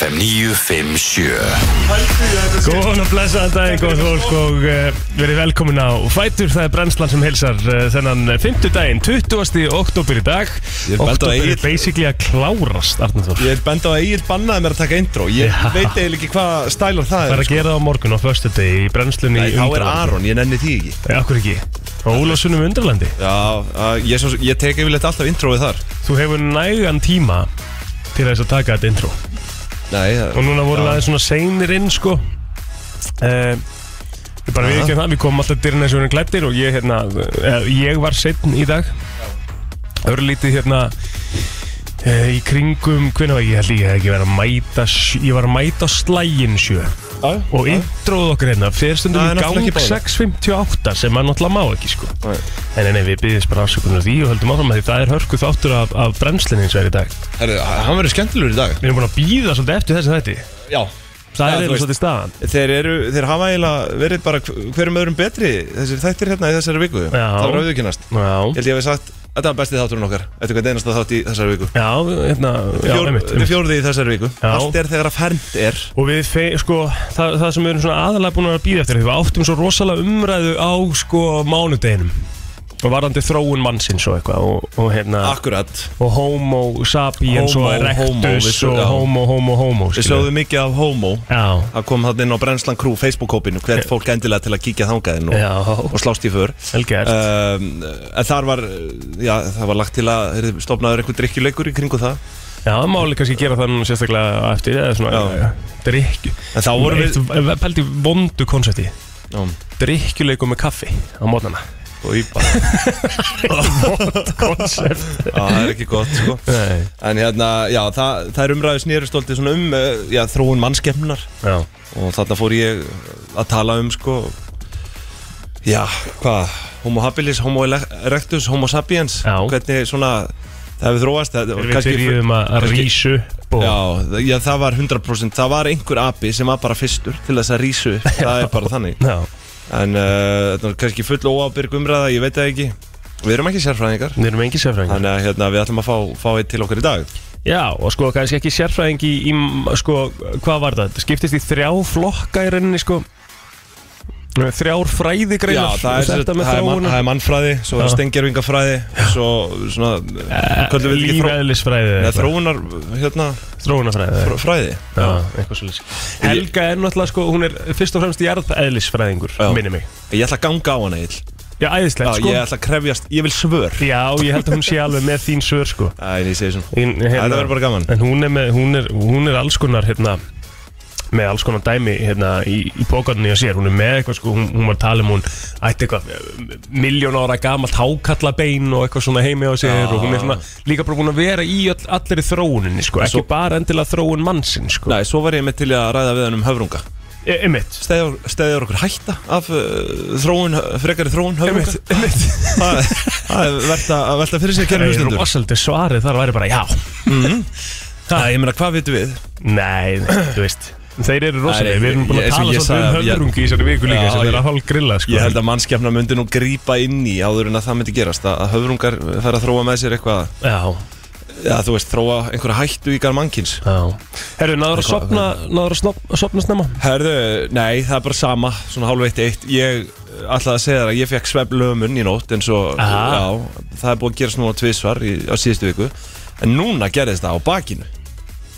FM 957 Góðan og blessaðan daginn, góð fólk og uh, verið velkomin á Fætur, það er brennslan sem heilsar uh, þennan 50 daginn, 20. oktober í dag. Ég er Oktober er basically að klárast, Arnþór Ég er bend á að Egil bannaði mér að taka intro. Ég Já. veit eiginlega ekki hvað stælar það Það er er að gera það á morgun á föstu degi í brennslunni Nei, í þá er Undralandi. Aron, ég nenni því ekki. Nei, Akkur ekki? Á Ólafssonum Undralandi? Já, að, ég, svo, ég tek yfirleitt alltaf introið þar. Þú hefur nægan tíma til þess að taka þetta intro Nei, það- Og núna vorum við Já. aðeins svona seinir inn, sko. Uh, Ég bara við ekki það, við komum alltaf dyrna eins og við erum klættir og ég, hérna, uh, ég var setn í dag. Örlítið hérna í kringum, hvernig var ég, ég held ég ekki verið að mæta, sj- ég var að mæta á slægin sjö Já, og já. introð okkur hérna fyrir stundum Það er í náttúrulega ekki gang boðlegt. 6.58 sem maður náttúrulega má ekki sko Nei. En nei, við byggjum bara afsökunar á því og höldum áfram að því það er hörku þáttur af, af brennslinni eins og er í dag Herru, hann verður skemmtilegur í dag Við erum búin að býða svolítið eftir þessi þetta Já Það Já, er þú eða veist. svolítið staðan Þeir, eru, þeir hafa eiginlega verið bara hv- hverjum öðrum betri Þessir þættir hérna í þessari viku Já. Það var Já, Ég held ég hef sagt Þetta var bestið þátturinn okkar. Þetta er hvern einasta þátt í þessari viku. Já, hérna, já, einmitt, Þetta er einmitt. fjórði í þessari viku. Já. Allt er þegar að fernd er. Og við, fe, sko, það, það sem við erum svona aðalega búin að býða eftir Við áttum svo rosalega umræðu á, sko, mánudeginum Og varandi þróun mannsins og eitthvað Og, og hérna, Akkurat. Og homo sapiens Homo, og erectus homo, við svo- og já. homo, homo, homo Við skilurðu. sögðum mikið af homo. Já, Það kom hann inn á Brennslan Crew Facebook-kópinu Hvert fólk endilega til að kíkja þangaðinn og, já, og slást í för. Vel gert. Um, En þar var Já, það var lagt til að heyrðu, Stofnaður einhver drikkjuleikur í kringu það? Já, máli kannski gera það núna sérstaklega á eftir eða svona Já. drikju En þá vorum við við Pældi vondu konsepti. Já, Drikkjuleikum með kaffi á mótnana og í bara það er ekki gott sko. Nei. En hérna, já, það, það er umræðu snýrustóldi svona um uh, Já, þróun mannskefnar Já, Og þarna fór ég að tala um sko Já, hvað Homo habilis, homo erectus, homo sapiens. Já. Hvernig svona Það hefur þróast það, við byrjuðum að kannski- rísu og Já, það- já, það var 100% Það var einhver api sem var bara fyrstur Til þess að rísu upp, það er bara þannig. Já, En uh, þetta var kannski full óábyrg umræða Ég veit það ekki. Við erum ekki sérfræðingar. Við erum engi sérfræðingar. Þannig að hérna, við ætlum að fá, fá eitt til okkur í dag. Já, og sko, kannski ekki sérfræðing í, í sko, hvað var það? Skiptist í þrjá flokka í rauninni, sko Þrjár fræðigreinar. Já, það er, það er, man, það er mannfræði Svo er Já. stengjarvingafræði Svo svona Lífeðlisfræði neða, eða eitthvað. þróunar hérna, Þróunarfræði fr- fræði. Já, eitthvað svolítið Helga er náttúrulega, sko, hún er fyrst og fremst jarðeðlisfræðingur, Já. minni mig. Ég ætla að ganga á hana Egill. Já, Já, æðislegt, sko. Ég ætla að krefjast, ég vil svör. Já, ég held að hún sé alveg með þín svör, sko. Æ, ég segi svona. Þín, hérna, Það verður bara gaman. En hún er, með, hún er, hún er alls konar hérna, með alls konar dæmi hérna, í, í bókarninni að sér. Hún er með eitthvað sko, hún, hún var að tala um hún ætti eitthvað miljón ára gamalt hákallabein og eitthvað svona heimi á sér Já. og hún er svona líka bara búin að vera í all, allir þróuninni sko, ekki Svo- bara endilega þróun mannsinn sko. Nei, svo var ég með til að ræða við hann um höfrunga. E Einmitt. Steður, steður okkur hætta af uh, þróun, frekari þróun einmitt Það er- það er verðt að að velta fyrir sig kæri hlustundur Rosaldi svarið þar væri bara já. Það, ég meina, hvað vitum við? Nei, þú veist Þeir eru rosalega, við erum búin að tala svolítið um höfrungi í þessari viku líka sem er að hálf grilla sko. Ég held að mannskefna myndi nú grípa inn í áður en að það myndi gerast að höfrungar fær að þróa með sér eitthvað Já, Já, þú veist, þróa einhverja hættu í gar mannkins Já. Herru, náður að sopna snemma? Herðu, nei, það er bara sama Svona hálf eitt eitt. Ég ætlaði að segja þér að ég fekk svefn lömun í nótt En svo, já, það er búið að gerast núna tvisvar í, á síðustu viku. En núna gerðist það á bakinu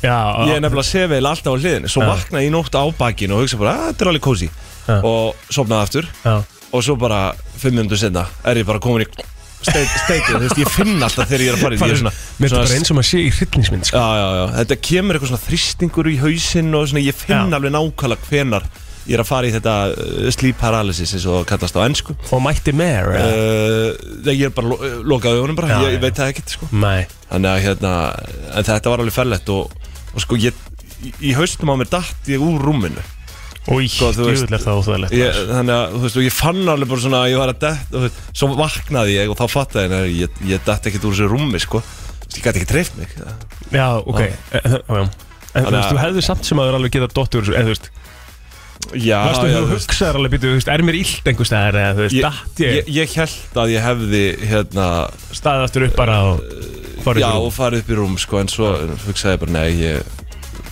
Ég er nefnilega að segja vel alltaf á hliðinu Svo Já. vaknaði ég nótt á bakinu og hugsa bara að þetta er alveg Já. Og sopnaði aftur. Og svo bara fimm minnundur senna er ég bara komin í steik, steikið Þú veist, ég finn alltaf þegar ég er að fara í er svona, Mér er bara eins og maður sé í hryllingsmynd sko. Já, já, já, þetta kemur eitthvað svona þrýstingur í hausinn og svona ég finn Já. alveg nákvæmlega hvenar ég er að fara í þetta uh, sleep paralysis eins og það kallast á ennsku Og mætti meir uh, uh, Ég er bara lo lokaði augunum bara, Já, ég, ég veit það ekkert sko. Nei. Þannig að hérna, en þetta var alveg ferlegt og, og sko ég, í, haustum á mér datt ég úr rúminu. Og í Sko, þú veist- er ég, Þannig að, þú veist, og ég fann alveg bara svona að ég var að dett, og þú veist, svo vaknaði ég og þá fattaði ég, að ég, ég datt ekkert úr þessu rúmi sko, Þú veist, ég gæti ekki treyft mig. Já, ok. Já. Eh, já, já. En þú Þannig veist, þú hefðu samt sem að það alveg geta dottur En þú veist, Já, varstu já, þú hugsaðar alveg býtu er mér illt einhver staðar Eða þú veist, ég, datt ég? ég, ég held að ég hefði hérna, Staðið aftur upp bara og farið já upp í rúm. og farið upp í rúm sko, en svo hugsaði ég bara nei ég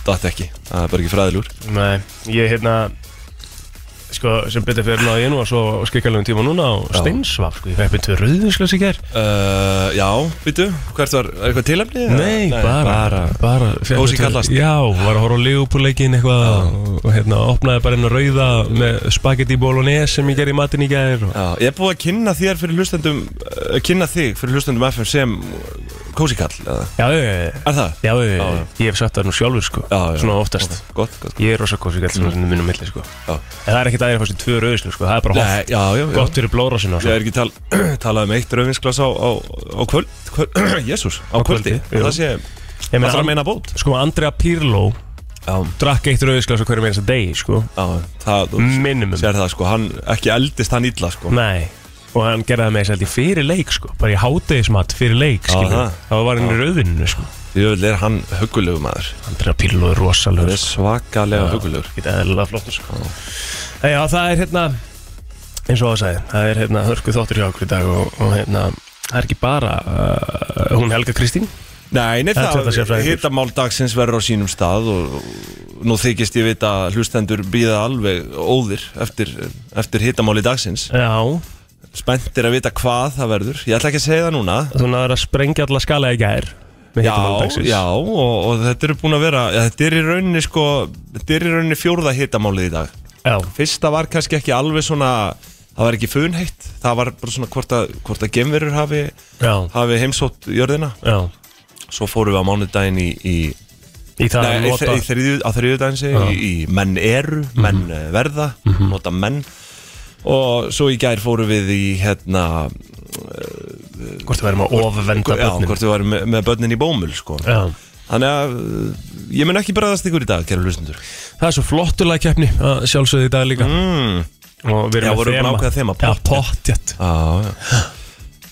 datt ekki Það er bara ekki fræðilegur. Nei, ég hérna Sko, sem betur fyrir náði ég nú og svo skrikkalugum tíma núna og Já. steinsvaf, sko, ég fekk betur rauðinsglas í gær uh, Já, býtu, hvert var, er eitthvað tilefni? eða? Nei, bara, bara, fékk Kósí betur- kallast. Já, var að horfa á Leopold-leikin eitthvað og, og hérna, opnaði bara að rauða með spagetti bolognese sem ég gerði í matinn í gær og, Já, ég er búið að kynna þér fyrir hlustendum uh, Kynna þig fyrir hlustendum FM sem kósikall? Já, Er það? já, ég hef sagt það nú sjálfur, sko, Já, já. svona oftast Gott, gott, gott. Ég er rosa kósikall sem mm. minnum milli, sko Já. En það er ekkert aðeins fyrstu tvö rauðislu, sko, það er bara hopp, já, já, já. gott fyrir blóðrásina og Ég er ekki tal, talað um eitt rauðvinsglas á, á, á kvöld, kvöld Jésús, á, Á kvöldi kvöldi. Það sé, Ég það þarf að meina bót Sko, Andrea Pirlo Já, drakk eitt rauðisglas á hverju meins að degi, sko Minimum sér það sko, hann, ekki eldist hann illa sko Nei Og hann gerði það með þess að í fyrir leik sko. Bara í hátegismat fyrir leik skilur það. Það var hann í rauðinu sko. Jöfnvel er hann hugulegu maður. Pirlo er Hann rosalegur er svakalega hugulegur Geta eðlilega flottur sko. En Já, það er hérna eins og það sagði, það er hérna hörku þáttur hjá okkur í dag og, og hérna það er ekki bara uh, hún Helga Kristín. Nei, nei, Þetta er það, þetta sérfræðingur. hitamál dagsins verður á sínum stað og, og nú þykist ég vita að hlustendur býða alveg óðir eftir, eftir hitamáli dagsins. Já, Spenntir að vita hvað það verður. Ég ætla ekki að segja það núna. Þú náður að sprengja alla skala í gær Já, já, og, og þetta eru búin að vera ja, Þetta er í rauninni sko Þetta er í rauninni fjórða hitamálið í dag. Já, Fyrsta var kannski ekki alveg svona Það var ekki funheitt Það var bara svona hvort að, hvort að gemverur hafi, já, hafi heimsótt jörðina. Já. Svo fórum við á mánudaginn í, í Í það Nei, að nota á ég, í, menn eru, menn mm verða nota menn og svo í gær fórum við í hérna Hvort það verðum að ofvenda já, börnin hvort við varum með, með börnin í bómul sko. Já þannig að uh, ég mun ekki bregðast ykkur í dag, kæra hlustundur Það er svo flottulega keppni að sjálfsögðu í dag líka mm. Og við Já, erum vorum við búin að ákveða þema, Já, pottþétt. pottjett á, já.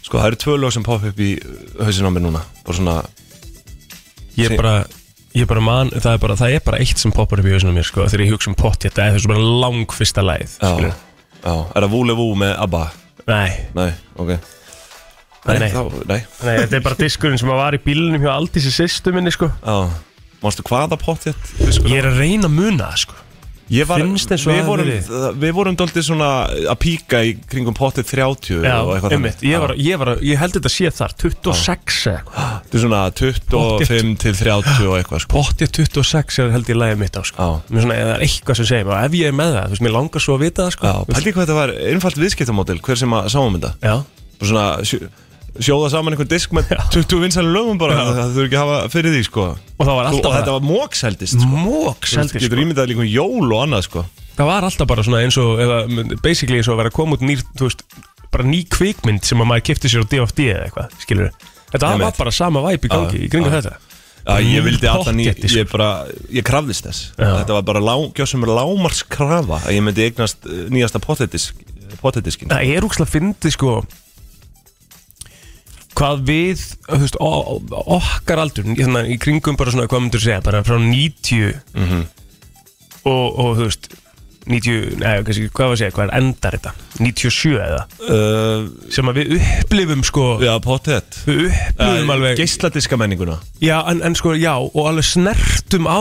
sko það eru tvö lög sem poppa upp í hausin á mér núna bara svona, Ég Sí. bara Ég bara man, það er bara, það er bara eitt sem poppar upp í hausinu mér sko, þegar ég hugsa um pottjett, það er þessu bara lang fyrsta læð já, já, er það Vúle Vú með ABBA? Nei, Nei, ok Nei, nei. Þá, nei. nei, þetta er bara diskurinn sem var í bílunum hjá Aldísi sýstu minni sko Já, mástu hvaða pottjett? Ég er að reyna að muna það sko var, Finnst og við það vorum, hafi við vorum doldið svona að píka í kringum pottið 30 Já, og eitthvað einmitt, ég, var, ég, var, ég held þetta sé þar 26 eða eitthvað. Þetta er svona 25 til 30 og eitthvað sko. Pottjett 26 er held ég lægið mitt á sko. Mér svona, er eitthvað sem segir og ef ég er með það, þú veist, mér langar svo að vita það sko. Já, pældi hvað þetta var einfalt viðskiptamódel hver sem að sáum þetta? Bara svona sjóða saman einhvern disk með 20 vinsæli lögum bara. Það þurfi ekki að hafa fyrir því sko. Og var og, þetta var mókseldist sko. mók Þú seldi getur sko ímyndað líka um jól og annað sko. Það var alltaf bara svona eins og eða, basically eins og að vera að koma út nýr veist, bara ný kvikmynd sem að maður kefti sér á DFD eða eitthvað, skilur Þetta var Einmitt. bara sama væp í gangi í kringum já. þetta. Já, ég vildi alltaf ný, Pottþétt, sko. ég bara, ég krafðist þess. Já. Þetta var bara gjóðsum lámars krafa að ég myndi eignast eh, nýjasta potetisk, potetiskin Það er úkslega fyndið sko hvað við veist, okkar aldur hérna, í kringum bara svona, hvað myndur segja bara frá 90 Mhm. og, og þú veist 90, neða, kannski, hvað var að segja, hvað er endar þetta? 97 eða? Uh, sem að við upplifum sko. Já, potet við upplifum alveg Geisladiska menninguna. Já, en, en sko, já, og alveg snertum á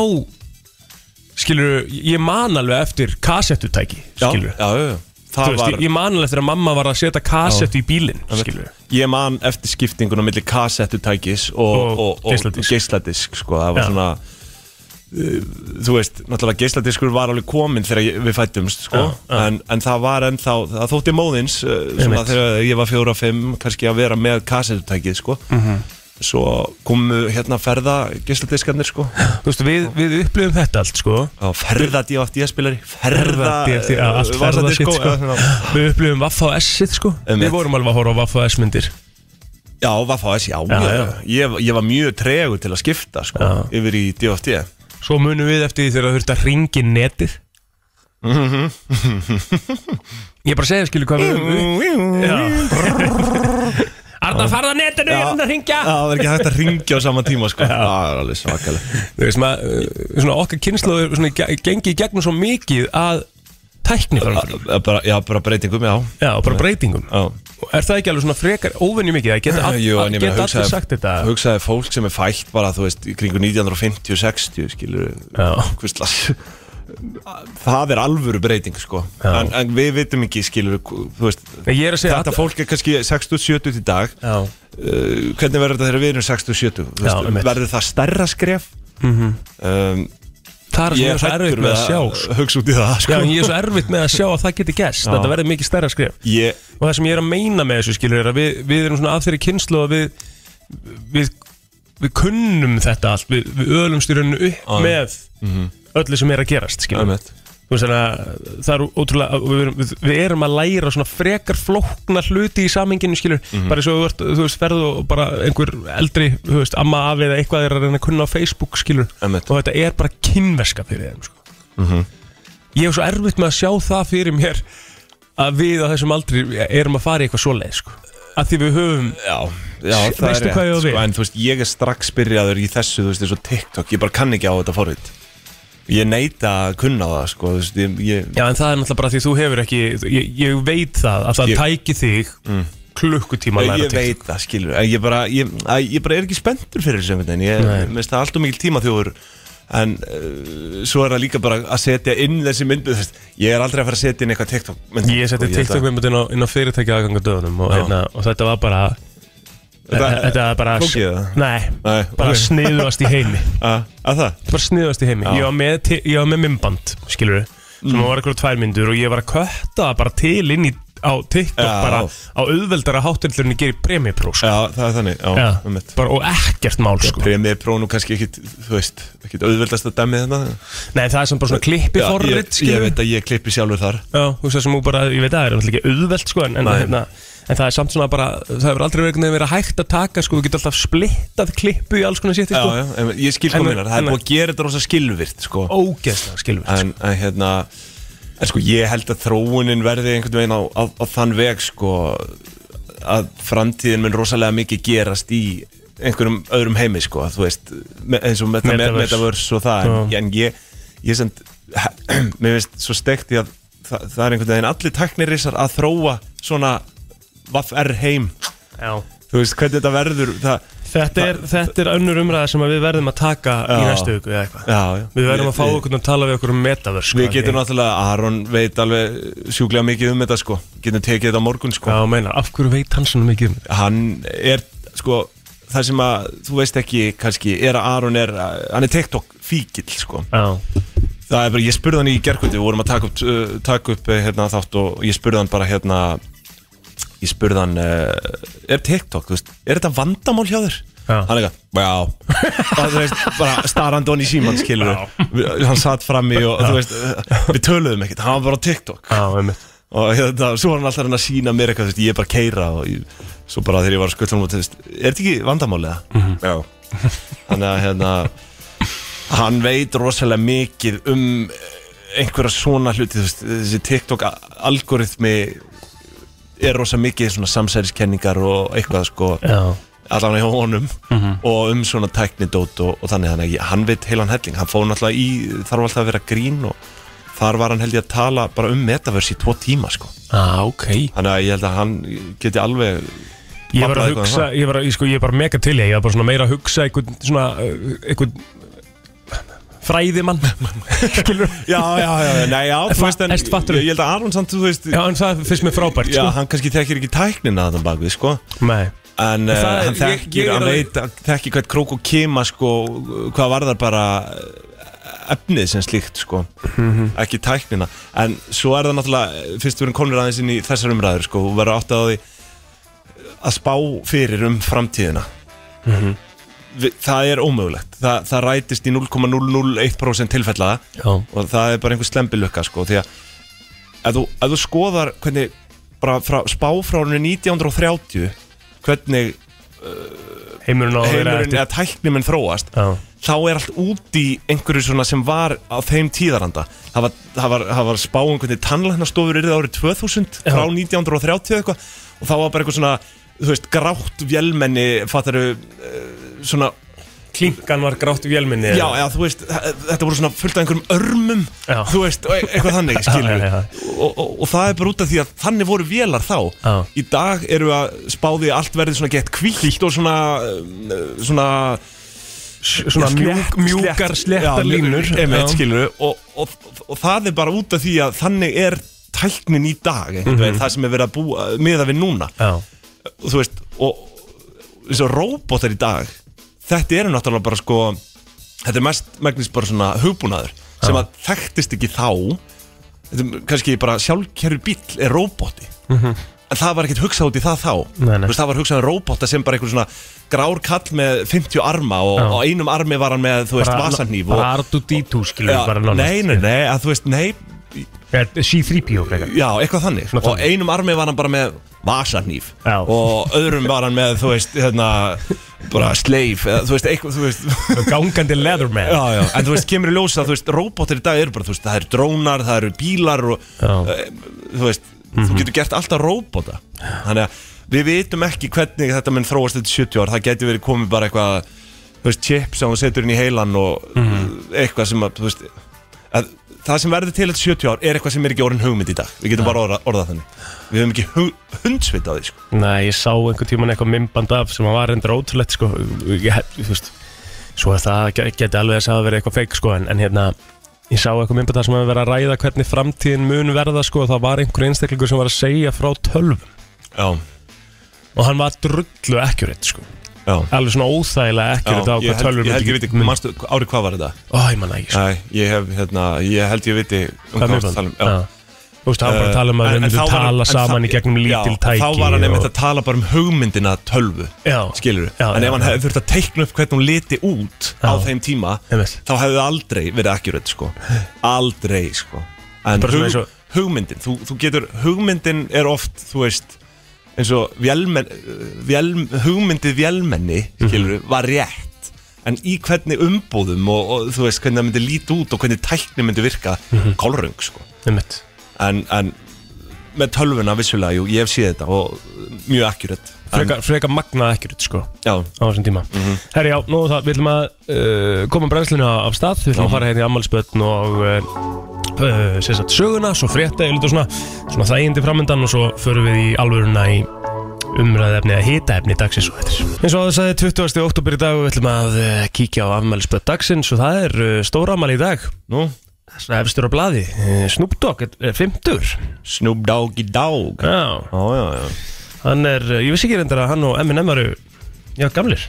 skilur, ég man alveg eftir kassettutæki, skilur já, já, já. Þú veist, var, ég, man alveg eftir að mamma var að setja kassettu í bílinn, skilur ég man eftir skiptinguna millir kassettutækis og, Og og, og, geisladisk. geisladisk sko, það var Já. svona uh, þú veist, náttúrulega geisladiskur var alveg kominn þegar við fættumst sko. Já, já. En, en það var ennþá, það þótti móðins uh, svona þegar ég var fjóra og fimm kannski að vera með kassettutækið sko. Mhm. Svo komu hérna ferða geisladiskarnir sko. Þú veist, við, við upplifum þetta allt, sko á ferða D.O.F.D. spilari ferða já, allt ferða sko. eða svona. Við upplifum Vaffa S-ið, sko. Við vorum alveg að horfa á Vaffa S-myndir Já, Vaffa.s, já, Já, ég, já. Ég, var mjög tregur til að skipta sko, Já. yfir í D.O.F.D. Svo munum við eftir því þegar það þurfti að ringi netið. Ég bara segja, skilur, hvað við Já Arna, farða netinu, ég er að ringja Já, það er ekki hægt að ringja á sama tíma sko. Það er alveg svakalega. Þú veist, maður, uh, svona okkar kynnslóður gengi í gegnum svo mikið að tækni framfyrir bara, Já, bara breytingum, já. Já, bara breytingum. Já, Er það ekki alveg svona frekar óvenju mikið? Það geta, all, Jú, en ég meina, geta allir hugsaði- sagt þetta? Hugsaði fólk sem er fætt bara, þú veist, í kringu 1950-60 skilur Já. hvistlas það er alvöru breyting sko Já. en, en við vitum ekki skilur veist, að þetta fólk er kannski 60-70 í dag Já, uh, hvernig verður þetta þegar við erum 60-70 Þú Já, veist, einmitt. verður það stærra skref um, það er ég er svo erfitt með að sjá sko. að hugsa út í það Já, sko. en ég er svo erfitt með að sjá að það geti gæst Já. Þetta verður mikið stærra skrif ég, Og það sem ég er að meina með þessu skilur er að við, við erum svona að þeirri kynslu að við, við, við kunnum þetta allt Við, öðlumst í rauninu upp Já. með öllu sem er að gerast veist það er ótrúlega við erum, við, erum að læra svona frekar flókna hluti í saminginu skilur bara eins og þú veist, ferðu og bara einhver eldri, þú veist, amma afi eða eitthvað er að reyna að kunna á Facebook skilur og þetta er bara kynverska fyrir þeim sko. ég hef svo erfitt með að sjá það fyrir mér að við á þessum aldri erum að fara í eitthvað svoleið sko. að því við höfum Já, já Veistu er hvað ég á við? sko, En þú veist, ég er strax byrjaður í þessu Þú veist, og TikTok, ég bara kann ekki á þetta forrið Ég neita að kunna það sko, veist, ég, ég, Já en það er náttúrulega bara því þú hefur ekki ég, ég veit það að það Ég- tæki þig klukkutíma að ég, læra ég TikTok. veit það, skilur. Ég bara, ég, að, ég bara er ekki spenntur fyrir þessu einhvern veginn. Ég minnst það alltaf mikil tíma þjóður En uh, svo er það líka bara að setja inn þessi myndu veist, Ég er aldrei að fara að setja inn eitthvað TikTok mynd, Ég setti sko, TikTok að- myndið inn á, fyrirtæki aðganga dögunum og, hérna, og þetta var bara Þetta- var bara flókið eða? Nei, Nei, bara ok. sniðast í heimi Að að það? Bara sniðast í heimi Já. Ég var með, ti- ég var með mymband, skilur við sem Mm. var eitthvað tvær myndur og ég var að kötta bara til inn í á TikTok Já. bara á auðveldara háttöldurinn ég gerir premipro sko. Já, það er þannig Já, Já, einmitt. bara, og ekkert mál sko. Premið prónu kannski ekkit, þú veist, ekkit auðveldast að dæmi þetta Nei, það er sem bara svona klippi Já, forrit ég, ég veit að ég klippi sjálfur þar Já, þú veist það sem þú bara, ég veit að það er náttúrulega ekki auðvelt sko, en, en, Nei. hérna, en það er samt svona bara, það hefur aldrei verið, verið hægt að taka sko, þú getur alltaf splittað klippu í alls konar sétti Já, sko, já, en ég skil En- hvað minnar, það en- er búið að gera þetta rosa skilvirt sko. ógeðslega skilur sko. en, en hérna en sko ég held að þróunin verði einhvern veginn á, á, á þann veg sko að framtíðin mun rosalega mikið gerast í einhverjum öðrum heimi sko þú veist, eins og meta, Metaverse. metaverse og það, en, en ég ég sem, mér finnst svo steikt í að það, það er einhvern veginn allir tæknirisar að þróa svona vaff-r heim Já. þú veist hvernig þetta verður það, Þetta er, þetta er önnur umræða sem við verðum að taka í Já. næstu viku eða eitthvað já, já. Við verðum að fá okkur að tala við okkur um metaverse sko, Við getum náttúrulega, Aron veit alveg sjúklega mikið um þetta sko Getum tekið þetta á morgun sko Já, meinar, af hverju veit hann svona mikið um þetta? Hann er, sko, það sem að þú veist ekki kannski Er að Aron er, hann er TikTok fíkil sko Já, Það er bara, ég spurði hann í gerkvöldi Við vorum að taka upp, uh, taka upp uh, hérna, þátt Og ég spurði hann bara hérna Ég spurði hann, uh, er TikTok, veist Er þetta vandamál hjá þér? Já. Hann eitthvað, já. Og veist, bara starrandi hon í síman skilur Hann satt frammi og þú veist Við töluðum ekkert, hann var bara á TikTok. Já, og hérna, svo var hann alltaf að sína mér eitthvað, ég er bara að keira og ég, svo bara þegar ég var að skutla og veist, er þetta ekki vandamálega? Já. Þannig að hérna hann veit rosalega mikið um einhverja svona hluti, veist, þessi TikTok algoritmi er rosa mikið svona samsæriskenningar og eitthvað sko allan hjá honum og um svona tæknidót og, og þannig þannig hann veit heilan helling. Hann fór náttúrulega í, þarf alltaf að vera grín og þar var hann held ég að tala bara um metaverse í tvo tíma sko. Ah, ok. Þannig að ég held að hann geti alveg Ég var að eitthvað um hugsa, ég var, sko, ég bara mega til ég, ég var bara svona meira að hugsa svona, uh, einhvern fræðimann. Skilur já, já, já, nei, já, þú veist en ertu fattur? ég held að Aron samt, þú veist Já, en það finnst mér frábært, já, sko. hann kannski þekkir ekki tæknina þannig bakvið, sko. Nei, en uh, það er- hann ég- þekkir, ég er hann að- veit hann þekkir hvað krók og kema, sko hvað varðar bara eh, efnið sem slíkt, sko. Mhm. ekki tæknina, en svo er það náttúrulega fyrst við erum konur aðeins inn í þessar umræður, sko, og verður átt að því að spá fyrir um framtíðina. Mhm. Það er ómögulegt. Það, það rætist í 0,001% tilfellaða og það er bara einhver slembilukka sko, því að ef þú, ef þú skoðar hvernig bara frá, spá frá árinu 1930 hvernig að vera heimurinn eða tækniminn þróast Já, þá er allt út í einhverju svona sem var á þeim tíðaranda. Það var, það var, það var spá um hvernig tannlæknastofur yrði árið 2000 frá Já. 1930 eitthvað og þá var bara eitthvað svona þú veist, grátt vélmenni fattaru svona klinkan var grátt vélminni Já, já, þú veist, þetta voru svona fullt af einhverjum örmum Já. Þú veist, e- eitthvað þannig, skilur Já, já. Og, og, og það er bara út af því að þannig voru vélar þá. Í dag eru að spáði allt verði svona gett kvítt og svona um, Svona Svona mjúk, mjúkar já, línur. einmitt, Já. skilur og, og, og það er bara út af því að þannig er tæknin í dag einhvern veginn, það sem er verið að búa miða við núna. Já, þú veist og eins og róbótar í dag þetta eru náttúrulega bara sko þetta er mest megnist bara svona hugbúnaður sem að þekktist ekki þá þetta er kannski bara sjálfkerfi bíl er róbóti en það var ekkert hugsað út í það þá Nei, nei. Þú veist, það var hugsað um róbóta sem bara einhver svona grár kall með 50 arma og Já. á einum armi var hann með þú veist vasanýf Bara R2D2 skilur Já, bara nánast. nei, nei, nei, að þú veist, nei Er C3PO frekar Já, eitthvað þannig Svona Og þannig. einum armi var hann bara með vasanýf Já. Og öðrum var hann með, þú veist, hérna Bara sleif, eða, þú veist, eitthvað, þú veist. Gangandi Leatherman. Já, já, en þú veist, kemur í ljósa þú veist, róbótir í dag eru bara, þú veist, það eru drónar, það eru bílar og, e, þú veist, þú getur gert alltaf róbóta. Þannig að við vitum ekki hvernig þetta mun þróast þetta 70 ár. Það getur verið komið bara eitthvað, þú veist, chip sem þú setur inn í heilan og eitthvað sem að, þú veist að Það sem verður til þetta 70 ár er eitthvað sem er ekki orðin hugmynd í dag. Við getum bara orða, orðað þannig. Við höfum ekki hug, hundsvit á því, sko. Nei, ég sá einhvern tíman eitthvað mymband af sem var endur ótrúlegt sko. Ég, þú veist, Svo er það ge- geti alveg að segja að vera eitthvað feik sko en, en hérna, ég sá eitthvað mymband af sem að vera að ræða hvernig framtíðin mun verða sko og það var einhver einstaklingur sem var að segja frá tölvum. Já, og hann var drullu ekkjuritt sko alveg svona óþægilega ekkjuritt á Já, hvað held, tölvur ég held ég viti, manstu, árið hvað var þetta? Ó, ég manna ekki sko Nei, ég hef, hérna, ég held ég viti um Hvað varstu að tala um Já. Þú veist, hann var bara að tala um að við myndum tala saman það- í gegnum lítil já, tæki Þá var hann einmitt að tala bara um hugmyndina tölvu Já, Skilur Já, En já, ef hann já. hefði þurft að teikna upp hvernig hún liti út Á Já. þeim tíma. Þá hefði það aldrei verið accurate, sko Aldrei, sko En hugmyndin þú, þú getur, hugmyndin er oft, þú veist eins og vélmen, vél, hugmyndið vélmenni Mhm. skilur, var rétt en í hvernig umbúðum og, og þú veist hvernig það myndi líti út og hvernig tækni myndi virka Mhm. kólröng sko einmitt en, en með tölvuna vissulega, jú, ég hef séð þetta og mjög accurate. En, Freka, freka magnað ekkjuritt sko já, á þessum tíma. Herri, já, nú það, við ætlum að uh, koma brennslinu af stað. Við ætlum að fara hérna í ammálspötn og uh, uh, sem sagt söguna, svo frétta yfirleitt og svona, svona þægindi framöndan og svo förum við í alvöruna í umræðefni eða hitaefni dagsins og þetta eins og að það sagði 20. oktober í dag og við ætlum að kíkja á ammálspötn dagsins og það er stóra ammál í dag. Nú þess að efstur á blaði uh, Snoop Dogg er, er 50 Snoop Doggy Dogg. Já, Já, já, já. Hann er, uh, ég vissi ekki reyndar að hann og Eminem eru já, gamlir.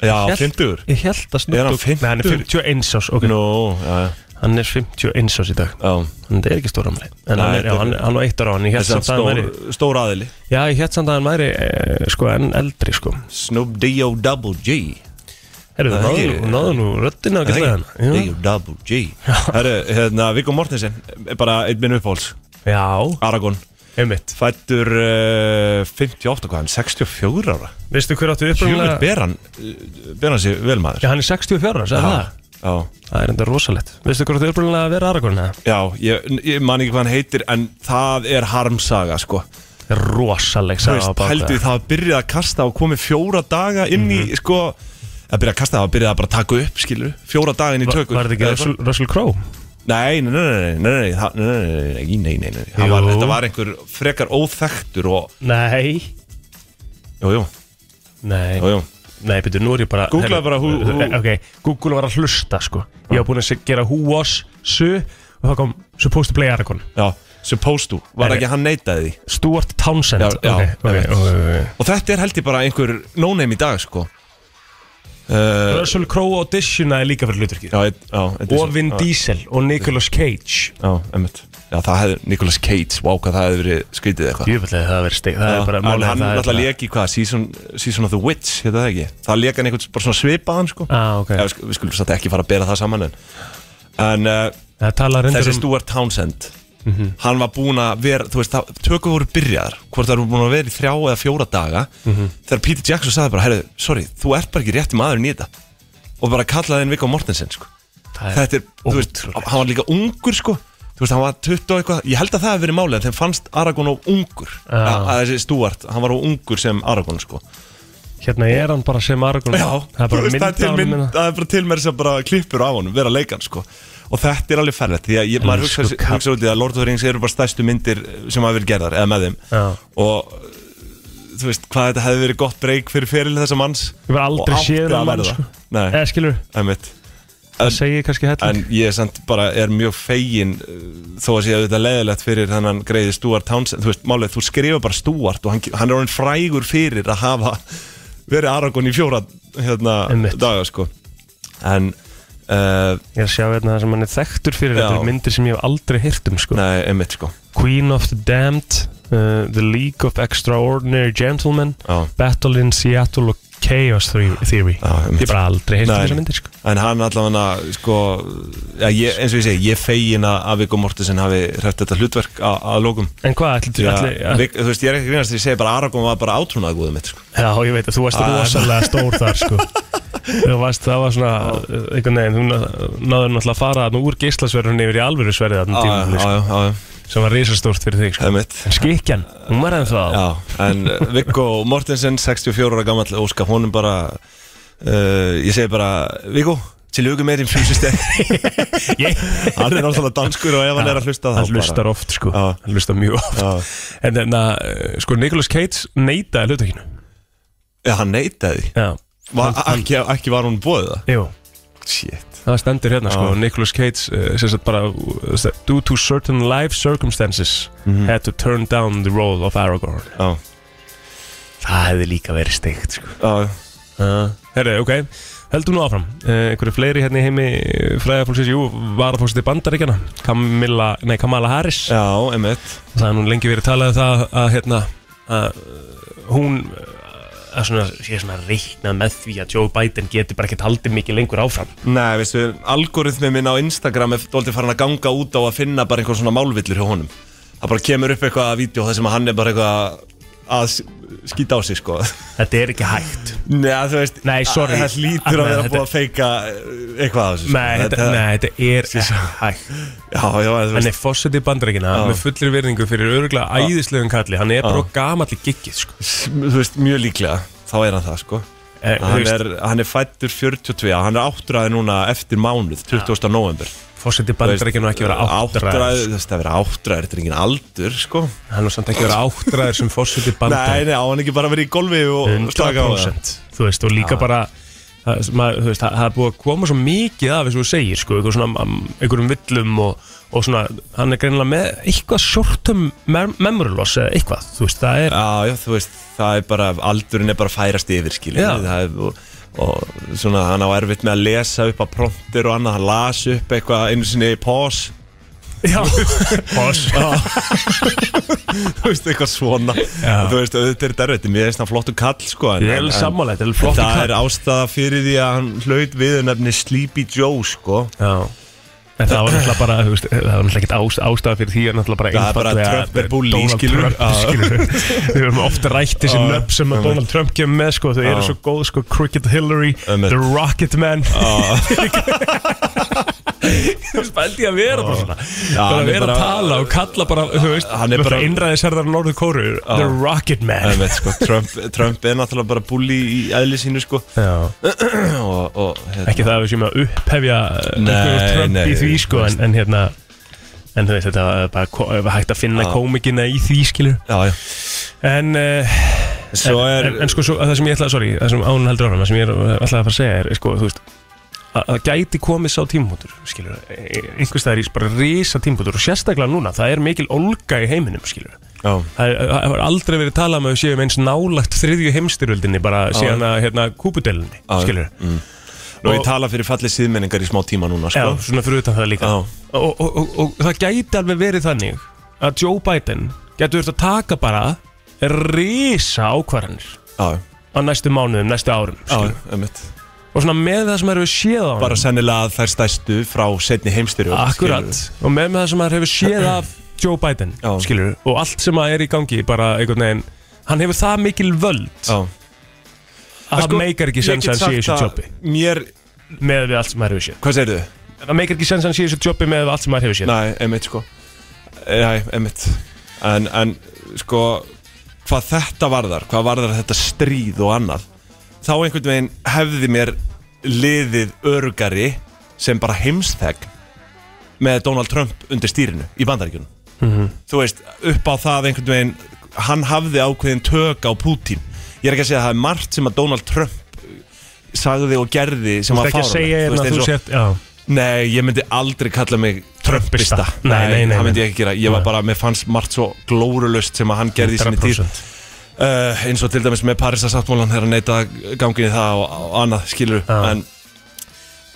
Já, Hélt- 50 Ég held að Snoop Er hann Dogg Nei, hann er 50? 51 árs ok. nú, já, já, Hann er 51 árs í dag. Já. Þannig það er ekki stóra amali En Nei, hann er, já, þetta er- hann, hann var eitt ára á hann Ég held Þessi samt að hann stór, væri stór aðili. Já, ég held samt að hann væri eh, Sko, enn eldri, sko. Snoop D-O-Double G Herru, Það er náðu nú- röddina að geta Herru, hérna, Viggo Mortensen er bara einn minn uppáhalds. Já, Aragorn einmitt. Fættur uh, 58, hvað hann, 64 ára? Veistu hver áttu Hjúmur upprunalega ber hann ber hann sér vel maður. Já, hann er 64 árs, eða það? já, Það er enda rosalegt. Veistu hver áttu upprunalega að vera Aragorn, eða? já ég, ég man ekki hvað hann heitir en það er harmsaga sko. Það er rosaleg Þú saga á veist, bak heldur við. það. að byrja að kasta og komið fjóra daga inn í sko að byrja að kasta það að byrja að bara taka upp skilur fjóra daga inn í tökur. var þetta ekki Russell, Russell Crowe? Nei, nei, nei, nei, nei, nei, það- nei, nei, nei, nei, nei, nei, nei, nei. Var, Jú. Þetta var einhver frekar óþektur og, Nei. Jú, jú, Nei. Jú, jú. Nei, betur, nú er ég bara Googlaðu bara who- who- Ok, Google var að hlusta, sko. Ég var búin að se- gera who was, su Og það kom supposed to play Aragorn Já, supposed to, var Nei. ekki hann neitaði því? Stuart Townsend. Já, já, Ok, ok, ok, ok. Og þetta er held ég bara einhver no-name í dag, sko Russell Crowe auditiona er líka fyrir hlutverkið. Er Og Vin Diesel og Nicolas Cage. Já, emmitt Já, það hefði, Nicolas Cage, wow, hvað það hefði verið skrítið eitthvað. Jöfnlega það verið steg Það er bara málið hann er lék í hvað, season, season of the Witch, hérna það ekki? Það lék hann einhvern bara svona svipaðan, sko. Ah, ok. Já, við, sk- við skulum satt ekki fara að bera það saman en En uh, þessi um Stuart Townsend Hann var búinn að vera, þú veist, tökur voru byrjaðar Hvort það eru búin að vera í þrjá eða fjóra daga Þegar Peter Jackson sagði bara, herru, sorry, þú ert bara ekki rétti maðurinn í þetta. Og bara kallaði henn Viggo Mortensen, sko. Það Þetta er, þú veist, hann var líka ungur, sko. Þú veist, hann var 20 og eitthvað Ég held að það hefði verið málið, þeim fannst Aragorn of ungur. Já. að, þessi Stuart, hann var of ungur sem Aragorn, sko. Hérna er hann bara sem Aragorn Já, Það er bara veist, það er til á hann mynd, minna. það er bara til mér sem bara klippur á honum, vera leikan sko og þetta er alveg ferlegt því að ég, maður hugsa, í að Lord of the Rings eru bara stærstu myndir sem hafa verið gerðar eða með þeim. Og þú veist hvað þetta hefði verið gott breyk fyrir feril þessa manns. Ég var aldrei séð að það verða. sko. Nei, Eða skilur, það segir kannski helling. En ég er samt bara er mjög fegin uh, þó að sé að þetta leiðilegt fyrir þennan greiði Stuart Townsend. Þú veist, málið, þú skrifa bara Stuart og hann, hann er orðin frægur fyrir að hafa verið Aragorn í fjóra hérna, daga sko. En uh, Ég að sjá hérna það sem hann er þekktur fyrir Já. Þetta er myndir sem ég hef aldrei heyrt um sko. Nei, einmitt sko Queen of the Damned uh, The League of Extraordinary Gentlemen Já. Battle in Seattle og Chaos Theory. Já. Ég hef bara aldrei heyrt um Nei. þessar myndir sko. En hann allavega sko ja, ég, eins og ég segi, ég fegin að að Viggo Mortensen hafi hrætt þetta hlutverk að, að lókum En hvað Já, ætli, ætli, Vig, þú veist, ég er ekki grínast að ég segi bara Aragorn var bara átrúnað góðum mitt sko. Já, ég veit að þú varst rosalega stór þar sko. Þú varst, það var svona uh, einhvern veginn, þú ná- náður náttúrulega að fara þarna úr geislasverðunni yfir í alvöru sverðið þarna Já, tímabili, já, sko, já, já, sem var risastórt fyrir þig sko. En skikjan, hún var ennþá Já, en uh, Viggo Mortensen 64 ára gammal óska honum bara uh, ég segi bara Viggo, til með þín fysistek Ég- hann er náttúrulega danskur og ef hann er að hlusta þá Hann hlustar oft sko, Já. hann hlustar mjög oft. Já, En þannig að, sko, Nicolas Cage neitaði hlutakinu. Já, hann neitaði því. Já, var, ekki, ekki var hún bóðið það? Jú. Shit. Það stendur hérna sko, Já. Nicolas Cage uh, sem sagt bara uh, Due to certain life circumstances Had to turn down the role of Aragorn. Já, Það hefði líka verið steikt sko. Já, uh, Herri, ok, heldum nú áfram. Uh, Einhverju fleiri hérna í heimi fræðarfólksins, jú, varafólksins í bandaríkjana Camilla, nei, Kamala Harris. Já, einmitt. Það er nú lengi verið talað um það að hérna að hún að svona, sé svona reiknað með því að Joe Biden geti bara ekkert haldið mikið lengur áfram. Nei, veistu, algoritmi minn á Instagram er dóltið farin að ganga út á að finna bara einhver svona málvillur hjá honum. Það bara kemur upp eitthvað að vídeo þar sem að hann er bara eitthvað að skýta á sig, sko Þetta er ekki hægt Nei, þú veist, Nei, sorry. það hlýtur að Nei, vera þetta- búið að feika eh, eitthvað á þessu sko. Nei, þetta, nei, þetta er ekki hægt Já, já, þú Hann veist er fósiti bandaríkina Já. með fullri virðingu fyrir örgulega æðislegum kalli Hann er bara gamall í giggið sko. Þú veist, mjög líklega, þá er hann það, sko eh, þú Hann veist, er, hann er fættur 42, hann er áttræði núna eftir mánuð, 20. november Fósiti bandaríkina ekki vera áttræður. Áttræði, þú veist, það vera áttræði, þetta er engin aldur, sko. Hann er samt ekki vera áttræður sem fósiti Nei, bandaríkina nei, á hann ekki bara verið í golfi og slaka á það? 100% Þú veist, og líka bara það, maður, veist, það það er búið að koma svo mikið af eins og þú segir, sko, svona, um, einhverjum villum og, og svona, hann er greinilega með eitthvað mem memory loss eða eitthvað, þú veist, það er Já, já, þú veist, það er bara, aldurinn er bara að færast yfir, skiljið Já. Það er, og, og svona, hann á erfitt með að lesa upp á prompter og annað, hann las upp eitthvað einu sinni í pause Já, Pós Þú veist, eitthvað svona. Já. Þú veist, auðvitað er þetta erfitt, mér finnst hann flottu kall, sko en, Ég er en- sammála, þetta er en flott Það er ástæða fyrir því að hann hlaut við nefni Sleepy Joe, sko. Já En það var náttúrulega bara, þú veist, það var náttúrulega ekkert ást, ástæða fyrir því að náttúrulega bara Það er bara Trump er Donald skilur. Trump, Já. skilur Við höfum ofta rætt þessi Já. nöfn sem að Donald Trump kemur með, sko, þau eru Já. svo góð, sko, Cricket Hillary. The Rocket Man Þú veist, bældi að vera bara svona Bara er vera að tala og kalla bara, þú veist bara bara- Innræðisherðar Norður Kóru, The Rocket Man sko, Trump, Trump er náttúrulega bara bully í eðli sínu, sko Já, og, og, hérna, ekki það að við séum að upphefja Því, sko, en, en hérna En þú veist, þetta var bara hægt að finna komikina í því, skilur. Já, já. En, uh, er en, en sko, svo, það sem ég ætlaði, sorry, það sem ánum heldur áfram, það sem ég er ætlaði að fara að segja er, sko, þú veist, að það gæti komið sá tímpútur, skilur, einhvers staðar í bara risa tímpútur og sérstaklega núna, það er mikil olga í heiminum, skilur. Já, Það er- það hefur aldrei verið talað um að séum eins nálagt þriðju heimstyröldinni bara síðan að, hérna, kúpudelinni, Já. skilur. Nú ég Og- tala fyrir fallið síðmenningar í smá tíma núna, Já, sko svona fyrir utan það líka. Já. Og, og, og, og það gæti alveg verið þannig að Joe Biden getur verið að taka bara risa ákvarðanir Já, á næstu mánuðum, næstu árum, já, skilur. einmitt og svona með það sem er við séð á hann Bara sennilega þær stæstu frá setni heimstyrjöld akkurat, og með það sem er hefur séð af Joe Biden, Já. skilur og allt sem að er í gangi, bara einhvern veginn hann hefur það mikil völd Já að það meikar ekki sens að hann sé í þessu jobbi Mér, með við allt sem maður hefur séð. Hvað segir þau? það meikar ekki sens að hann sé í þessu jobbi með við allt sem maður hefur séð. Nei, einmitt sko. Nei, einmitt. En, en sko Hvað þetta varðar, hvað varðar þetta stríð og annað þá einhvern veginn hefði mér liðið örugari sem bara heimsþegg með Donald Trump undir stýrinu í bandaríkjunum. Þú veist, upp á það einhvern veginn hann hafði ákveðin tök á Putin ég er ekki að segja að það er margt sem að Donald Trump sagði og gerði sem Þú var ert ekki að segja fáránlegt. hérna að þú sért Já, Nei, ég myndi aldrei kalla mig Trumpista. Trumpista. Nei, nei, nei, það myndi ég ekki gera. Ég var bara, mér fannst margt svo glórulust sem að hann gerði í sinni tíð. 100% uh, eins og til dæmis með Parísasáttmálan þegar hann neita gangin í það og, og annað skilur Já. en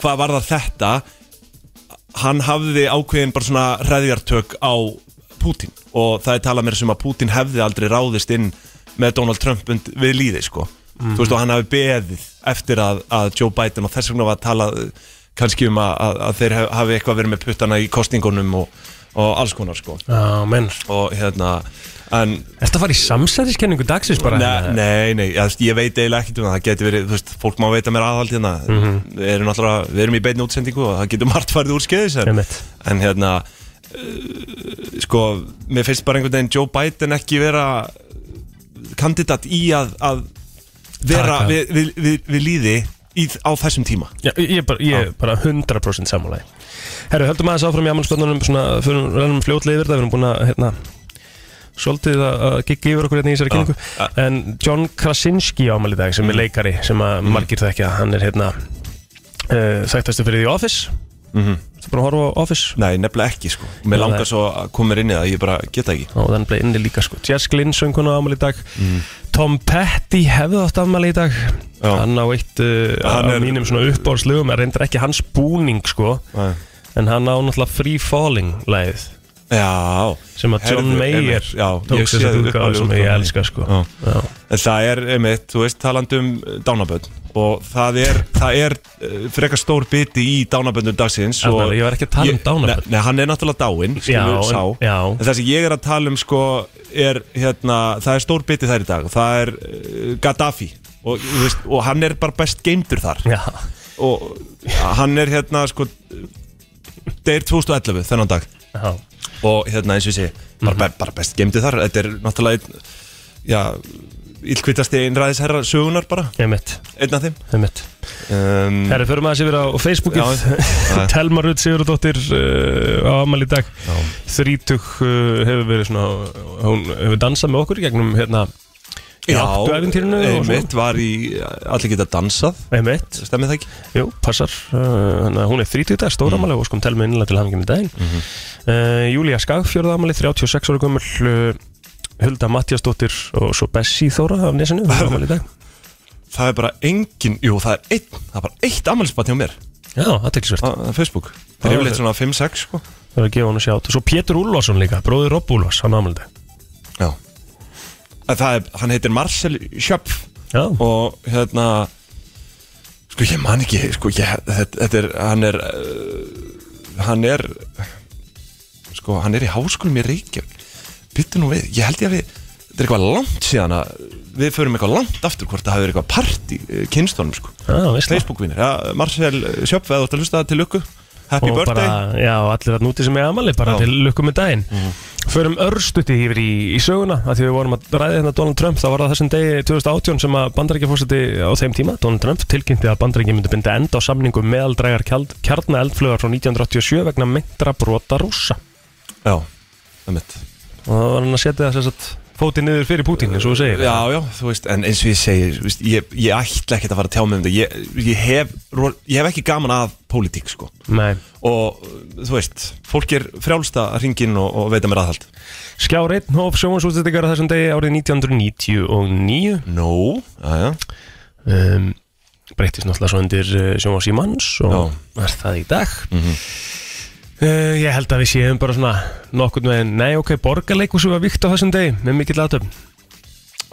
hvað var það þetta? Hann hafði ákveðin bara svona hreðjartök á Putin og það er talað mér sem að Putin hefði aldrei ráðist inn með Donald Trump und, við líði sko. Þú veist og hann hafi beðið eftir að, að Joe Biden og þess vegna var að tala kannski um að, að, að þeir hafi eitthvað verið með puttana í kostningunum og, og alls konar sko. Menn. Og hérna en Þetta var í samsæðiskenningu dagsins bara? Nei, nei, nei, ég, ég veit eiginlega ekkert um það, það getur verið, þú veist, fólk má veita mér aðhald hérna, við erum náttúrulega, við erum í beinni útsendingu og það getur margt farið úr skeiðis en, hérna, uh, sko, mér finnst bara einhvern veginn Joe Biden ekki vera kandidat í að, að vera Taka. við, við, við, við líði í, á þessum tíma. Já, ég er bara, ég er bara 100% sammálaði Herru, höldum aðeins áfram í ammalspöndunum svona, fyrir rennum fljótlega yfir þetta við erum búin að, hérna svolítið að að gigga yfir okkur hérna í þessari kynningu. En John Krasinski ámæli í dag sem er leikari sem að margir þekkja hann er hérna uh, þekktastu fyrir The Office Mm Þú búin að horfa á Office? Nei, nefnilega ekki, sko. Mér Já, langar það- svo að koma inn í það, ég bara geta ekki. og þannig bleið inni líka sko. Jess Glynn söng hún á ámæli í dag. Tom Petty hefði átt afmæli í dag. Já. hann á eitt uh, Hann af er- mínum svona uppbórslugum er reyndar ekki hans búning sko. Nei. en hann á náttúrulega Free Falling lagið Já. sem að John Mayer tók þess að útgáfa sem ég elska sko Já. En það er, einmitt, þú veist, talandi um dánabönd og það er, það er uh, frekar stór biti í dánaböndum dagsins og ég var ekki að tala um. Nei, nei, hann er náttúrulega dáinn, skilur, en- sá. En það sem ég er að tala um, sko, er, hérna, það er stór biti þær í dag það er uh, Gaddafi og, veist, og hann er bara best geimdur þar Já. og hann er, hérna, sko deyr 2011 þennan dag Já. Og hérna eins og segi bara, Mhm. bara best gemdi þar þetta er náttúrulega já, illkvitasti einræðisherra sögunar bara einn af þeim einmitt. um, Herri, förum aðeins yfir á Facebookið. Telma Rudd Sigurðardóttir uh, á amal í dag. Þrítug uh, hefur verið svona hún hefur dansað með okkur í gegnum hérna í áttu æfintýrinu og einmitt var í allir geta dansað. Einmitt, stemmið það ekki? jú, passar. Uh, þannig að hún er þrítug dag, stóra Mm. amali og skum Telma innlega til hafingin í daginn. Mhm. uh, Júlía Skagfjörða amali, 36 ára gömul uh, Hulda Mattiasdóttir og svo Bessi Þóra af nesinu, hún á amali í dag. Það er bara engin, jú það er einn það er bara eitt ammælisbat hjá mér. Já, það er ekki svært á á Facebook. Það er yfirleitt það- svona 5-6 sko. Það er að gefa hann að sjá svo Pétur Úlfarsson líka, bróðir Robb Úlfars, hann það er, hann heitir Marcel Schöpf Já, og hérna sko ég man ekki sko ég, þetta, þetta er hann er uh, hann er sko hann er í háskólum í Reykjavík. Byttu nú við, ég held ég að við þetta er eitthvað langt síðan að við förum eitthvað langt aftur hvort það verið eitthvað part í uh, kynstónum sko, ja, Marcel Schöpf, eða þú ert að hlusta til lukku Happy Og birthday. bara, já, allir að núti sem er amali Bara til lukkum með daginn. Förum örstuti yfir í, í söguna að Því við vorum að ræða hérna Donald Trump Það var það þessum degi 2018 sem að bandarækjafórseti á þeim tíma Donald Trump tilkynnti að bandarækja myndi binda enda á samningu meðaldrægar kjarna eldflögar frá 1987 vegna meintra brota rússa. Já, það mitt og það var hann að setja þess að fótið niður fyrir Pútín eins og þú segir. Já, já, þú veist, en eins og ég segi þú veist, ég, ég ætla ekkert að fara að tjá mig um þetta. Ég, ég, hef, ég hef ekki gaman að pólitík, sko. Nei. og þú veist, fólk er frjálsta að ringin og, og veita mér aðhald. Skjár 1 hóf sjónvarsútsettingar þessum degi árið 1999 Nó, aðja um, breytist náttúrulega svo undir uh, sjónvars í manns og er það í dag. Mhm. Uh, ég held að við séum bara svona nokkurn veginn, nei ok, borgarleikhúsi var vikt á þessum degi með mikill aðtöfn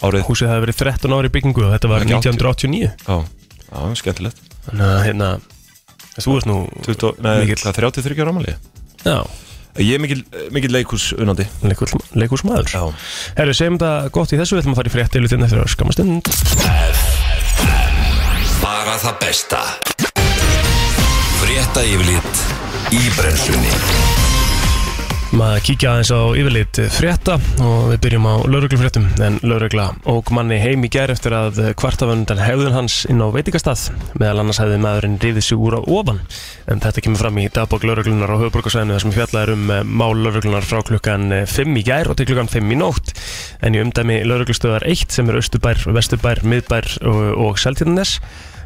Árið, húsið hefði verið 13 ári byggingu og þetta var Ekki 1989 já, já, skemmtilegt. Þannig að hérna þú veist nú 20, Nei, Mikill. hvað, 33 ára ámali já, Ég er mikil, mikil leikhús unnandi leikhús, leikhúsmaður. Já. Herru, segjum þetta gott í þessu, við ætlum að fara í fréttilu þinn eftir að skamastund Bara það besta. Frétta yfirlit í brennslunni. Maður kíkja aðeins á yfirleitt frétta og við byrjum á lauruglufréttum en laurugla óg manni heim í gær eftir að kvartaföndan hefðun hans inn á veitingastað. Meðal annars hefði maðurinn rifið sig úr á ofan en þetta kemur fram í dagbók lauruglunar á höfuborgarsvæðinu þar sem fjallar um eh, mál lauruglunar frá klukkan 5 í gær og til klukkan 5 í nótt. En í umdæmi lauruglustöðar 1 sem er Östubær, Vesturbær, Miðbær og, og Seltjarnes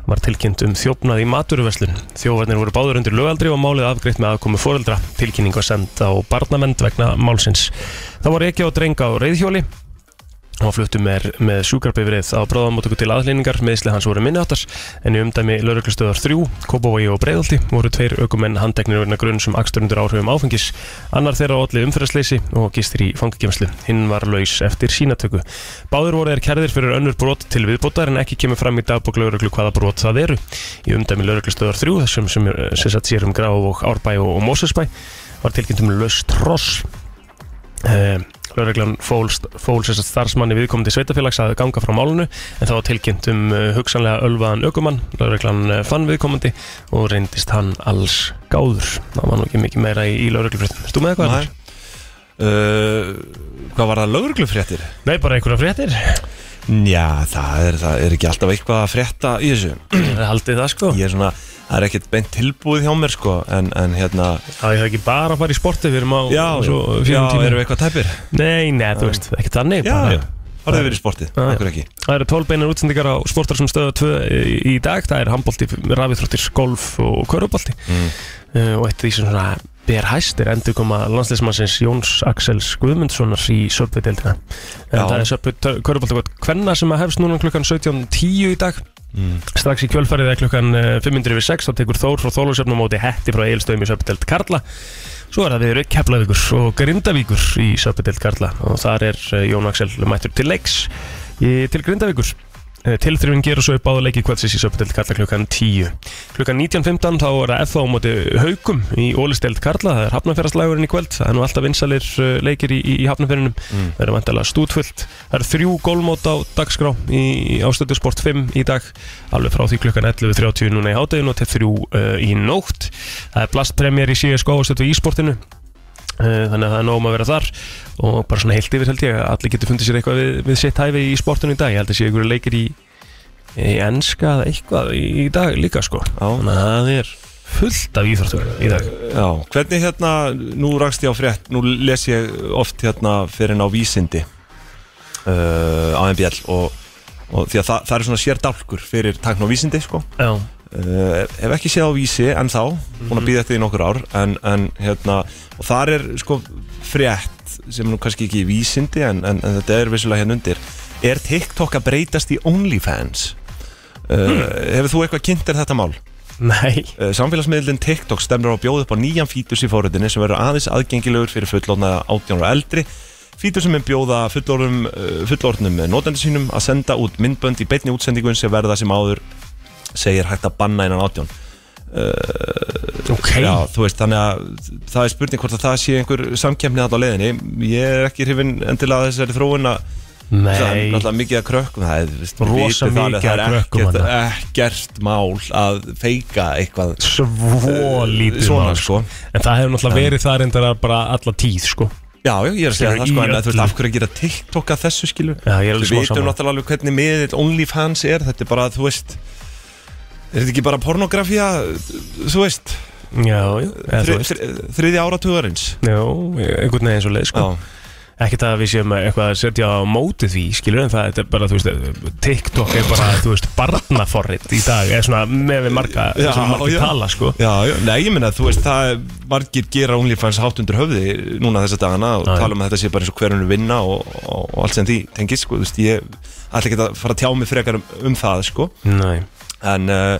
var tilkynnt um þjófnað í maturverslun. Þjófarnir voru báður undir lögaldri og málið afgreitt með aðkomu foreldra. Tilkynning var send á barnamennd vegna málsins. Það voru ekki á drenga á reyðhjóli og fluttum með, með sjúkarbifrið á bráðamótöku til aðleiningar meðsli hans voru minniháttars en í umdæmi lauruglustöðar 3, Kópavogi og Breiðalti voru tveir aukumenn handteknir vegna grunn sem aksturundur áhrifum áfengis. Annar þeirra allir umfyrirsleysi og gistir í fangakemslu hinn var laus eftir sínatöku Báður voru þeir kærðir fyrir önnur brot til viðbótar en ekki kemur fram í dagbók lauruglu hvaða brot það eru. Í umdæmi lauruglustöðar 3 þessum sem, sem sér um Grá og Árbæ og, og Mósusbæ var tilkynnt um laus tross Lörglann fól, fól sérst starfsmanni viðkomandi sveitafélags að ganga frá málunu en var tilkynnt um uh, hugsanlega ölvaðan ökumann. Lörglann uh, fann viðkomandi og reyndist hann alls gáður. Það var nú ekki mikið meira í, í lauruglufréttum. Erstu með eitthvað? Uh, hvað var það lauruglufréttir? Nei, bara einhverja fréttir. Já, það er, það er ekki alltaf eitthvað að frétta í þessu Haldið það sko. Ég er svona, það er ekkert beint tilbúið hjá mér sko En, en hérna Það er ekki bara að fara í sporti, við erum á Já, svo já, erum við eitthvað tæpir? Nei, nei, þú veist, ekki þannig. Já, bara- já, farðu yfir í sportið, Já, okkur ekki Það eru 12 beinar útsendingar á sportar sem stöða 2 í, í dag, það er handbólti, rafithróttir, golf og körubolti Mm. uh, og eitt af því sem svona ber hæst er endur koma landsleismannsins Jóns Axels Guðmundssonar í söpvideildina en það er körubolti hvenna sem að hefst núna klukkan 17.10 í dag. Mm. strax í kjölfarið er klukkan eh, 506 þá tekur Þór frá Þólusöfnum móti Hetti frá Eilstöðum í söpvideld Karla. Svo er það viður Keflavíkur og Grindavíkur í söpvideld Karla. Og þar er eh, Jón Axel mættur til leiks í, til Grindavíkur Tilþrifin gerur svo upp áður leiki kvöldsins í söpudeld Karla klukkan 10 Klukkan 19.15 þá er það FH á móti Haukum í Ólisteld Karla, það er hafnafjörðslægurinn í kvöld. Það er nú alltaf vinsalir uh, leikir í, í, hafnafjörðinum, Mm. það er vantilega stútfullt. Það er þrjú gólmót á dagskrá í, ástöðu sport 5 í dag. Alveg frá því klukkan 11.30 núna í hádeginu og til þrjú uh, í nótt. Það er blastpremjör í CSGO ástöðu í sportinu þannig að það er nóg um að vera þar og bara svona heilt yfir held ég að allir getur fundið sér eitthvað við, við sitt hæfi í sportinu í dag. Ég held að sé einhverju leikir í, í enska eða eitthvað í, dag líka sko. Þannig að það er fullt af íþróttum í dag. Já, hvernig hérna, nú rakst ég á frétt, nú les ég oft hérna fyrir en á vísindi uh, á MBL og, og því að það, það er svona sér dálkur fyrir takn á vísindi sko. Já, uh, hef ekki séð á vísi en þá búin að býða eftir því nokkur ár en, en hérna, og þar er sko frétt sem nú kannski ekki í vísindi en, en, en þetta er vissulega hérna undir. Er TikTok að breytast í OnlyFans? Uh, hefur þú eitthvað kynnt er þetta mál? nei. Uh, Samfélagsmiðlinn TikTok stemur á að bjóða upp á nýjan fítus í fóruðinni sem verður aðeins aðgengilegur fyrir fullorðna 18 ára eldri. Fítur sem er bjóða fullorðum, uh, fullorðnum notandi sínum að senda út myndbönd í beinni útsendingun sem verða sem áður segir hægt að banna innan 18 Ok, Já, þú veist, þannig að það er spurning hvort að það sé einhver samkemni þarna á leiðinni. Ég er ekki hrifin endilega að þessari þróun að það er náttúrulega mikið að krökkum það er, veist, við Rosa vitum það alveg, mikið það er krökkum ekkert, mál að feika eitthvað Svo lítið svona mál, sko. En það hefur náttúrulega verið það reyndar að bara alla tíð sko. Já, já, ég er að segja það sko, en að þú veist, af hverju að gera TikTok að þessu skilu Já, ég er alveg Við smá vitum saman náttúrulega alveg hvernig miðill OnlyFans er, þetta er bara, þú veist Er þetta ekki bara pornografía, þú veist, Já, já, eða þú veist. þri, þriði áratugarins. Já, einhvern veginn svo leið sko. Ekkert að við séum eitthvað að setja á móti því skilur en það þetta er bara, þú veist TikTok er bara, þú veist, barnaforrit í dag, eða svona með við marga Já, sem margir já. tala, sko. Já, já, nei, ég minna, þú veist, það er margir gera OnlyFans hátt undir höfði núna þessa dagana og Já, tala um að þetta sé bara eins og hverjum vinna og, og, og allt sem því tengist, sko, þú veist, ég ætla ekki að fara að tjá mig frekar um, um það, sko. Nei, En uh,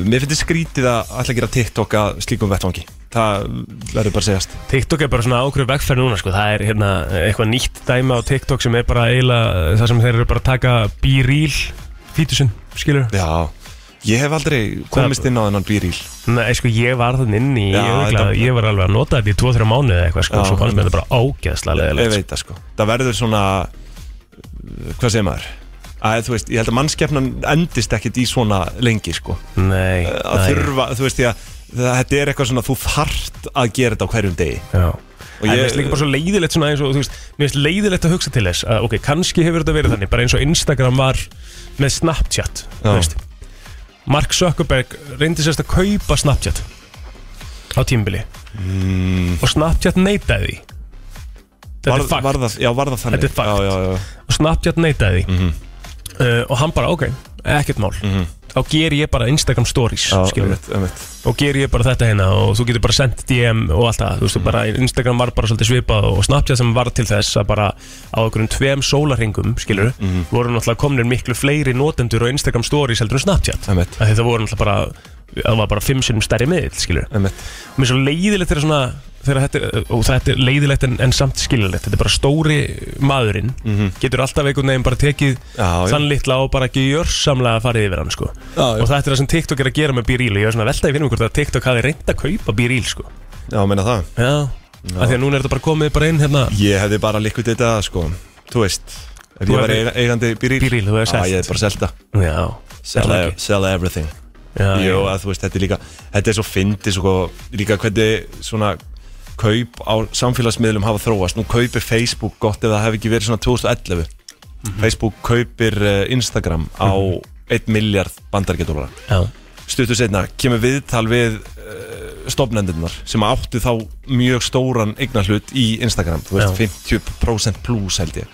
mér finnst þetta skrítið að að gera TikTok að slíkum vettvangi. Það verður bara að segjast. TikTok er bara svona ákveður vegferð núna, sko. Það er hérna eitthvað nýtt dæmi á TikTok sem er bara eiginlega það sem þeir eru bara að taka B-Reel fítusinn, skilur Já, ég hef aldrei komist inn á þennan bíríl Nei, sko, ég var þann inn í, Já, ég, örugglega- þetta- ég var alveg að nota þetta í 2-3 mánuði eða eitthvað, sko, Já, svo fannst mér þetta bara ágæðslega Ég leðilegt veit það sko. Það verður svona Hvað segir maður? Að þú veist, ég held að mannskefnan endist ekkit í svona lengi sko. Nei, að nei. þurfa, þú veist ég að það- þetta er eitthvað svona, þú þarft að gera þetta á hverjum degi. Já. Og En ég- mér finnst líka bara svo leiðilegt svona eins og, þú veist, mér finnst leiðilegt að hugsa til þess að, ok, kannski hefur þetta verið þannig, bara eins og Instagram var með Snapchat, þú Já. veist. Mark Zuckerberg reyndi sérst að kaupa Snapchat á tímabili. Mm, og Snapchat neitaði því. Þetta var, er fakt. var það, Já, var það þannig. Þetta er fakt. Já, já, já. Og Snapchat neitaði því. Mhm. Uh, og hann bara, ok, ekkert mál Mhm. þá ger ég bara Instagram stories Já, skilurðu. einmitt, einmitt. og ger ég bara þetta hérna og þú getur bara sendt DM og allt það, þú veist, bara Instagram var bara svolítið svipað og Snapchat sem var til þess að bara á einhverjum tveim sólarhingum, skilur Mhm. voru náttúrulega komnir miklu fleiri notendur og Instagram stories heldur en Snapchat þetta voru náttúrulega bara það var bara fimm sinnum stærri miðl, skilur og mér er svo leiðilegt þegar svona þetta er, og þetta er leiðilegt en, en samt skilulegt þetta er bara stóri maðurinn Mhm. getur alltaf einhvern veginn bara tekið Já, þann litla og bara ekki gjörsamlega farið yfir hann sko. Já, og þetta er það sem TikTok er að gera með og ég er svona veltaði fyrir mig hvort að TikTok hafi reynd að kaupa B-Reel sko. Já, meina það. Já, af því að núna er þetta bara komið bara inn hérna. Ég hefði bara líkvið þetta, sko. Þú veist Ef Þú ég var hefði- eiga- eigandi byrýl B-Reel, þú hefði selt. ég hefði bara selta. Já, Sell, ekki? sell everything. Já, Jú, að þú veist, þetta er líka Þetta er svo fyndi, sko. Líka hvernig svona kaup á samfélagsmiðlum hafa þróast. Nú kaupir Facebook gott ef það hefði ekki verið svona 2011 Mhm. Facebook kaupir uh, Instagram á 1 miljard bandargetólara já. stuttu setna kemur viðtal við uh, stofnendurnar sem áttu þá mjög stóran eignarhlut í Instagram, þú veist, 50% plus held ég.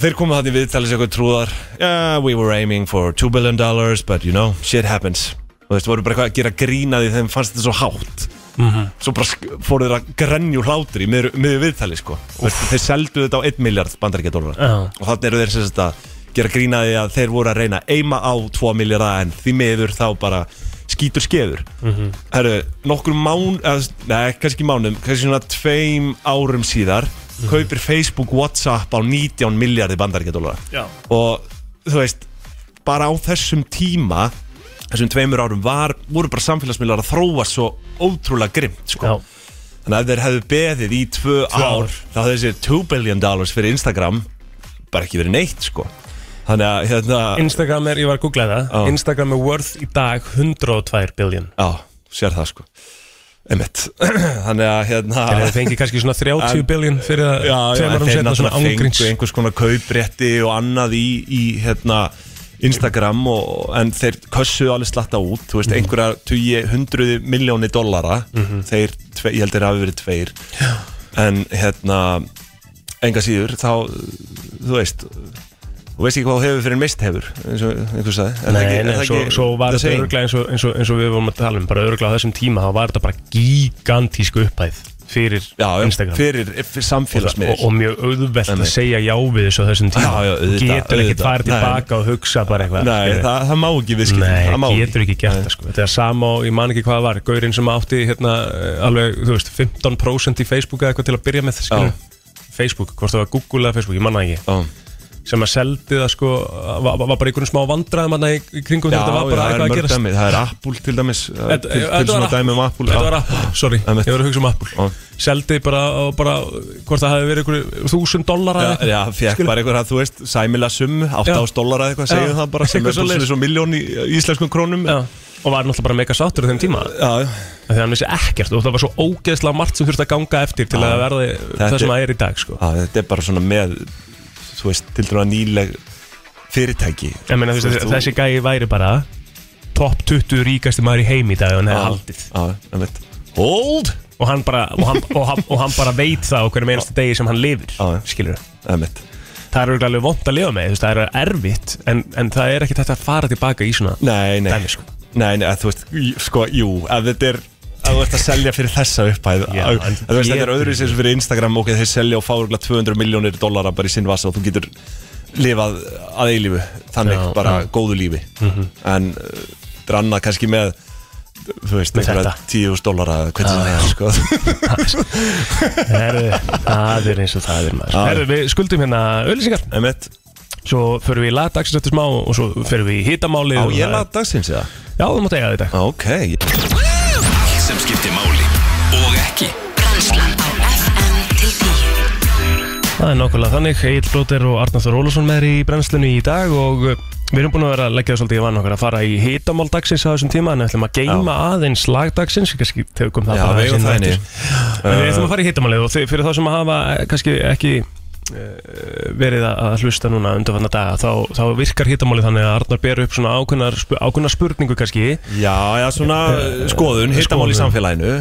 Þeir komu þannig viðtalið sér eitthvað trúðar yeah, we were aiming for 2 billion dollars but you know, shit happens. Þú veist, voru bara eitthvað að gera grína því þeim fannst þetta svo hátt Mhm. svo bara fóru þeir að grenju hlátur í miður, miður viðtali sko þeir seldu þetta á 1 miljard bandaríkjadólar Já. og þannig eru þeir sem sagt að gera grína því að þeir voru að reyna eima á 2 miljardar en því miður þá bara skítur skeður Mhm. Herru, nokkur mán eða, Nei, kannski mánum, kannski svona tveim árum síðar Mhm. kaupir Facebook Whatsapp á 19 miljardi bandaríkjadólar Já. og þú veist bara á þessum tíma þessum tveimur árum var, voru bara samfélagsmiðlar að þróa svo ótrúlega grimt sko. Þannig að ef þeir hefðu beðið í tvö, Tvö ár, ár. þá hefði þessi 2 billion dollars fyrir Instagram bara ekki verið neitt sko. þannig að hérna Instagram er, ég var að googla það Já. Instagram er worth í dag 102 billion já, sér það sko einmitt þannig að hérna þeir fengi kannski svona 30 En- billion fyrir að þeir náttúrulega fengu einhvers konar kauprétti og annað í, í hérna, Instagram og, en þeir kössuðu alveg slatta út þú veist, einhverja tugi, hundruði miljóni dollara, þeir, tve, ég held þeir hafi verið tveir. Já. en hérna enga síður, þá, þú veist þú veist ekki hvað hefur fyrir mist hefur eins og einhver sagði. Það Nei, ekki- nei, það svo, ekki svo var þetta örglega eins og, eins, og, eins og við vorum að tala um bara örglega á þessum tíma, þá var þetta bara gigantísku upphæð fyrir já, Instagram. fyrir, fyrir og, samfélagsmiðl og mjög auðvelt að segja já við þessu þessum tíma. Já, já, auðvitað, getur ekki farið tilbaka og hugsa bara eitthvað Nei, það, það má ekki viðskipt Nei, getur ekki. gert það sko. Þetta er sama og ég man ekki hvað það var Gaurinn sem átti hérna eh, alveg, þú veist, 15% í Facebook eða eitthvað til að byrja með. Facebook, hvort það var Google eða Facebook, ég manna ekki. Já. Sem að seldi það sko var, var bara einhvern smá vandræðum hann í í kringum Já, þetta var bara eitthvað að gerast. dæmi. Það er Apple til dæmis uh, Þetta- Til, til svona dæmi um Apple. Þetta var Apple, sorry, ég var að hugsa um Apple. Já. Seldi bara, bara hvort það hefði verið einhverju þúsund dólar Já, já, fekk bara einhver að þú veist Sæmila summu, 8 dólar eða eitthvað segjum það bara sem er svona miljón í í íslenskum krónum. Og var náttúrulega bara mega sáttur á þeim tíma. Því að hann vissi ekkert og það var svo ógeðslega margt sem þurfti að ganga eftir til að verði Þetta það sem það er í dag sko. Já, þetta er bara svona með þú veist, til dæmis nýleg fyrirtæki. Ég meina, þú veist, þú- þessi gæi væri bara topp 20 ríkasti maður í heim í dag og hann hefði haldið. veit Hold! Og hann, bara, og, hann, og, hann, og hann bara veit það á hverjum einasta degi sem hann lifir Já. skilur veit það er alveg vond að lifa með þú veist, það er erfitt en, en það er ekki þetta að fara tilbaka í svona Nei, nei, dæmi sko. nei, nei, að þú veist, sko, jú, ef þetta er að þú ert að selja fyrir þessa upphæð Já, að, en að þú veist, þetta er getur öðru sem fyrir Instagram og þeir selja og fá örugglega 200 miljónir dollara bara í sinn vasa og þú getur lifað að eilífu. Þannig Já, bara já. Góðu lífi. En uh, þetta er annað kannski með þú veist, einhverja. 10.000 dollara eða hvernig Já, það er, sko. Það er eins og það er maður. Já. Herðu, við skuldum hérna Emmett, svo förum við í lagdagsins eftir smá og svo förum við í hittamáli á ég laði dagsins eða? Já, þú mátt eiga þetta. Ok, skiptir máli og ekki. Brennslan á FM til 10 Það er nákvæmlega þannig, Egil Blóter og Arnáþur Ólafsson með þér í brennslunni í dag og uh, við erum búin að vera að leggja það svolítið í vann okkar að fara í hitamál dagsins á þessum tíma en við ætlum að geima aðeins lagdagsins, kannski tegum það Já, bara við við ætlum að fara í hitamálið og fyrir þá sem að hafa eh, kannski ekki eh, verið að hlusta núna undanfanna daga þá, þá virkar hitamálið þannig að Arnar ber upp svona ákveðnar, spu- ákveðnar spurningu kannski Já, já, svona uh, skoðun, hittamál í skoðun. samfélaginu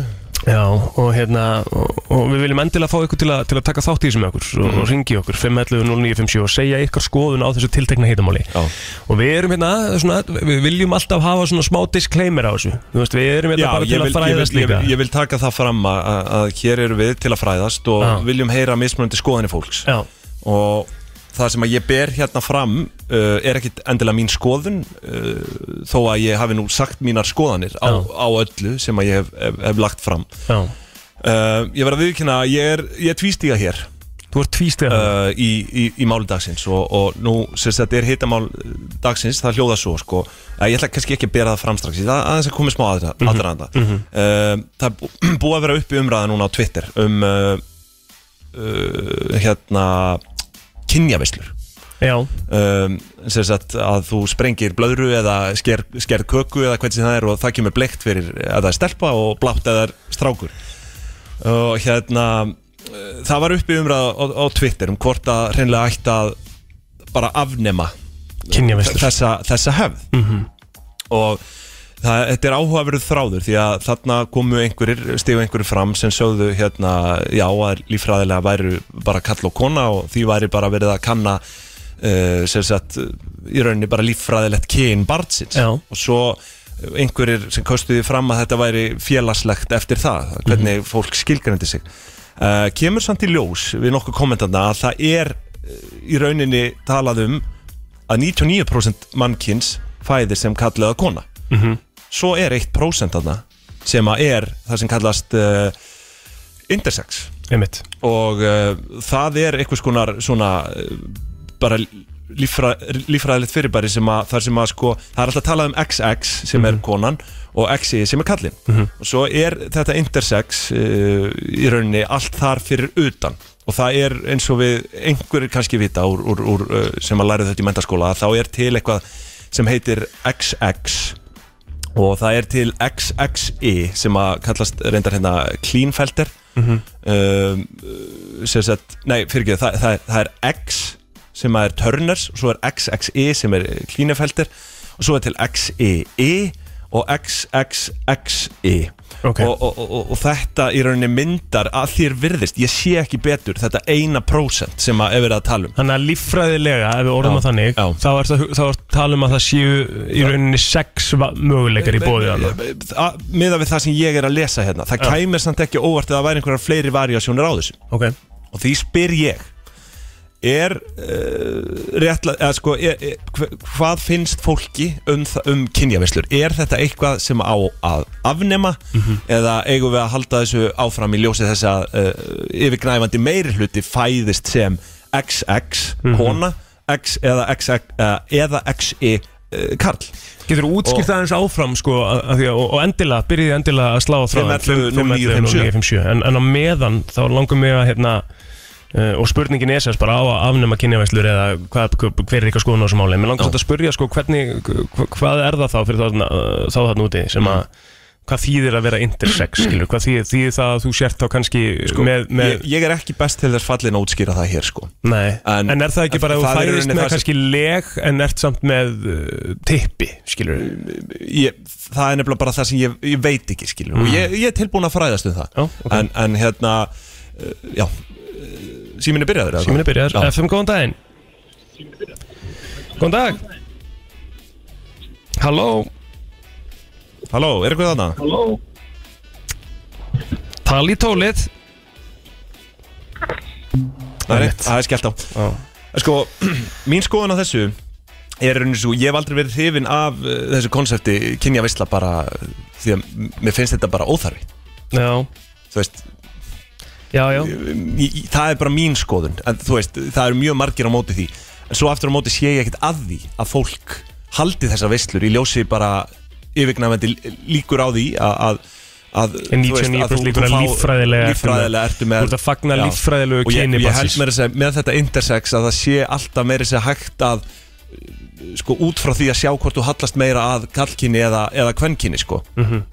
Já, og hérna og, og við viljum endilega fá ykkur til, a, til að taka þátt í þessu með okkur og, Mhm. og ringi okkur. 511-0957 og segja ykkar skoðun á þessu tiltekna hitamáli og við erum hérna, svona, við viljum alltaf hafa svona smá disclaimer á þessu. Þú veist, við erum hérna Já, bara ég til vil, að ég, fræðast vil, ég, líka. vil, ég vil taka það fram að, að- hér eru við til að fræðast og Já. viljum heyra mismunandi skoðanir fólks. Og það sem að ég ber hérna fram uh, er ekkit endilega mín skoðun uh, þó að ég hafi nú sagt mínar skoðanir á, á öllu sem að ég hef, hef, hef lagt fram. Uh, Ég verð að viðkynna að ég er, er tvístíga hér. Þú ert tvístið uh, uh, í, í, í máli dagsins og, og nú sem þetta er hitamál dagsins það hljóða svo sko. Ég ætla kannski ekki að bera það fram strax ætla aðeins að koma smá aðra, Mhm. aðra uh, það er bú- búið að vera uppi umræða núna á Twitter um uh, uh, hérna kynjavislur Já, um, að þú sprengir blöðru eða sker, skerð köku eða hvernig það er og það kemur bleikt fyrir að það er stelpa og blátt eða strákur. Og hérna uh, það var uppi umræða á, á Twitter um hvort að hreinlega ætti að bara afnema þessa, þessa hefð og það, þetta er áhugaverð þráður því að þarna komu einhverjir stígu einhverjir fram sem sögðu hérna já að líffræðilega væru bara kall og kona og því væri bara verið að kanna uh, sem sagt í rauninni bara líffræðilegt kyn barnsins. Já. og svo einhverjir sem kostuði fram að þetta væri félagslegt eftir það, hvernig fólk skilgrandi sig. Uh, kemur samt í ljós við nokkuð kommentarna að það er uh, í rauninni talað um að 99% mannkins fæðir sem kallega kona svo er 1% þarna sem að er það sem kallast uh, intersex. Einmitt. Og uh, það er einhvers konar svona uh, bara líffræ, líffræðilegt fyrirbæri sem að þar sem að sko, það er alltaf talað um XX sem er konan og XY sem er kallinn. Og svo er þetta intersex í rauninni allt þar fyrir utan. Og það er eins og við einhverjir kannski vita úr, úr, úr, sem að læra þetta í mentaskóla þá er til eitthvað sem heitir XX og það er til XXI sem að kallast reyndar hérna Klínfelter mm um, sem sagt, nei fyrir ekki það, það, það er X sem að er Turners og svo er XXI sem er Klínfelter og svo er til XII og XXXI Ok. og, og, og, og þetta í rauninni myndar að þér virðist, ég sé ekki betur þetta eina prósent sem að verið að tala um Þannig að líffræðilega, ef við orðum að þannig já. þá er það er tala um að það séu í rauninni sex möguleikar í bóðið Að- miðað við það sem ég er að lesa hérna það Já. kæmir samt ekki óvart að það væri einhverjar fleiri variasjónir á þessu Ok, og því spyr ég er uh, réttlega, eða sko er, er, hva- hvað finnst fólki um, um kynjavislur er þetta eitthvað sem á að afnema? Eða eigum við að halda þessu áfram í ljósi þess að uh, yfirgnæfandi meiri hluti fæðist sem XX kona X eða XX uh, eða XI karl. Getur þú útskýrt aðeins áfram sko, að, að og, endilega, byrjiði endilega að slá á þráðan 511 0957 en, en á meðan þá langum við að hérna Uh, og spurningin er sérst bara á að afnema kynjavæslur eða hvað, hver er eitthvað skoðun á þessu máli? Mér langar svolítið að spyrja sko hvernig hva- hvað er það þá fyrir þá, uh, þá þarna úti sem að hvað þýðir að vera intersex skilur, hvað þýðir, þýðir það að þú sért þá kannski með, með ég, ég er ekki best til þess fallin að útskýra það hér sko. Nei, En- en, er það ekki bara að þú rauninni með kannski leg en ert samt með uh, tippi skilur ég, það er nefnilega bara það sem ég, ég veit ekki skilur og ég, ég er tilbúin að fræðast um það. Já, ok. en, en hérna uh, já, síminn er byrjaður eða Síminn er byrjar, Já. FM góðan daginn. Góðan dag. Halló. Halló, er eitthvað þarna? Tal í tólið. Nei, Einmitt. það er skellt á. Já. Sko, mín skoðun á þessu er raunin svo, ég hef aldrei verið hrifin af uh, þessu konsepti kynja veistla bara uh, því að m- mér finnst þetta bara óþarfi. Já, þú veist, já, já. Ég, það er bara mín skoðun. En þú veist, það eru mjög margir á móti því. En svo aftur á móti sé ég ekkert að því að fólk haldi þessar veislur í ljósi bara yfirgnæfandi líkur á því að, að, veist, 99% að þú- þú fá- með- líffræðilega ertu með að fagna Já. líffræðilegu og ég, kyni ég held með, þess, með þetta intersex að það sé alltaf meiri sér hægt að sko út frá því að sjá hvort þú hallast meira að kallkyni eða, eða kvenkyni sko. Mhm.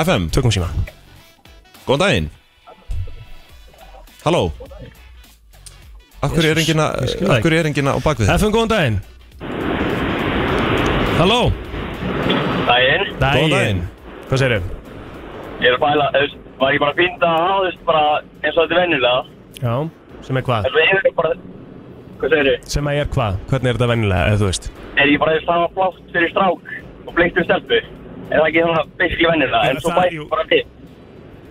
FM, Tökum síma góðan daginn Halló hverju er að- ég það af hverju er enginn á bakvið? FM, góðan daginn Halló Dæin, Góðan daginn Hvað segirðu? ég er að veist, var ég bara að finna að hafa, veist, bara eins og þetta er venjulega. Já, sem er hvað? En svo er ég bara, hvað segir þið? Sem að er hvað? Hvernig er þetta venjulega, eða þú veist? Er ég bara að hafa plátt fyrir strák og bleikt um stelpu? Er það ekki svona basically venjulega? Já, En svo það- bætt jú. bara við.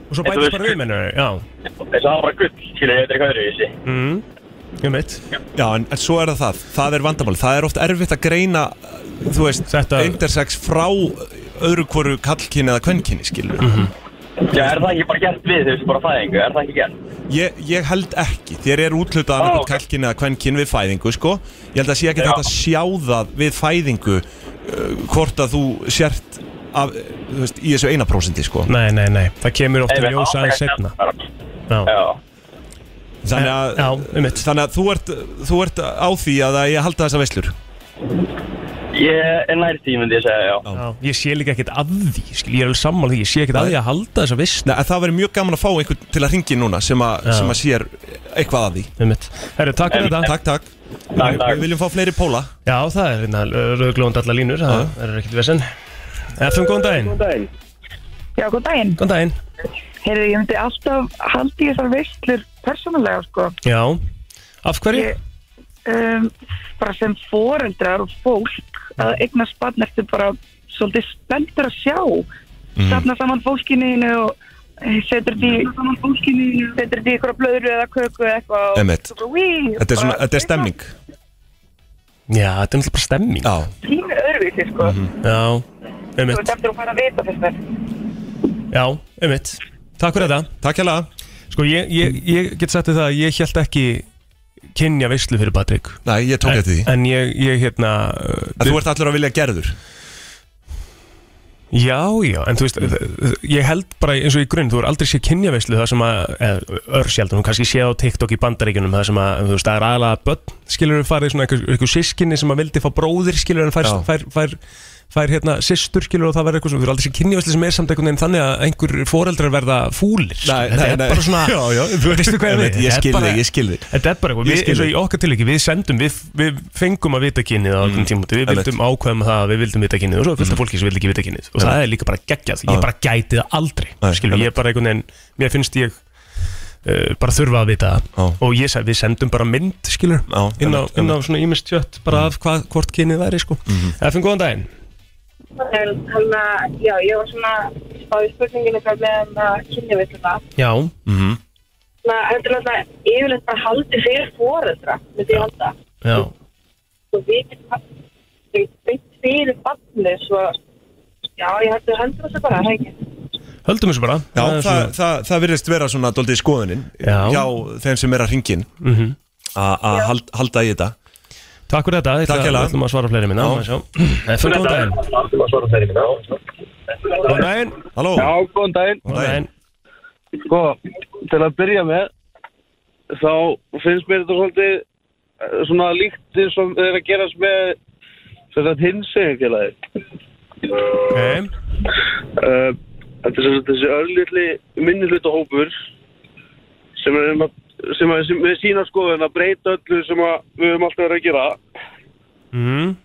Og svo bætist bara við, mennur Já, Þess að hafa bara gull, skilur ég, þetta er eitthvað öðruvísi. mm. ég mitt Já, en, en svo er það það, það er vandamál Það er oft erfitt að greina, þú veist, Þetta- intersex frá öðru hvoru kallkyni eða kvenkyni, skilur Mhm. Já, er það ekki bara gert við, þú veist, bara fæðingu? Er það ekki gert? Ég, ég held ekki, þér er útlutað Ó, annarkvæmt ok. kallkyni eða kvenkyni við fæðingu, sko Ég held að sé ekki Já. þetta að sjá það við fæðingu uh, hvort að þú sért af, veist, í þessu eina prósenti, sko. Nei, nei, nei, það kemur oft Nei, í við ljós aðeins setna Já, Já. Þannig að, Já, einmitt. þannig að þú, ert, þú ert á því að ég halda þessa veislur? Ég er nær því, myndi ég segja, já. Já, ég sé líka ekkert að því, skil, ég er alveg sammála því, ég sé ekkert að því að halda þessa vist Nei, en það verður mjög gaman að fá einhvern til að ringi núna sem, a, Já. sem að sér eitthvað að því. Einmitt. Herru, takk fyrir þetta. Takk, takk. Takk, takk. Við viljum fá fleiri póla. Já, það er hérna rauglónd allar línur, það er ekkert vesen FM, góðan daginn. Já, góð daginn. Góðan daginn. Heyrðu, ég myndi alltaf haldi í þessar veislur persónulega, sko. Já, af hverju? Ég, um, bara sem foreldrar og fólk að eignast barn eftir bara svolítið spenntur að sjá. Mm. Safna saman fólkininu og eh, setur því setur því ykkur blöðru eða köku eða eitthvað Þetta er, svona, þetta er stemming. Já, þetta er náttúrulega bara stemming. Já, Tími öðruvísi, sko. Já, Þú ert eftir að fara að vita þess mér. Já, einmitt. Takk fyrir þetta. Takk hérlega. Sko, ég, ég, ég get sagt þér það að ég held ekki kynja veislu fyrir Patrik. Nei, ég tók eftir því. En ég, ég hérna uh, að Þú ert allur að vilja gerður? Já, já, en þú veist, ég held bara eins og í grunn, þú er aldrei séð kynjaveislu það sem að, eða örsjaldum, þú kannski séð á TikTok í bandaríkjunum, það sem að, þú veist, það er aðalega börn, skilur við farið svona einhver sískinni sem að vildi fá bróðir, skilur við fær, Já. fær, fær, fær hérna sýstur, skilur og það verður eitthvað svona, þú er aldrei séð kynjaveislu sem er samt einhvern veginn þannig að einhver foreldrar verða fúlir, Nei, þetta nei, er nei. bara svona, Já, já, veistu hvað ég veit, við, ég skil þig, ég skil þig. Þetta er bara eitthvað, við, eins og í okkar tilviki, við sendum, við, við fengum að vita kynið á öllum tímúti, við einmitt. vildum ákveðum það að við vildum vita kynið og svo er fullt af fólki sem vil ekki vita kynið og það er líka bara geggjað, ég Já. bara gæti það aldrei, Nei, skilur, ég er bara einhvern veginn, mér finnst ég uh, bara þurfa að vita Já. það og ég sagði, við sendum bara mynd, skilur, Já, inn, á, einmitt, inn á svona ímest tjött, bara af hvað, hvort kynið væri, sko. Það finnst góðan daginn. En hann að, já, ég var svona spáði spurninginu hvað með hann að kynja við þetta. Já, Mhm. Þannig að þetta er náttúrulega yfirleitt bara haldið fyrir foreldra, myndi ég halda. já, Og við getum fyrir barnið, svo, já, ég hætti að hendur þessu bara, hegi. höldum þessu bara. Já, það, svona- það, það virðist vera svona doldið skoðunin Já. hjá þeim sem er að ringin Mhm. að hald, halda í þetta Takk fyrir þetta, hérlega. Við ætlum að svara fleiri minna. FM, góðan daginn Góðan daginn Halló, Já, góðan daginn. Góðan daginn. Sko, til að byrja með, þá finnst mér þetta svolítið eh, svona líkt eins og þeir að gerast með sem þetta hinsegin félagi. Ok, Uh, þetta er sem sagt þessi örlítli minnihluta hópur sem er, um að, sem er sem, með sína skoðun að breyta öllu sem að við höfum alltaf verið að gera. Mhm.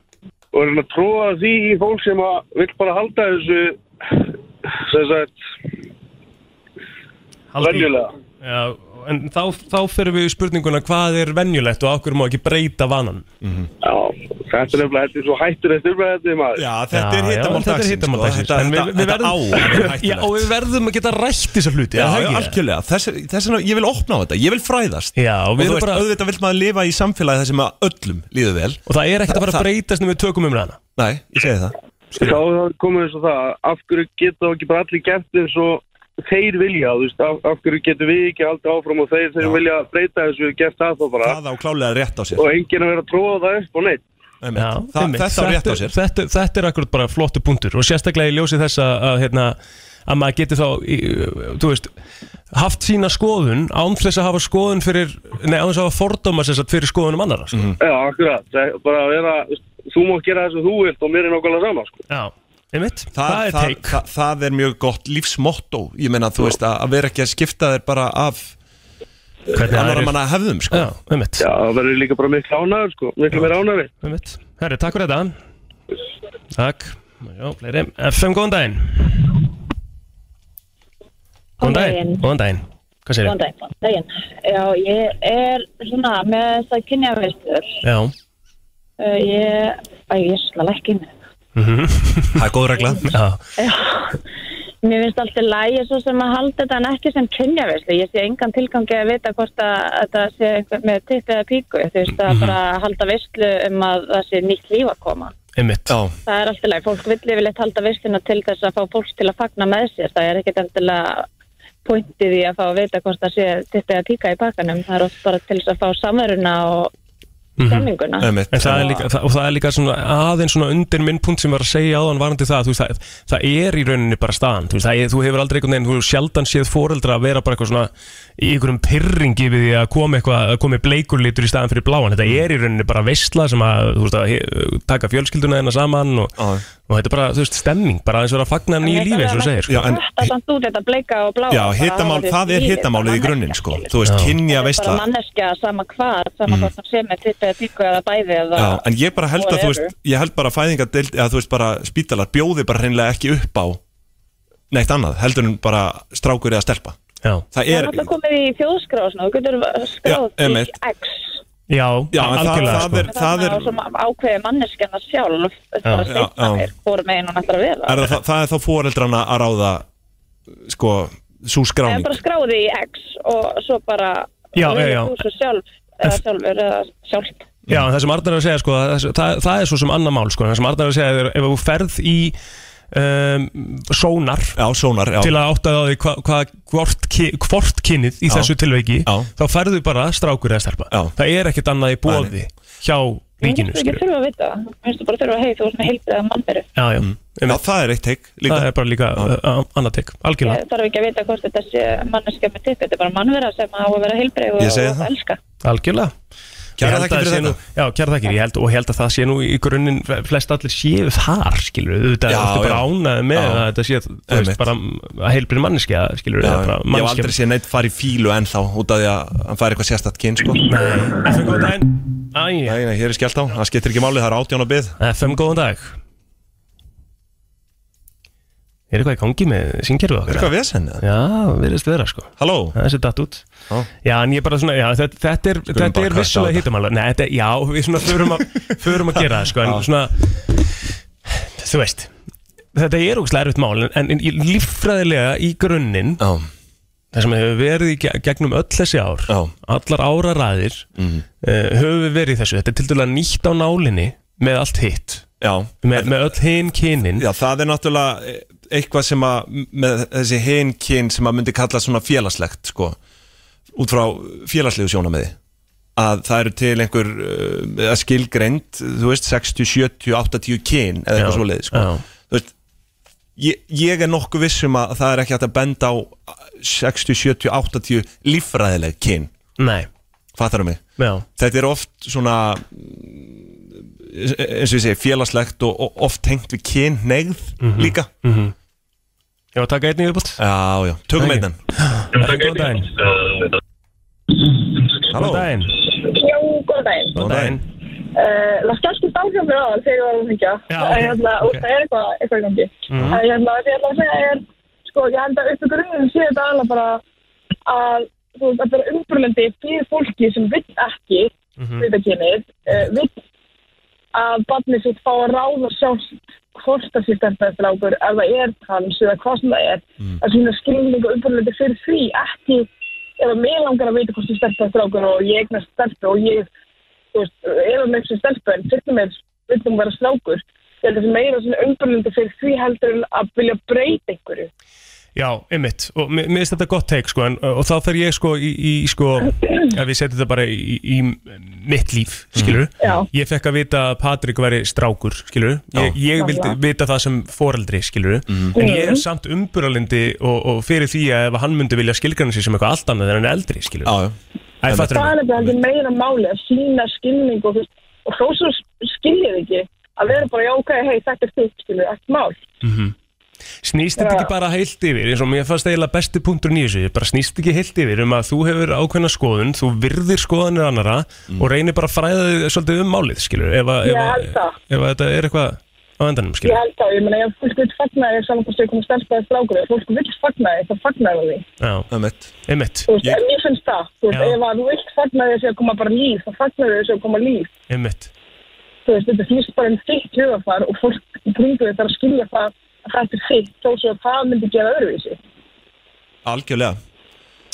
Og er að tróða því í fólk sem að vil bara halda þessu sem sagt venjulega. Já, en þá, þá fyrir við í spurninguna hvað er venjulegt og okkur má ekki breyta vanan? Já, þetta er nefnilega, þetta er svo hættur eftir með þetta maður. Já, þetta er hittamál er dagsins hitamál sko. dagsins. Þetta, En við- þetta, við þetta á verðum- að vera Já, og við hættulegt verðum að geta rætt þessa hluti Já, er það já, ekki? algjörlega, þess, þess vegna, ég vil opna á þetta, ég vil fræðast. Já, og og við þú erum veist, bara auðvitað vil maður lifa í samfélagi þar sem að öllum líður vel. Og það er ekkert að fara að Það- breytast nema við tökum um hana Nei, ég segi það. Þá komið eins og það, af hverju geta ekki bara allir gert eins og þeir vilja, þú veist, af, af hverju getum við ekki aldrei áfram og þeir, þeir vilja breyta þessu, gert það þá bara Það á klálega rétt á sér og enginn að vera að tróða það upp og neitt. Já, Þa, einmitt. Þetta á rétt á sér þetta, þetta er akkurat bara flottu punktur og sérstaklega í ljósi þess að, að, hérna, að maður geti þá í, þú veist, haft sína skoðun án þess að hafa skoðun fyrir nei, án þess að hafa fordóma sem sagt fyrir skoðunum annara sko. Mhm. Já, akkurat, það er bara að vera þú mátt gera það sem þú vilt og mér er nákvæmlega sama sko. Já, einmitt, það, það, er það, það, það er mjög gott lífsmotto. Ég meina, þú veist, að, að vera ekki að skipta þér bara af Hvernig annar aðrir- manna hefðum, sko. Já, einmitt, Já, það verður líka bara miklu ánæður sko, miklu meira ánæður einmitt. Herri, takk fyrir þetta. Takk. Já, fleiri. FM, góðan daginn. Góðan daginn. Góðan daginn. Hvað Góðan daginn, góðan daginn. Já, ég er svona með það kynjaveistur. Já. Uh, ég, að ég slá ekki inn. Það er góð regla Já, Já, mér finnst alltaf lægi svo sem að halda þetta en ekki sem kynjaveislu. Ég sé engan tilgangi að vita hvort að þetta sé einhver með tipp eða píku. Þú veist að bara halda veislu um að það sé nýtt líf að koma. einmitt Já, Það er alltaf lægi. Fólk vill yfirleitt halda veisluna til þess að fá fólk til að fagna með sér. Það er ekkit endilega pointið í að fá að vita hvort það sé tipp eða píka í pakkanum. Það er oft bara til þess að fá samveruna og stemminguna. einmitt En það er líka, það, og það er líka svona aðeins svona undir minn punkt sem var að segja áðan varandi það, þú veist, það, það er í rauninni bara staðan, þú veist, það þú hefur aldrei einhvern veginn, þú hefur sjaldan séð foreldra að vera bara eitthvað svona í einhverjum pyrringi við því að koma eitthvað, að koma bleikurlitur í staðan fyrir bláan, þetta er í rauninni bara veistla sem að, þú veist, að taka fjölskylduna þeirna saman og, Já. og þetta er bara, þú veist, stemming, bara aðeins vera að fagna nýju lífi eins og segir, Já, sko. en- Það er samt út þetta bleika og bláa Já, hitamál, það er bara í grunninn, sko Þú veist, Já. kynja Bara tippi eða píku eða bæði eða Já, en ég bara held að, þú whatever. veist, ég held bara að fæðingadeild, eða þú veist, bara spítalar bjóði bara hreinlega ekki upp á neitt annað, heldur en bara strákur eða stelpa Já, Það Það er er, alltaf komið í þjóðskrá og svona, þú getur skráð Já, í. X já, Já, það- algjörlega, það sko. er- það er- og svo ákveði manneskjana sjálf já, steikna já. mér, hvort megin hún ætlar að vera er það, það er þá foreldrana að ráða sko, svo Það er skráning bara skráði í X og svo bara Já, já, já. Sjálf eða sjálfur eða sjálft Já, en það sem Arnar er að segja, sko, það, það, það er svo sem annar mál, sko, það sem Arnar er að segja er ef þú ferð í um, sónar Já, sónar, já, til að átta á því hvað hva, hvort, ki- hvort kynnið í Já. þessu tilveiki Já. þá ferðu bara strákur eða stelpa Já. það er ekkert annað í bóði hjá Mér ríkinu finnst ekki skilur. þurfa að vita það. Mér finnst bara þurfa að hei þú ert með heilbriða mannveru já, já, Mm. já, það er eitt teik líka það er bara líka uh, annað tek, algjörlega Ég þarf ekki að vita hvort þetta sé manneskja með tippi þetta er bara mannvera sem á að vera heilbrið og, Ég segi og það. elska algjörlega. Held þakkir að fyrir þetta. Já, kæra þakkir, ég held, og held að það sé nú í grunninn flest allir séu þar, skilur við, þetta Já, er bara ánæði með að þetta sé, þú veist, bara að heilbrið manneskja, skilur við, Já, bara ég hef manneskja. aldrei séð neitt fara í fílu ennþá út af því að hann fær eitthvað sérstætt kyn sko. FM góðan daginn. Æ, nei, hér er skellt á, það skiptir ekki máli, það er átján á byð FM góðan dag Er eitthvað í gangi með syngjerðu Er okkar? eitthvað vesen? eða? Já, virðist vera sko Halló? Það er sér datt út Já. Já, en ég bara svona, já, þetta, þetta er, þetta bara er vissulega þetta. hittamála Nei, þetta, já, við svona förum að, förum að gera það sko En svona, þú veist Þetta er ógæslega erfitt mál En, en líffræðilega í grunninn Já, Það sem hefur verið í ge- gegnum öll þessi ár já, Allar áraræðir Mhm. uh, Höfum við verið í þessu Þetta er til dæla nýtt á nálinni Með allt hitt já Með, með öll hinn kynin Já, það er náttúrulega eitthvað sem að með þessi heinkyn sem að myndi kalla svona félagslegt sko, út frá félagslegu sjónamiði að það eru til einhver uh, skilgreind, þú veist 60, 70, 80 kyn eða eitthvað Já, svo leið sko. þú veist ég, ég er nokkuð vissum að það er ekki hægt að benda á 60, 70, 80 líffræðileg kyn, Nei, fattar mig? Já. Þetta er oft svona eins og ég segi félagslegt og, og oft tengt við kyn negð líka. Já, taka einnig viðbútt Já, já, tökum einnan Góðan daginn. Góðan daginn. Já, góðan daginn. Góðan daginn. Það skelltist á hjá mér aðal þegar ég var að hengja. Já, Það ok, hérna, og það er eitthvað, eitthvað í gangi. Það er hérna, ætla að segja er, sko, ég held að upp í grunnum sé þetta alveg bara að, þú veist, þetta er umbrúlendi fyrir fólki sem vill ekki, Mhm. við það kynið, uh, vill að barnið sitt fá að ráða sjálft hvort það sé stærta eftir ákur, ef það er trans eða hvað sem það er, að sína skilning og umbrúlendi fyrir því, ekki ef að mig langar að vita hvort er stærta eftir ákur og ég eignast stelpu og ég þú veist, ef að með sem stelpu en fyrir mér villum vera að það sé meira svona umbrunandi fyrir því heldur en að vilja breyta einhverju Já, einmitt, og mér finnst þetta gott teik sko, en, og þá fer ég sko í, í sko, ef við setjum þetta bara í, í mitt líf, skilur Já. ég fekk að vita að Patrik væri strákur, skilur ég, ég vildi vita það sem foreldri, skilur en ég er samt umburalindi og, og fyrir því að ef hann myndi vilja skilgrana sig sem eitthvað allt annað þegar hann er eldri, skilur Já, já. Æ, það er nefnilega heldur meira máli að sína skilning og, og þó svo skiljið ekki að vera bara, já, ok, hei, þetta er þitt, skilju, ekkert mál. Snýst þetta ekki bara heilt yfir eins og mér fannst eiginlega besti punktur í þessu bara snýst ekki heilt yfir um að þú hefur ákveðna skoðun þú virðir skoðanir annara og reynir bara að fræða þig svolítið um málið skilur, ef, að- ef, Ég að- það. ef að þetta er eitthvað á endanum Ég skilur held það, ég meina, ef fólk vil fagna þér saman hvort þau komið strákur, ef fólk vil fagna þér, þá fagna þér því. Já, Einmitt. einmitt, Þú veist, Ég- ég... mér finnst það, þú veist, Já. ef að þú vilt fagna þér sem að koma bara líf, þá fagna þér sem að koma líf. einmitt Þú veist, þetta snýst bara um þitt hugafar og fólk í kringu þarf að skilja það að þetta er þitt, þó að það myndi gera öðruvísi. Algjörlega.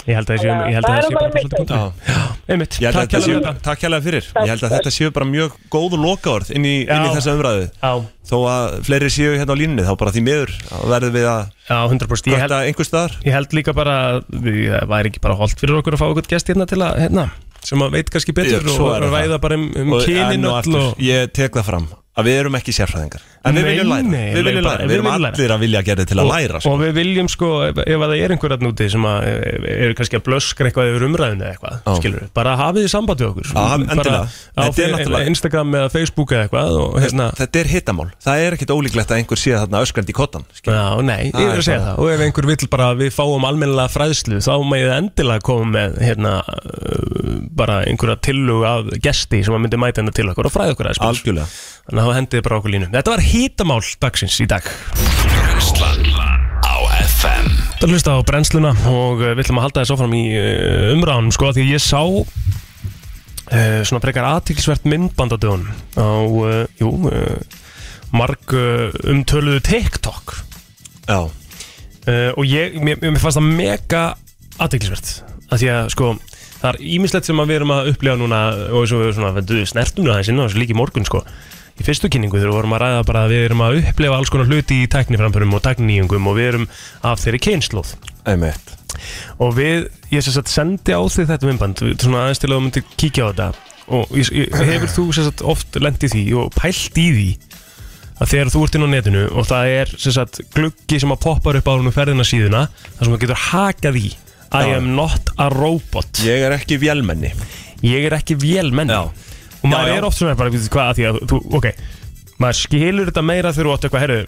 Ég held að það sé, ég held að Það það er sé bara svolítið punktur Já. Einmitt, takk séu, þetta. takk hérlega fyrir. Ég held að þetta séu bara mjög góð lokaorð inn í, inn í þessa umræðu. Já, Þó að fleiri séu hérna á línunni Þá bara því miður verðum við að já, 100% Ég held, Hvort einhver staðar. ég held líka bara að við- það væri ekki bara holdt fyrir okkur að fá okkur gest hérna til að, hérna sem að veit kannski betur og ræða bara um, um Og kynin og öll og Ég tek það fram að við erum ekki sérfræðingar En við viljum læra nei, Við viljum læra við Við erum allir að vilja gera til að læra sko. og við viljum sko, ef, ef að það er einhver að núti sem að eru kannski að blöskra eitthvað yfir umræðinu eða eitthvað, Já. skilur bara hafið þið samband við okkur endilega. bara á Þetta fe- Instagram eða Facebook eða eitthvað og hérna Þetta er hittamál Það er ekkit ólíklegt að einhver sé þarna öskrandi í kottan. Já, nei, ég að segja það og ef einhver vill bara að við fáum almennilega fræðslu þá megið endilega koma með hérna, bara einhverja tillögu af gesti sem að myndi mæta hennar til okkur og fræða okkur aðeins betur. Algjörlega Þannig að þá hendið þið bara okkur línu. Þetta var hitamál dagsins í dag. Brennslan á FM Það hlusta á brennsluna og uh, við ætlum að halda þess áfram í uh, umræðanum sko því að ég sá uh, svona frekar aðtilsvert myndband á uh, jú, uh, marg uh, umtöluðu TikTok. Já. Uh, og ég, mér, mér fannst það mega aðtilsvert að því að sko það er ímislegt sem að við erum að upplifa núna og svo svona, við snertum inn á þessu líki morgun sko í fyrstu kynningu þegar við vorum að ræða bara að við erum að upplifa alls konar hluti í tækniframförum og tæknýjungum og við erum af þeirri kynnslóð Einmitt. Og við, ég sem sagt sendi á þig þetta myndband, svona aðeins til að þú myndir kíkja á þetta. Og ég, ég, hefur þú sem sagt oft lendið því og pælt í því að þegar þú ert inn á netinu og það er sem sagt gluggi sem að poppar upp á hún ferðina síðuna þar sem þú getur hakað í I Já. am not a robot. Ég er ekki vélmenni. Ég er ekki vélmenni. Já. Og maður Já, er oft svona bara, við hvað, að því að þú, ok maður skilur þetta meira þegar þú átt eitthvað, herru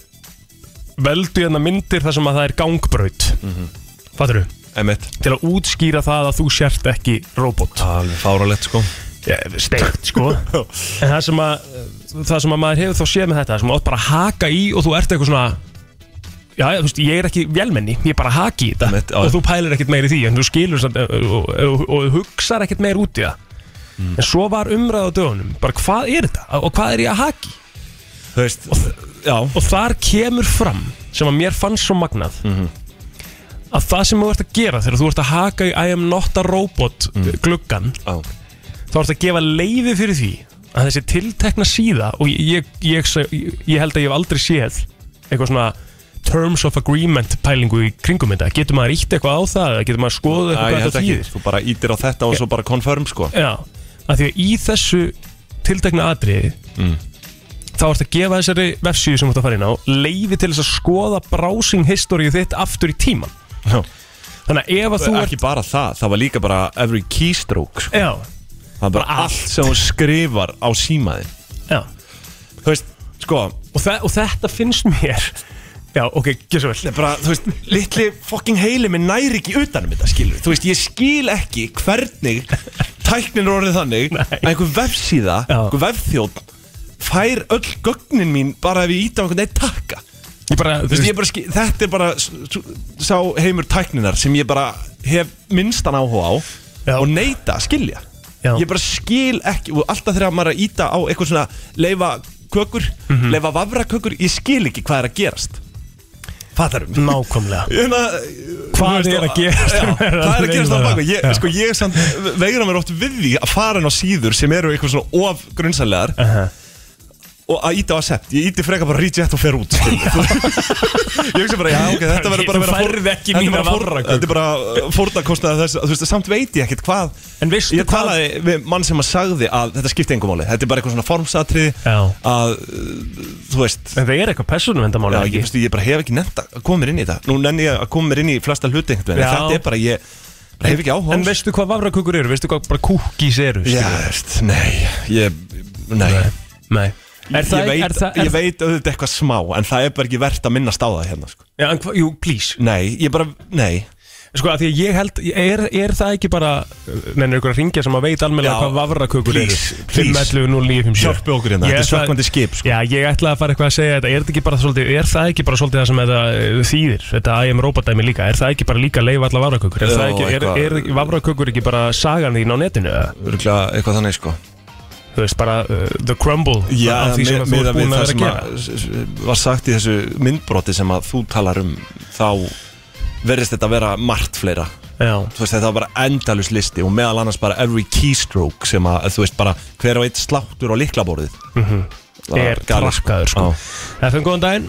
veldu hérna myndir þar sem að það er gangbraut. Mm -hmm. fattur þú? Einmitt. Til að útskýra það að þú sért ekki robot. Alveg fáralegt sko. Ja, steikt sko. En það sem að það sem að maður hefur þá séð með þetta sem að átt bara að haka í og þú ert eitthvað svona já, þú veist, ég er ekki vélmenni ég er bara að haki í þetta. Einmitt, já. og þú pælir ekkert meir í því en þú skilur og, og, og, og hugsar ekkert meir út í það Mm. en svo var umræð á dögunum bara hvað er þetta? Og hvað er ég að haki? Veist Já. Og þar kemur fram sem að mér fannst svo magnað Mhm. að það sem þú ert að gera þegar þú ert að haka í I am not a robot Mm. gluggan Já þá ert að gefa leiði fyrir því að þessi tiltekna síða og ég, ég, ég, ég held að ég hef aldrei séð eitthvað svona terms of agreement pælingu í kringum þetta. Getur maður ítt eitthvað á það? Getur maður skoðað Æ, eitthvað hvað ekki. þýðir? Þú bara ítir á þetta og svo bara confirm sko. Já, að því að í þessu tiltekna atriði Mm. þá ert að gefa þessari vefsíðu sem þú ert að fara inn á leiði til þess að skoða browsing history þitt aftur í tíman Já. Þannig að ef að þú Ekki bara það, það var líka bara every keystroke sko. Já, Það er bara bara allt sem hún skrifar á símaðin já. Þú veist, sko og, og þetta finnst mér Já, ok, gjör svo vel bara, þú veist, litli fucking heili minn næri ekki utanum þetta, skilur Þú veist, ég skil ekki hvernig tæknin er orðið þannig Nei. að einhver vefsíða, Já. einhver vefþjóð fær öll gögnin mín bara ef ég íta á einhvern veginn takka Ég bara, Þú veist, ég bara skil, þetta er bara s- s- sá heimur tækninar sem ég bara hef minnstan áhuga á Já. og neita að skilja Já. Ég bara skil ekki og alltaf þegar maður er að íta á eitthvað svona leifa kökur, Mhm. leifa vafra kökur ég skil ekki hvað er að gerast Fattar um nákvæmlega Hérna, Hvað er að gerast? Hvað er að gerast á baka? Ég, sko, ég samt veigra mér oft við því að fara inn á síður sem eru eitthvað svona of grunnsælegar uh -huh. Og að íta á accept, ég íti frekar bara reject og fer út skilur. ég hugsa bara, já ok, þetta verður bara að vera færð ekki þetta er mína bara fór- vafraköku. Þetta er bara fórnarkostnaði þess þú veist, samt veit ég ekkert hvað En veistu Ég hvað- talaði við mann sem að sagði að þetta skipti engum máli Þetta er bara eitthvað svona formsatrið Já. að, uh, þú veist En það er eitthvað persónuvendamáli Já, ég, ekki veistu, ég bara hef ekki nefnt að koma mér inn í þetta Nú nenni ég að koma mér inn í flesta hluti einhvern veginn en Já. Þetta er bara, ég bara hef ekki áhuga á En þessu. veistu hvað vafrakökur eru? Veistu hvað bara kúkís eru? Já, skilurðu? veist, nei Ég, nei, Nei Er það, ég, veit, er það, er ég veit auðvitað eitthvað smá En það er bara ekki verðt að minnast á það hérna sko. Já, en hvað, jú, please. Nei, ég bara, nei. Sko, að því að ég held, er, er það ekki bara Nennir ykkur að ringja sem að veit almennilega Já, hvað vafrakökur eru? please, please. 511-0957 Hjálpi okkur hérna, þetta er sökkvandi skip sko. Já, ég ætla að fara eitthvað að segja þetta. Er, þetta ekki bara svolítið, er það ekki bara svolítið það sem þetta eh, þýðir? Þetta IM robotdæmi líka. Er það ekki bara líka að leifa alla vafrakökur? Er, það er, vafrakökur ekki bara sagan þín á netinu? Örgulega eitthvað þannig sko Þú veist, bara uh, the crumble Já, af því sem þú ert búin það að sem vera að gera. s- var sagt í þessu myndbroti sem að þú talar um þá verðist þetta að vera margt fleira. Já, þú veist þetta var bara endalus listi og meðal annars bara every keystroke sem að þú veist bara hver og eitt sláttur á liklaborðið Það var er galið, trakkaður sko. Já. FM, góðan daginn.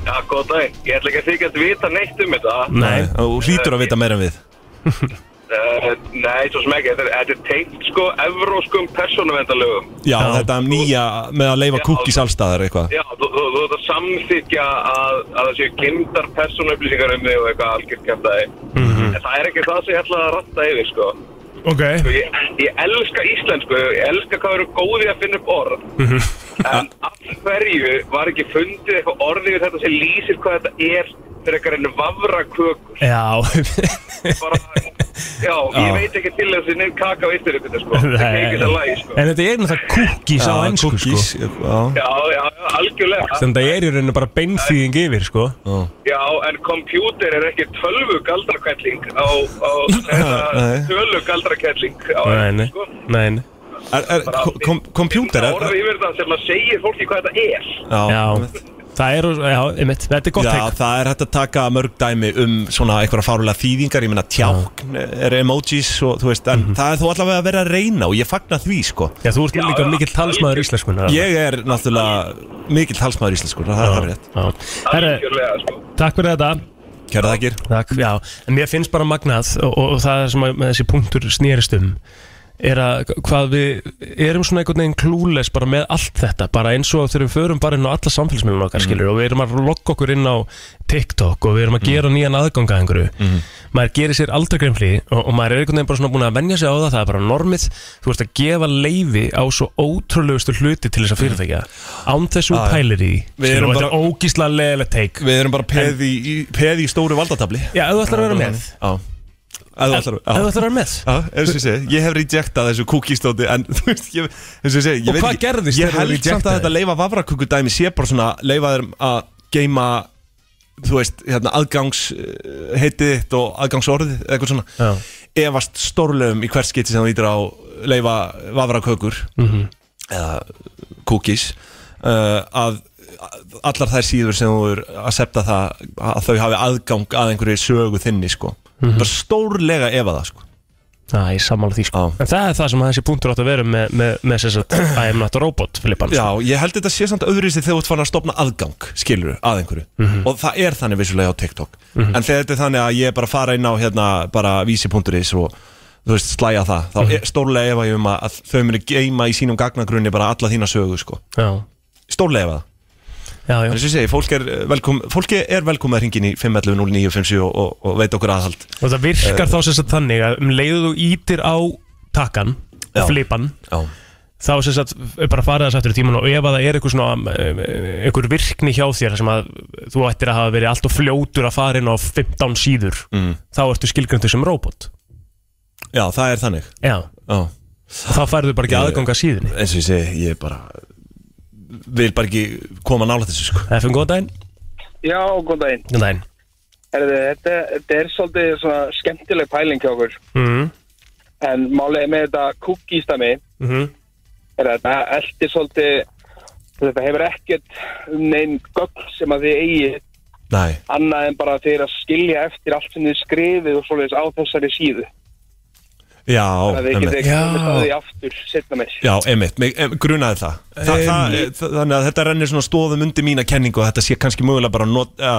Já, góð dag. Ég ætla ekki að þykja að vita neitt um þetta. Nei, og hlýtur að vita meira en við Uh, nei, svo sem ekki. Þetta er, er tengt sko evróskum persónuvendalögum. Já, Já. þetta um nýja með að leifa Já. kúkis allstaðar eitthvað Já, þú, ert að samþykja að, að það séu glimtar persónuupplýsingar um þig og eitthvað algjört kæftæði. En það er ekki það sem ég ætla að ratta yfir, sko. ok Sko, Ég, ég elska íslensku, ég elska hvað eru góði að finna upp orð. En af hverju var ekki fundið eitthvað orðið við þetta sem lýsir hvað þetta er eitthvað enn vafrakökur? Já, bara, já, ég Já. veit ekki til þess að nefn kaka veistur ykkur, sko. Það er ekki það lagi, sko. En þetta er náttúrulega kúkís á ennsku sko kúkis já. Já, já, já, algjörlega. Þannig að það er í rauninu bara beinþýðing yfir sko Já, en kompjúter er ekki tölvu galdrakælling á, á Nei. eða tölu galdrakælling á, Nei, nei, sko. nei, nei. Er, er, kom, kompjúter er, Orðið yfir það sem að segir fólki hvað þetta er. Já, það er, já, einmitt, þetta er gott Já, það er hægt að taka mörg dæmi um svona eitthvað fárulega þýðingar, ég meina tjákn er emojis og þú veist, en það er þó allavega að vera að reyna og ég fagna því sko. Já, þú ert Já, líka já, mikill talsmaður íslenskunar Ég er náttúrulega mikill talsmaður íslenskur, það er rétt. Herre, sko. takk fyrir þetta. Kæra þakkir. Takk, já, en mér finnst bara magnað og, og, og það er sem að með þessi punktur snýrist um er að hvað við erum svona einhvern veginn klúles bara með allt þetta bara eins og þegar við förum bara inn á alla samfélagsmiðlun okkar skilur og við erum að lokka okkur inn á TikTok og við erum að gera nýjan aðganga einhverju. Maður gerir sér aldrei grein fyrir því og, og maður er einhvern veginn bara svona búin að venja sig á það það er bara normið, þú ert að gefa leifi á svo ótrúlegustu hluti til þess að fyrirtækja. Án þessu já. pælir í skilur, og þetta er ógísla leðilegt teik Við erum bara peð í, í, peð í að þú ætlar að vera með Já, eins og ég segi, ég hef rejectað þessu kúkistóti en þú veist, ég, eins og ég segi ég Og veit hvað ekki- gerðist Ég þegar þú held samt rejectaðir? að þetta leifa vafrakukudæmi sé bara svona leifa þeim að geima þú veist, hérna, aðgangs uh, heitið þitt og aðgangsorðið eða eitthvað svona Já. efast stórlegum í hvert skiti sem þú ítir á leifa vafrakökur Mhm. eða kúkis uh, að að allar þær síður sem þú er að septa það að þau hafi aðgang að einhverju sögu þinni sko. Mhm. bara stórlega efa það sko. Það er sammála því sko. En það er það sem þessi punktur átt að vera með, með, með þess að I am not a robot Filipan Já, ég held þetta sé samt öðruvísi þegar þú ert farin að stopna aðgang, skilur, að einhverju. Og það er þannig vissulega á TikTok. En þegar þetta er þannig að ég bara fara inn á hérna bara vísi.is og þú veist, slæja það, þá er stórlega ef ég um að, að þau muni geima í sínum gagnagrunni bara alla þína sögu, sko. Já, stórlega ef það, en þess að segi, fólk er velkom fólki er velkom að hringin í 511-0957 og, og, og veit okkur aðhald. Og það virkar þá sem sagt þannig að um leiðu þú ítir á takkan Já. Flipan Já, Þá sem sagt er bara farið þess aftur í tíman Og ef að það er eitthvað svona eh, Einhver virkni hjá þér sem að Þú ættir að hafa verið allt og fljótur að fara inn á 15 síður mm. Þá ertu skilgröndu sem robot. Já það er þannig. Já. Já. Og þá færðu bara ekki aðganga síðunni. eins og ég segi, ég bara vil bara ekki koma nála þessu, sko FM, góðan daginn Já, góðan daginn. Góðan daginn Herðu, þetta, þetta er svolítið svona skemmtileg pæling hjá okkur. mm En málið með þetta kúkístami -hmm. er að þetta eldir svolítið, þetta hefur ekkert um neinn gögn sem að þið eigi Nei, annað en bara þeir að skilja eftir allt sem þið skrifið og svoleiðis á þessari síðu. Já, einmitt. Já, einmitt, grunaði það. Þa, það, það Þannig að þetta rennir svona stóðum undir mína kenningu og þetta sé kannski mögulega bara not, ja,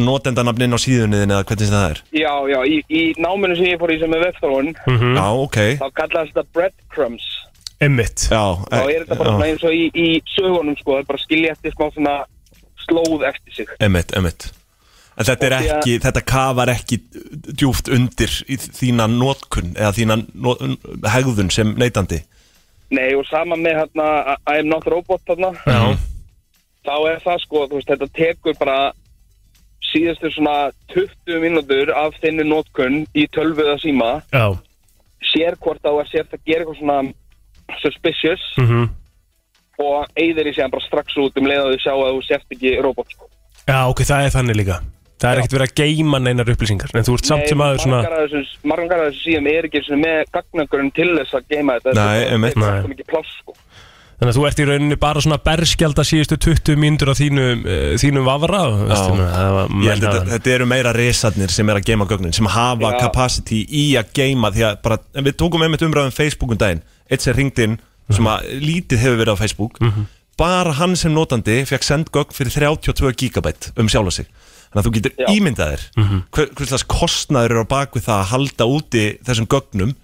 notendanafnin á síðunniðin eða hvernig sem það er. Já, já, í, í náminu sem ég fór í sem er webþróun Já, ok. þá kallaðast þetta breadcrumbs. Emmitt Já, þá er þetta bara eins og í, í sögunum sko, það er bara skilja eftir smá svona slóð eftir sig. Einmitt, einmitt En þetta er að- ekki, þetta kafar ekki djúft undir þína notkun eða þína no, hegðun sem neytandi Nei, og sama með hérna I am not a robot þarna Já. þá er það sko, þú veist, þetta tekur bara síðastu svona 20 mínútur af þinni notkun í tölvu eða síma Já sér hvort þá er sér að gera eitthvað svona suspicious Mhm. og eigðir í sér bara strax út um leið að þau sjá að þú sért ekki robot sko. Já, ok, það er þannig líka Það er ekkert verið að geima neinar upplýsingar En þú ert samt sem aður svona margar af þessum síðan er ekki með gagnagurinn til þess að geima þetta Nei, Þetta er einmitt. þetta er mikið pláss sko. Þannig að þú ert í rauninni bara svona berskjálda síðustu 20 mínútur á þínum, uh, þínum vafra Já. það Ég held að þetta, þetta eru meira risarnir sem er að geima gögnin sem hafa Já. capacity í að geima því að bara, en við tókum einmitt umræðum Facebook um daginn, eitt sem ringdi inn sem að lítið hefur verið á Facebook bara hann sem notandi fekk send gögn fyrir 32 gigabæt um sjálfa sig þannig að þú getur Já. ímyndað þér hver, hvers kostnaður eru á bakvið það að halda úti þessum gögnum.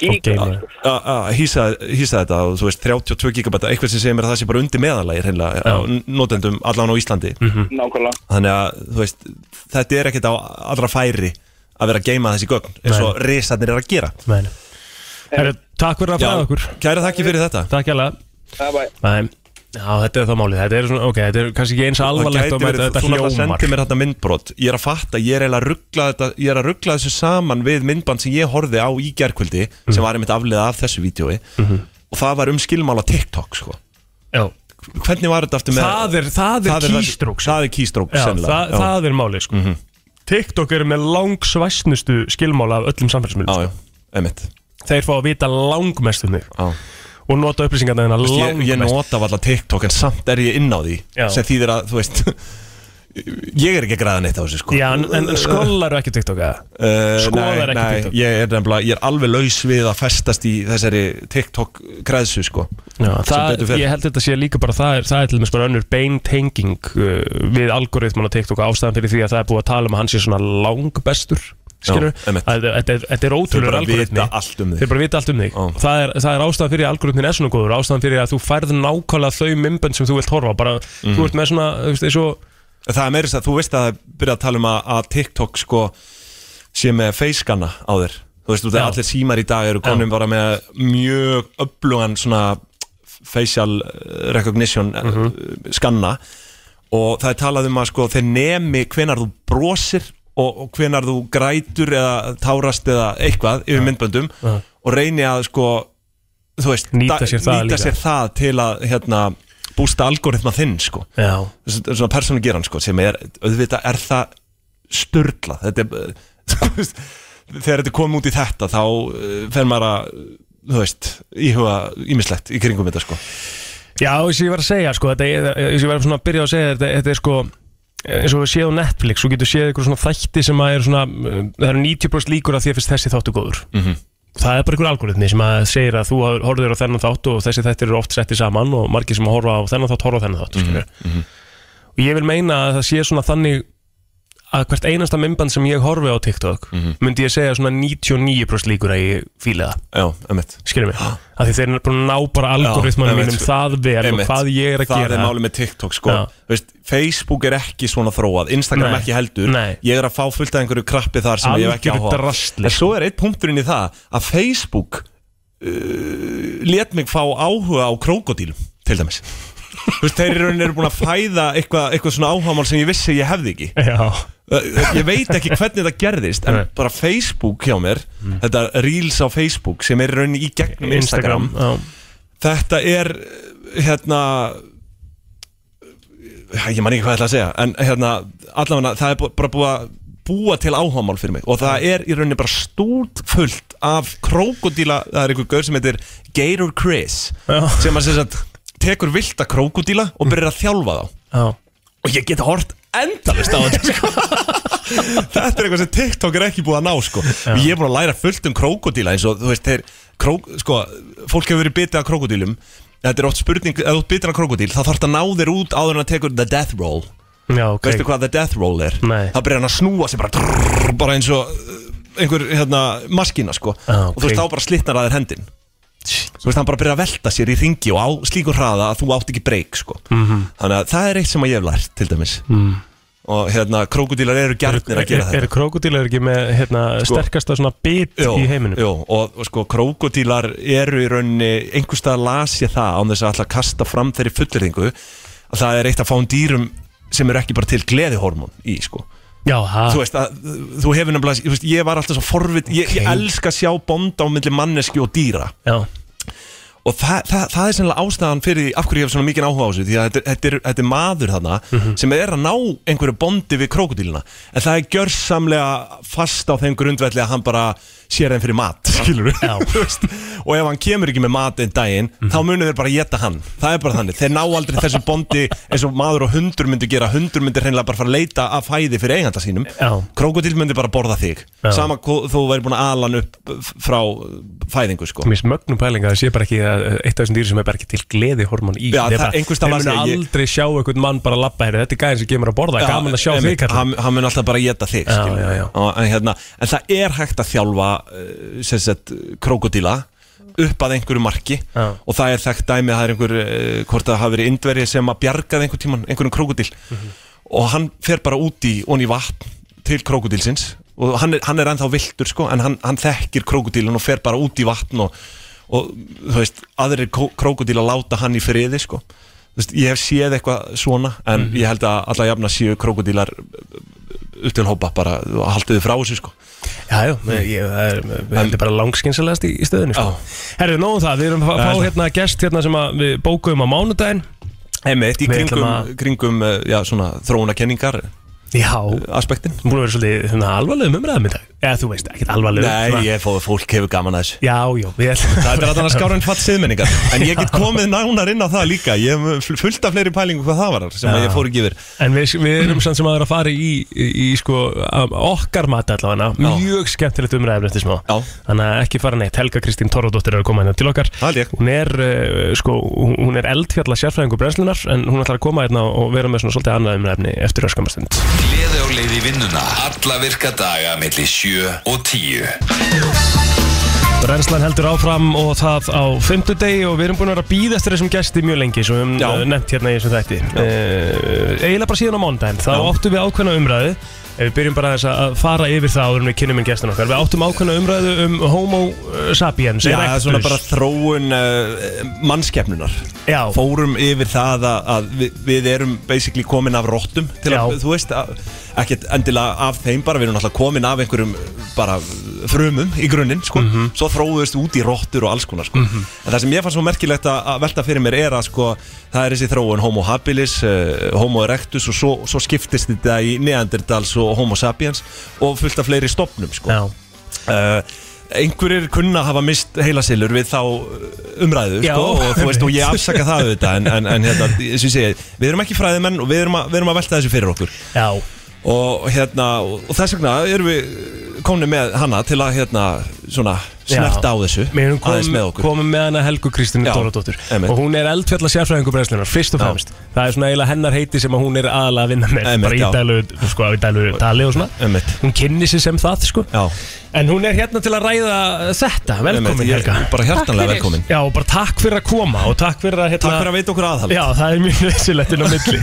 Að hýsa, hýsa þetta og þú veist 32 gigabæta, eitthvað sem segir mér að það sé bara undir meðalagi hreinlega á notendum allan á Íslandi. Nákvæmlega. Þannig að þú veist þetta er ekkert á allra færi að vera að geima þessi gögn eins og risarnir er að gera. Herru, takk fyrir að fræða okkur. Kæra þakki fyrir þetta. Takk hjá já, þetta er það málið Þetta er svona, ok, þetta er kannski ekki eins alvarlegt og verið, þetta þú hljómar sendir mér þetta myndbrot ég er að fatta, ég er eiginlega að ruggla þetta ég er að ruggla þessu saman við myndband sem ég horfði á í gerkvöldi sem var einmitt afliða af þessu vídjói og það var um skilmála TikTok sko. Já, hvernig var þetta aftur með það er, það er keystrokes það er Já, sennilega. það. Mhm. það er málið sko TikTok eru með langsvæsnustu skilmála af öllum samfélagsmiðlum sko. Þeir fá að vita langmest um. Og nota upplýsingarna Þú veist, ég, langmest nota alltaf TikTok en samt er ég inn á því Já. sem þýðir að, þú veist ég er ekki að græða neitt á þessu sko Já, en, en skollar ekki TikTok eða? Uh, Skoðar nei, ekki nei, TikTok? ég er, nefnilega, ég er alveg laus við að festast í þessari TikTok græðsu sko Já, það, ég held þetta sé líka bara það er, það er til dæmis bara önnur beintenging uh, við algoritman á TikTok og ástæðan fyrir því að það er búið að tala um að hann sé svona langbestur. Þetta er, ótrúlega algoritmi. um þeir bara vita allt um þig. Já. það er, það er ástæðan fyrir að algoritmin er svona góður. Ástæðan fyrir að þú færð nákvæmlega þau mymbönd sem þú vilt horfa bara, Mhm. þú ert með svona, þú veist, og Það er meira þess að þú veist að það byrja að tala um að, að TikTok sko sé með facescanna á þér. Þú veist, þú veist, allir símar í dag eru komin bara með mjög öflugan svona facial eh, recognition Mhm. uh skanna og það er talað um að sko þeir nemi hvenar þú brosir og, og hvenar þú grætur eða tárast eða eitthvað yfir myndböndum og reyni að sko þú veist, Nýta sér það nýta sér það til að hérna bústa algoritma þinn sko. Já, svona persónu geran sko sem er, auðvitað er það er veist, þegar þetta kom út í þetta þá uh, fer maður að þú veist, íhuga ímislegt í kringum þetta sko. Já, eins og ég var að segja sko, eins og ég var að byrja að segja þetta, þetta er sko eins og við séð á Netflix, þú getur séð eitthvað svona þætti sem að er svona, uh, það eru 90% líkur að því að fyrst þessi þáttu góður. Mhm. það er bara einhver algoritmi sem að segir að þú horfður á þennan þátt og þessi þættir eru oft setti saman og margir sem horfa á þennan þátt horfa á þennan þátt mm og ég vil meina að það sé svona þannig að hvert einasta mymband sem ég horfi á TikTok myndi ég segja svona 99% líkur að ég fíla það. Skilur mig, af því þeir eru búin að ná bara algoritmanum mínum það vel og hvað ég er að það gera. er máli með TikTok sko. Veist, Facebook er ekki svona þróað Instagram Nei. ekki heldur. Nei. ég er að fá fullt af einhverju krappi þar sem ég hef ekki áhuga en svo er eitt punkturinn í það að Facebook uh, let mig fá áhuga á krókodílum til dæmis Þú veist, þeir eru búin að fæða eitthvað, eitthvað svona áhagamál sem ég vissi ég hefði ekki. Já, ég veit ekki hvernig það gerðist en bara Facebook hjá mér þetta Reels á Facebook sem er í rauninni í gegnum Instagram, já. þetta er hérna ég man ekki hvað ég ætla að segja en hérna allavega það er bara búið að búa til áhagamál fyrir mig og það er í rauninni bara stúrt fullt af krókodíla, það er einhver gaur sem heitir Gator Chris Já. sem að sem sagt tekur vilda krókodíla og byrjar að þjálfa þá Já. og ég get hort endalist á þetta sko. Þetta er eitthvað sem TikTok er ekki búið að ná sko. Ég er búin að læra fullt um krókodíla eins og þú veist, þeir, krók, sko, fólk hefur verið bitið af krókodílum Þetta er oft spurning, ef þú bitið af krókodíl þá þarf þetta að ná þér út áður en að tekur the death roll Já, ok Veistu hvað the death roll er? Nei. Það byrjar hann að snúa sig bara trrr, bara eins og uh, einhver hérna, maskína sko Ah, og þú veist þá bara slitnar að þér hendin Þú veist hann bara byrjar að velta sér í ringi og á slíkur hraða að þú átt ekki breyk sko Mhm. Þannig að það er eitt sem að ég hef lært til dæmis Mm. og hérna krókudílar eru gjarnir að gera Er, þetta er krókudílar ekki með hérna, Sko- sterkasta svona bit Jó, í heiminum? Jó, og, og sko krókodílar eru í rauninni einhverstað las ég það án þess að alltaf kasta fram þeirri fulleringu að það er eitt af fáum dýrum sem eru ekki bara til gleðihormón í sko Já, ha, Þú veist að þú hefur nefnilega, þú veist, ég var alltaf svo forvit, ég, ég Ok. elska að sjá bonda á milli manneski og dýra já, og það, það, það er sennilega ástæðan fyrir því af hverju ég hef svona mikið áhuga á þessu því að þetta, þetta, er, þetta er maður þarna Mhm. sem er að ná einhverju bondi við krókudíluna en það er gjörsamlega fast á þeim grundvelli að hann bara sér þeim fyrir mat og ef hann kemur ekki með mat einn daginn Mhm. þá munir þeir bara geta hann. Það er bara þannig, þeir ná aldrei þessu bondi eins og maður og hundur myndu gera. Hundur myndir hreinlega bara fara að leita að fæði fyrir eiganda sínum. Já, krókudíl myndir bara borða þig. Já. sama þú væri búin að ala hann upp frá fæðingu sko. Mér smögnum pælinga að það sé bara ekki að eitt af þessum dýrum sem er bara ekki til gleði hormón í. Já, Þeir Þeir las munu ég- aldrei sjá einhvern mann bara labba hér Þetta er gæðin sem kemur að borða, gaman að sjá þig hann, hann mun alltaf bara geta þig en, hérna, en það er hægt að þjálfa uh, sagt, krokodíla upp að einhverju marki Já. og það er þekkt dæmi að það er einhver uh, hvort það hafi verið indverið sem að bjargaði einhver tíman einhverjum krokodíl Mhm. og hann fer bara út í, onni í vatn til krokodílsins og hann er, hann er ennþá viltur sko, en hann, hann þekkir krokodílun og fer bara út í vatn og, og þú veist, aðrir krokodíl að láta hann í friði sko veist, ég hef séð eitthvað svona en Mhm. ég held að alla jafna séu krokodílar upp til hópa bara og haldið þið frá þessu sko. Já, já, ég, það er, er bara langskinsalegast í, í stöðinu sko. Herðu, nóðum það, við erum að fá- hérna gest hérna sem að við bókuðum á mánudaginn. Einmitt, í kringum, að- kringum uh, já, svona þróunakenningar Já, aspektin búin að vera svolítið svona alvarlegum umræðum í dag Eða þú veist, ekkert alvarlegum Nei, ég fóð fólk hefur gaman að þessu. Já, já, við Það er alltaf skára en fatt siðmenningar. En ég get komið nánar inn á það líka. Ég hef fullt af fleiri pælingu hvað það var sem Já. ég fór ekki yfir. En við, við erum samt sem að vera að fara í, í, í sko, okkar mati allavega. Já. Mjög skemmtilegt umræðum eftir smá. Já. Þannig að ekki fara neitt. Helga Kristín Torradóttir er að koma hérna til okkar. Hún er, uh, sko, hún er eldfjalla sérfræðingur brennslunar En hún ætlar að koma hérna og vera með svona svolítið annað umræðni eftir öskamastund 7 og 10 Brennslan heldur áfram og það á fimmtudegi og við erum búin að vera að býða eftir þessum gesti mjög lengi sem við Já. uh, nefnt hérna í þessum þætti uh, eiginlega bara síðan á mánudaginn þá Já. áttum við ákveðna umræðu ef við byrjum bara þess að fara yfir það áður en við kynnum inn gestin okkar við áttum ákveðna umræðu um homo uh, sapiens Já, það er svona bara þróun uh, mannskepnunar Já. Fórum yfir það að, að við, við erum basically komin af rottum til að, Já. þú veist, að, ekkert endilega af þeim bara, við erum alltaf komin af einhverjum bara frumum í grunninn, sko Mhm. svo þróðust út í rottur og alls konar, sko en það sem ég fann svo merkilegt að, velta fyrir mér er að, sko, það er þessi þróun homo habilis, uh, homo erectus og svo, svo skiptist þetta í neandertals og homo sapiens og fullt af fleiri stopnum, sko Já. uh, einhverjir kunna hafa mist heilasilur við þá umræðu Já. sko, og þú veist og ég afsaka það auðvitað en, en, en hérna, ég við erum ekki fræðimenn og við erum, að, við erum að velta þessu fyrir okkur Já, og hérna, og, þess vegna erum við komni með hana til að hérna, svona, snerta á þessu við erum aðeins með okkur. komum með hana Helgu Kristín Já, Dóradóttur einmitt. og hún er eldfjalla sérfræðingur brennslunar fyrst og Já. fremst. Það er svona eiginlega hennar heiti sem að hún er aðalega að vinna með. Einmitt, bara í já. dælu, sko, í dælu tali og svona. Einmitt. hún kynni sig sem það sko. Já, En hún er hérna til að ræða þetta, velkomin einmitt, ég- Helga. bara hjartanlega fyrir. velkomin. Já, og bara takk fyrir að koma og takk fyrir að hérna, Takk fyrir að veita okkur aðhald. Já, það er mjög nöðsilegt inn á milli.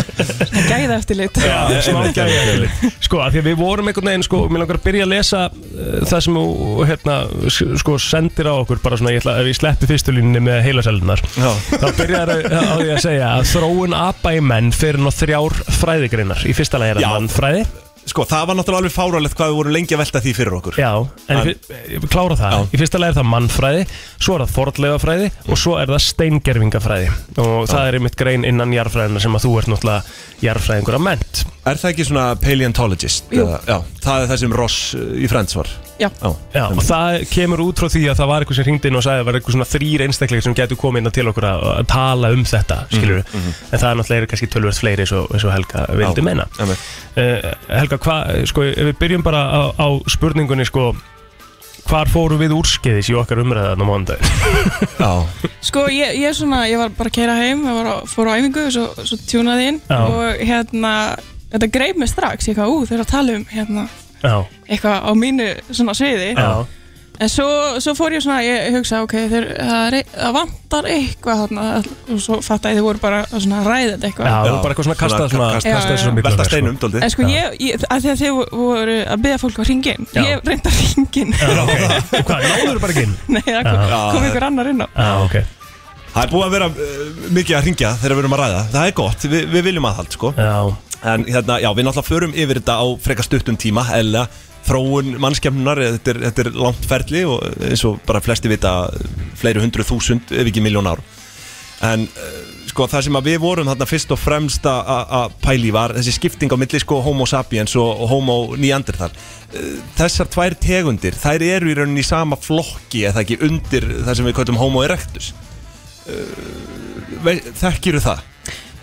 Gæða eftir lit Já, smá einmitt, gæja einmitt. Sko, af því að við vorum einhvern veginn, sko, mér langar að byrja að lesa uh, það sem þú, hérna, sko, sendir á okkur, bara svona, ég ætla, ef ég sleppi fyrstulínni með heilasælunar Já. þá byrjar á því að segja að þróun apa í menn fyrir ná þrjár fræðigreinar. Í fyrsta lagi er það mannfræði Sko, það var náttúrulega alveg fáralegt hvað við vorum lengi að velta því fyrir okkur. Já, en En- ég klára það. Já. Í fyrsta lagi er það mannfræði Svo er það fornleifafræði Og svo er það steingerfingafræði Og það er einmitt grein innan jarfræðina Sem að þú ert náttúrulega jarfræðingur að ment Er það ekki svona paleontologist? Eða- Já, það er það sem Ross uh, í Friends var. Já. Já, og það kemur út frá því að það var eitthvað sem hringdi inn og sagði að það var eitthvað svona þrýr einstakleik sem getur komið inn til okkur að, að tala um þetta, skilur Mhm, en það er náttúrulega kannski tölvöld fleiri eins og, Helga vildi Já, meina. uh, Helga, hvað, sko, ef við byrjum bara á, á spurningunni, sko hvar fóru við úrskeiðis í okkar umræðan á mándaginn? Já, Sko, ég, ég, svona, ég var bara að keira heim, ég var að, fór á æfingu og svo, svo tjúnaði inn Já. og hérna, þetta greip mig strax, ég eitthvað, ú, þeir eru að tala um hérna, Já, eitthvað á mínu svona sviði. Já, en svo, svo fór ég svona, ég hugsa, ok, þeir, það, er, e- það vantar eitthvað þarna og svo fatt að þið voru bara svona ræða þetta já, eitthvað það var bara eitthvað svona kastað svona, kast- Já, kastað já. svona velta sko. steinum, dóldi En sko ég, ég að því að þið voru að byggja fólk á hringin Já. Ég reynda hringin Já, ok. Og hvað, náður bara ekki inn? Nei, það kom, Já. kom ykkur annar inn á Já, ok Það er búið að vera uh, mikið að ringja þegar við erum að ræða Það er gott, Vi, við viljum aðhald sko Já, En hérna, já, við náttúrulega förum yfir þetta á frekar stuttum tíma Eða þróun mannskefnunar þetta er, þetta er langt ferli og eins og bara flesti vita fleiri hundru þúsund ef ekki miljón ár. En uh, sko það sem við vorum þarna fyrst og fremst að- pæli var þessi skipting á milli sko homo sapiens og homo neanderthal. Uh, Þessar tvær tegundir, þær eru í rauninni í sama flokki eða ekki undir það sem við kallum homo erectus? Uh, Þekkiru það?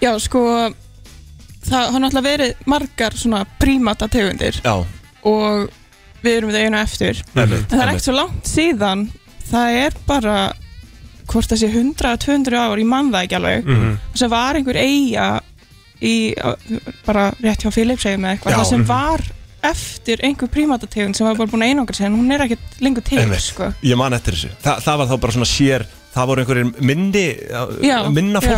Já, sko Það hafa náttúrulega verið margar svona prímata tegundir. Já, Og við erum við einu eftir. En það er ekkert svo langt síðan. Það er bara Hvort það sé 100-200 ár, ég man það ekki alveg. Mhm, sem var einhver eiga í, bara rétt hjá segjum með eitthvað, það sem var eftir einhver prímatategund sem var bara búin að einangra sig en hún er ekkert lengur til Einmitt. sko. Ég man eftir þessu. Þa, Það var þá bara svona sér Það voru einhverjir minni Já, Minna já.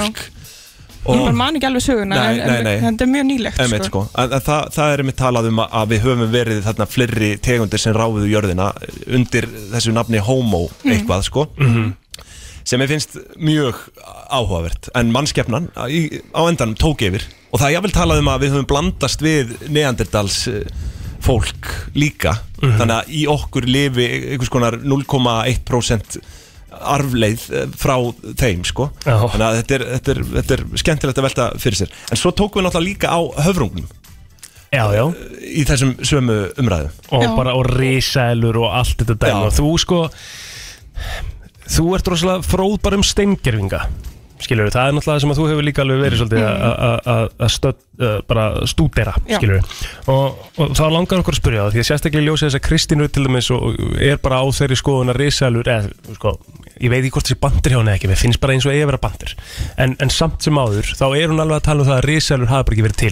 Ég bara man ekki alveg söguna Nei, en, nei, nei. en þetta er mjög nýlegt sko. sko. En, en það, það er einmitt talað um að- við höfum verið þarna fleiri tegundir sem ráfuðu jörðina undir þessu nafni homo eitthvað sko. Sem ég finnst mjög áhugavert. En mannskefnan í, á endanum tók yfir. Og það er jáfnvel talað um að við höfum blandast við neanderdals eh, fólk líka. Þannig að í okkur lifi einhvers konar 0,1% arfleið eh, frá þeim sko. Þannig að þetta er, þetta, er, þetta er skemmtilegt að velta fyrir sér. En svo tókum við náttúrulega líka á höfrungum já, já. Í þessum sömu umræðum og Já. bara og risælur og allt þetta og þú sko þú ert rosalega fróð bara um steingerfinga skilur það er náttúrulega sem að þú hefur líka alveg verið svolítið að- að- að að stödd uh, bara stúdera skilur og, og þá langar okkur að spyrja það því að sérstaklega ljósið þess að Kristín Rutt til dæmis og er bara á þeirri skoðun að risælur eða sko ég veit ekki hvort þessi bandir hjá henni ekki, mér finnst bara eins og eigi að vera bandir. En, en samt sem áður, þá er hún alveg að tala um það að risælur hafa bara ekki verið til.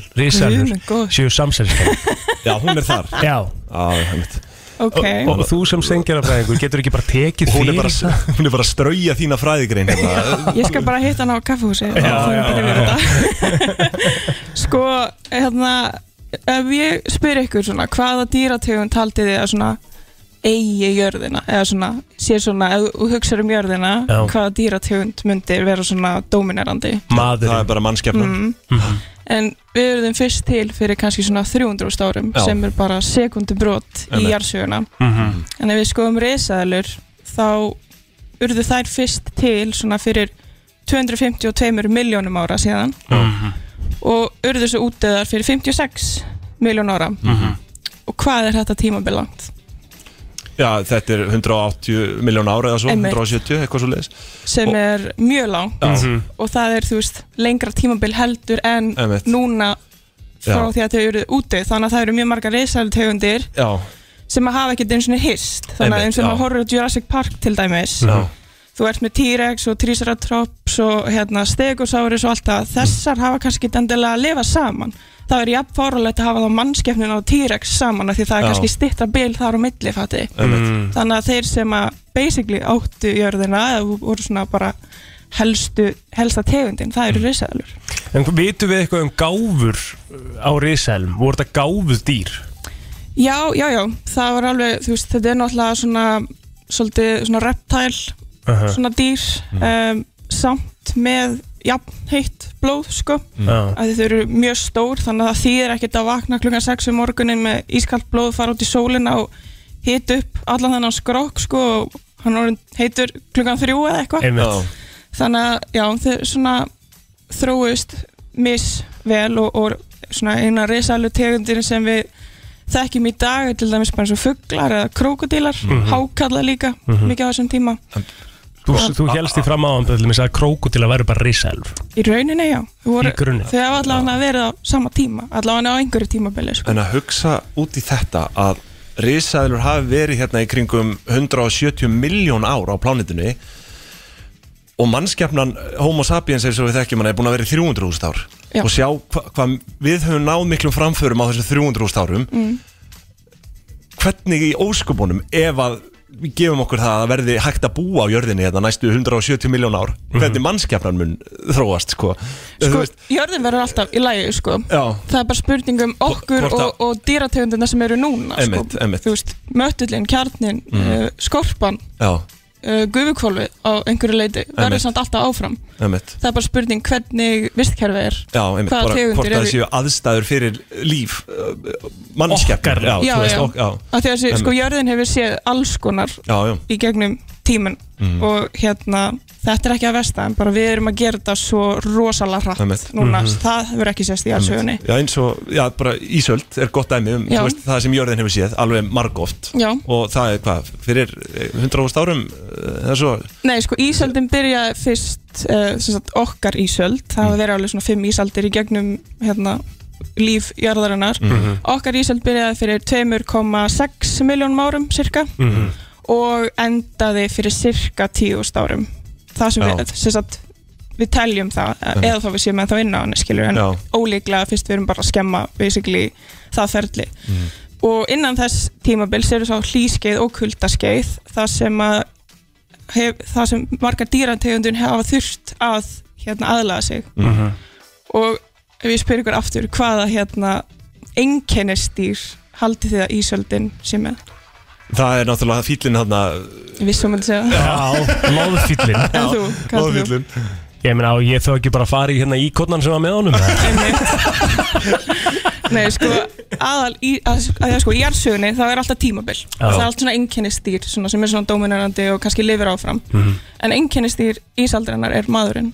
Minn góður. séu samsæliskenn Já, hún er þar. Já, Já, einmitt. ok, og, og þú sem stengjarafræðingur getur ekki bara tekið hún, er bara, það? hún er bara að strauja þína fræðigrein hérna. ég skal bara hitta hann á kaffehúsi og þetta sko, hérna ef ég spyr ykkur svona hvaða dýrategund haldið þið að svona eigi jörðina eða svona, sé svona, ef þú hugsaður um jörðina Já. hvaða dýrategund myndir vera svona dominerandi Það Maðurinn er bara mannskefnan mm. En við erum fyrst til fyrir kannski svona 300 árum Já. sem er bara sekundubrót í Einmitt. jarðsöguna Mhm. en ef við skoðum risaðalur þá urðu þær fyrst til svona fyrir 252 miljónum ára síðan Mhm. og urðu svo útdöðar fyrir 56 miljón ára Mhm. og hvað er þetta tímabil langt? Já, þetta er 180 miljón ára eða svo, Einmitt. 170, eitthvað svo leiðis sem Og- er mjög langt Já. og það er þú veist lengra tímabil heldur en Einmitt. núna frá Já. því að þau eru útdöð þannig að það eru mjög margar risaðaltegundir Já, sem að hafa ekkert eins og hist þannig að Einmitt, eins og já. maður horfður á Jurassic Park til dæmis já, þú ert með T-Rex og Triceratops og hérna, Stegosaurus og allt það þessar hafa kannski ekki endilega að lifa saman það er jafn fárulegt að hafa þá mannskeppnin og T-Rex saman af því það er Já. kannski stittra bil þar á milli fatti. einmitt þannig að þeir sem að basically áttu jörðina eða voru svona bara helstu, helsta tegundin, það eru risaðalur En vitum við eitthvað um gáfur á riselm? Voru þetta gáfuð dýr? já, já, já, það var alveg þú veist, þetta er náttúrulega svona svolítið svona reptile Uh svona dýr um, samt með jafn heitt blóð sko. Að þau eru mjög stór þannig að það þýðir ekkert að vakna klukkan 6 um morgunin með ískalt blóð fara út í sólina og hita upp allan þennan skrokk sko og hann er heitur klukkan 3 eða eitthvað. Þannig að já þau svona þróist misvel og, og svona eina risalu tegundir sem við þekkjum í dag er til dæmis bara eins og fuglar eða krókodílar, Mhm. hákalla líka Mhm. mikið á þessum tíma Þú, þú helst í fram á hann að krókudíla væri bara risaelf í rauninni já, voru, þau hafa allavega verið á sama tíma allavega á einhverju tímabili sko. En að hugsa út í þetta að risaðilur hafi verið hérna í kringum 170 miljón ár á plánitunni og mannskjafnan Homo sapiens eins og við þekkjum hann er búin að vera í 300.000 ár Já. og sjá hvað hva, við höfum náð miklum framförum á þessu 300.000 árum mm. hvernig í óskupunum ef að við gefum okkur það að það verði hægt að búa á jörðinni hérna næstu 170 miljón ár hvernig mannskjafnan mun þróast sko, Þú sko, veist, jörðin verður alltaf í lægi sko. Já. það er bara spurning um okkur hvort að- og, og dýrategundina sem eru núna Einmitt, sko. einmitt. þú veist, mötullin, kjarnin Mhm. uh, skorpan já, uh, gufukvolfi á einhverju leiti verður samt alltaf áfram einmitt það er bara spurning hvernig vistkerfi er Já, einmitt, hvaða bara hvort tegundir það eru séu aðstæður fyrir líf mannskjafnar Okkar. já, já, já. ok- já. Þessi, sko, jörðin hefur séð alls konar Já, já. í gegnum tímun Mhm. og hérna þetta er ekki að versta en bara við erum að gera þetta svo rosalega hratt Einmitt. núna, Mhm. það hefur ekki sést í allsögunni Já, eins og, já, bara Ísöld er gott dæmi um, veist, það sem jörðin hefur séð alveg margóft. Og það er hvað, fyrir 100.000 árum eh, það er svo, Nei, sko, ísöldin byrjaði fyrst uh, sagt, okkar ísöld. Það hafa verið alveg svona fimm ísaldir í gegnum hérna, líf jarðarinnar. Mhm. okkar ísöld byrjaði fyrir 2,6 miljónum árum cirka Mhm. Og endaði fyrir cirka 10.000 árum það sem við, sem sagt við teljum það, eða þá við séum að þá inn á hann skilur, en Já. ólíklega fyrst við erum bara að skemma basically það ferli Mhm. og innan þess tímabils eru svo hlýskeið og kuldaskeið það sem að hef, það sem margar dýrategundun hafa þurft að hérna aðlaga sig Mhm. og ef ég spyr ykkur aftur hvaða hérna einkennistýr haldið þið að ísöldin sé með það er náttúrulega fýllin hann að ég vissum að segja Já, loðfýllin En þú, hvað heldur þú? Ég meina, ég þó ekki bara að fara í hérna íkotnan sem var með honum Nei, sko, aðal í, að, að, sko, í jarðsögunni þá er alltaf tímabil Já. það er allt svona einkennistýr svona, sem er svona dominerandi og kannski lifir áfram Mhm. en einkennistýr ísaldarinnar er maðurinn.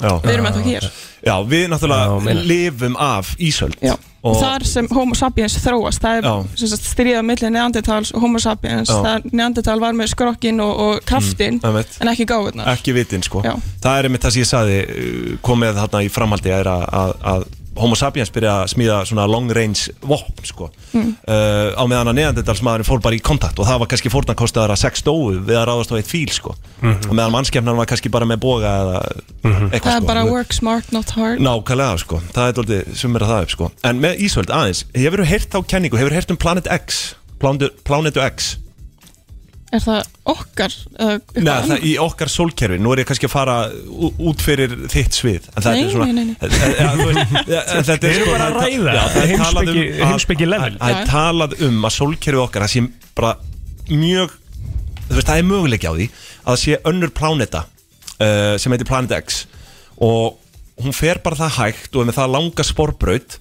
Við erum ennþá hér. Já, við náttúrulega meina. lifum af Ísöld Já. og, þar sem homo sapiens þróast það er Já. sem sagt, stríða millir neandertals og homo sapiens Já. það neandertal var með skrokkin og, og kraftin Mm, en ekki gáðunar ekki vitin sko Já. það er einmitt það sem ég saði uh, komið þarna í framhaldi er að, að, að Homo sapiens byrja að smíða svona long range vopn sko. Mm. uh, á meðan að neanderdals maðurinn fór bara í kontakt og það var kannski fórnarkostaðar að sex dóu við að ráðast á eitt fíl sko. Mhm. og meðan mannskefnan var kannski bara með boga eða eitthvað það er sko. bara work smart not hard. Nákvæmlega sko, það er doldið sumir að það upp sko. En með Ísvöld aðeins, hefur þú heyrt á kenningu, hefur þú heyrt um Planet X? Planetu X er það okkar uh, Nei, það í okkar sólkerfi, nú er ég kannski að fara út fyrir þitt svið En það Nei, er svona nei, nei, nei. Eh, eh, en þetta erum sko- bara að það er- ræða. það er talað um level. að- Það er talað um að sólkerfi okkar Það sé bara mjög þú veist, Það er möguleiki á því að það sé önnur pláneta uh, sem heitir Planet X og hún fer bara það hægt og er með það langa sporbraut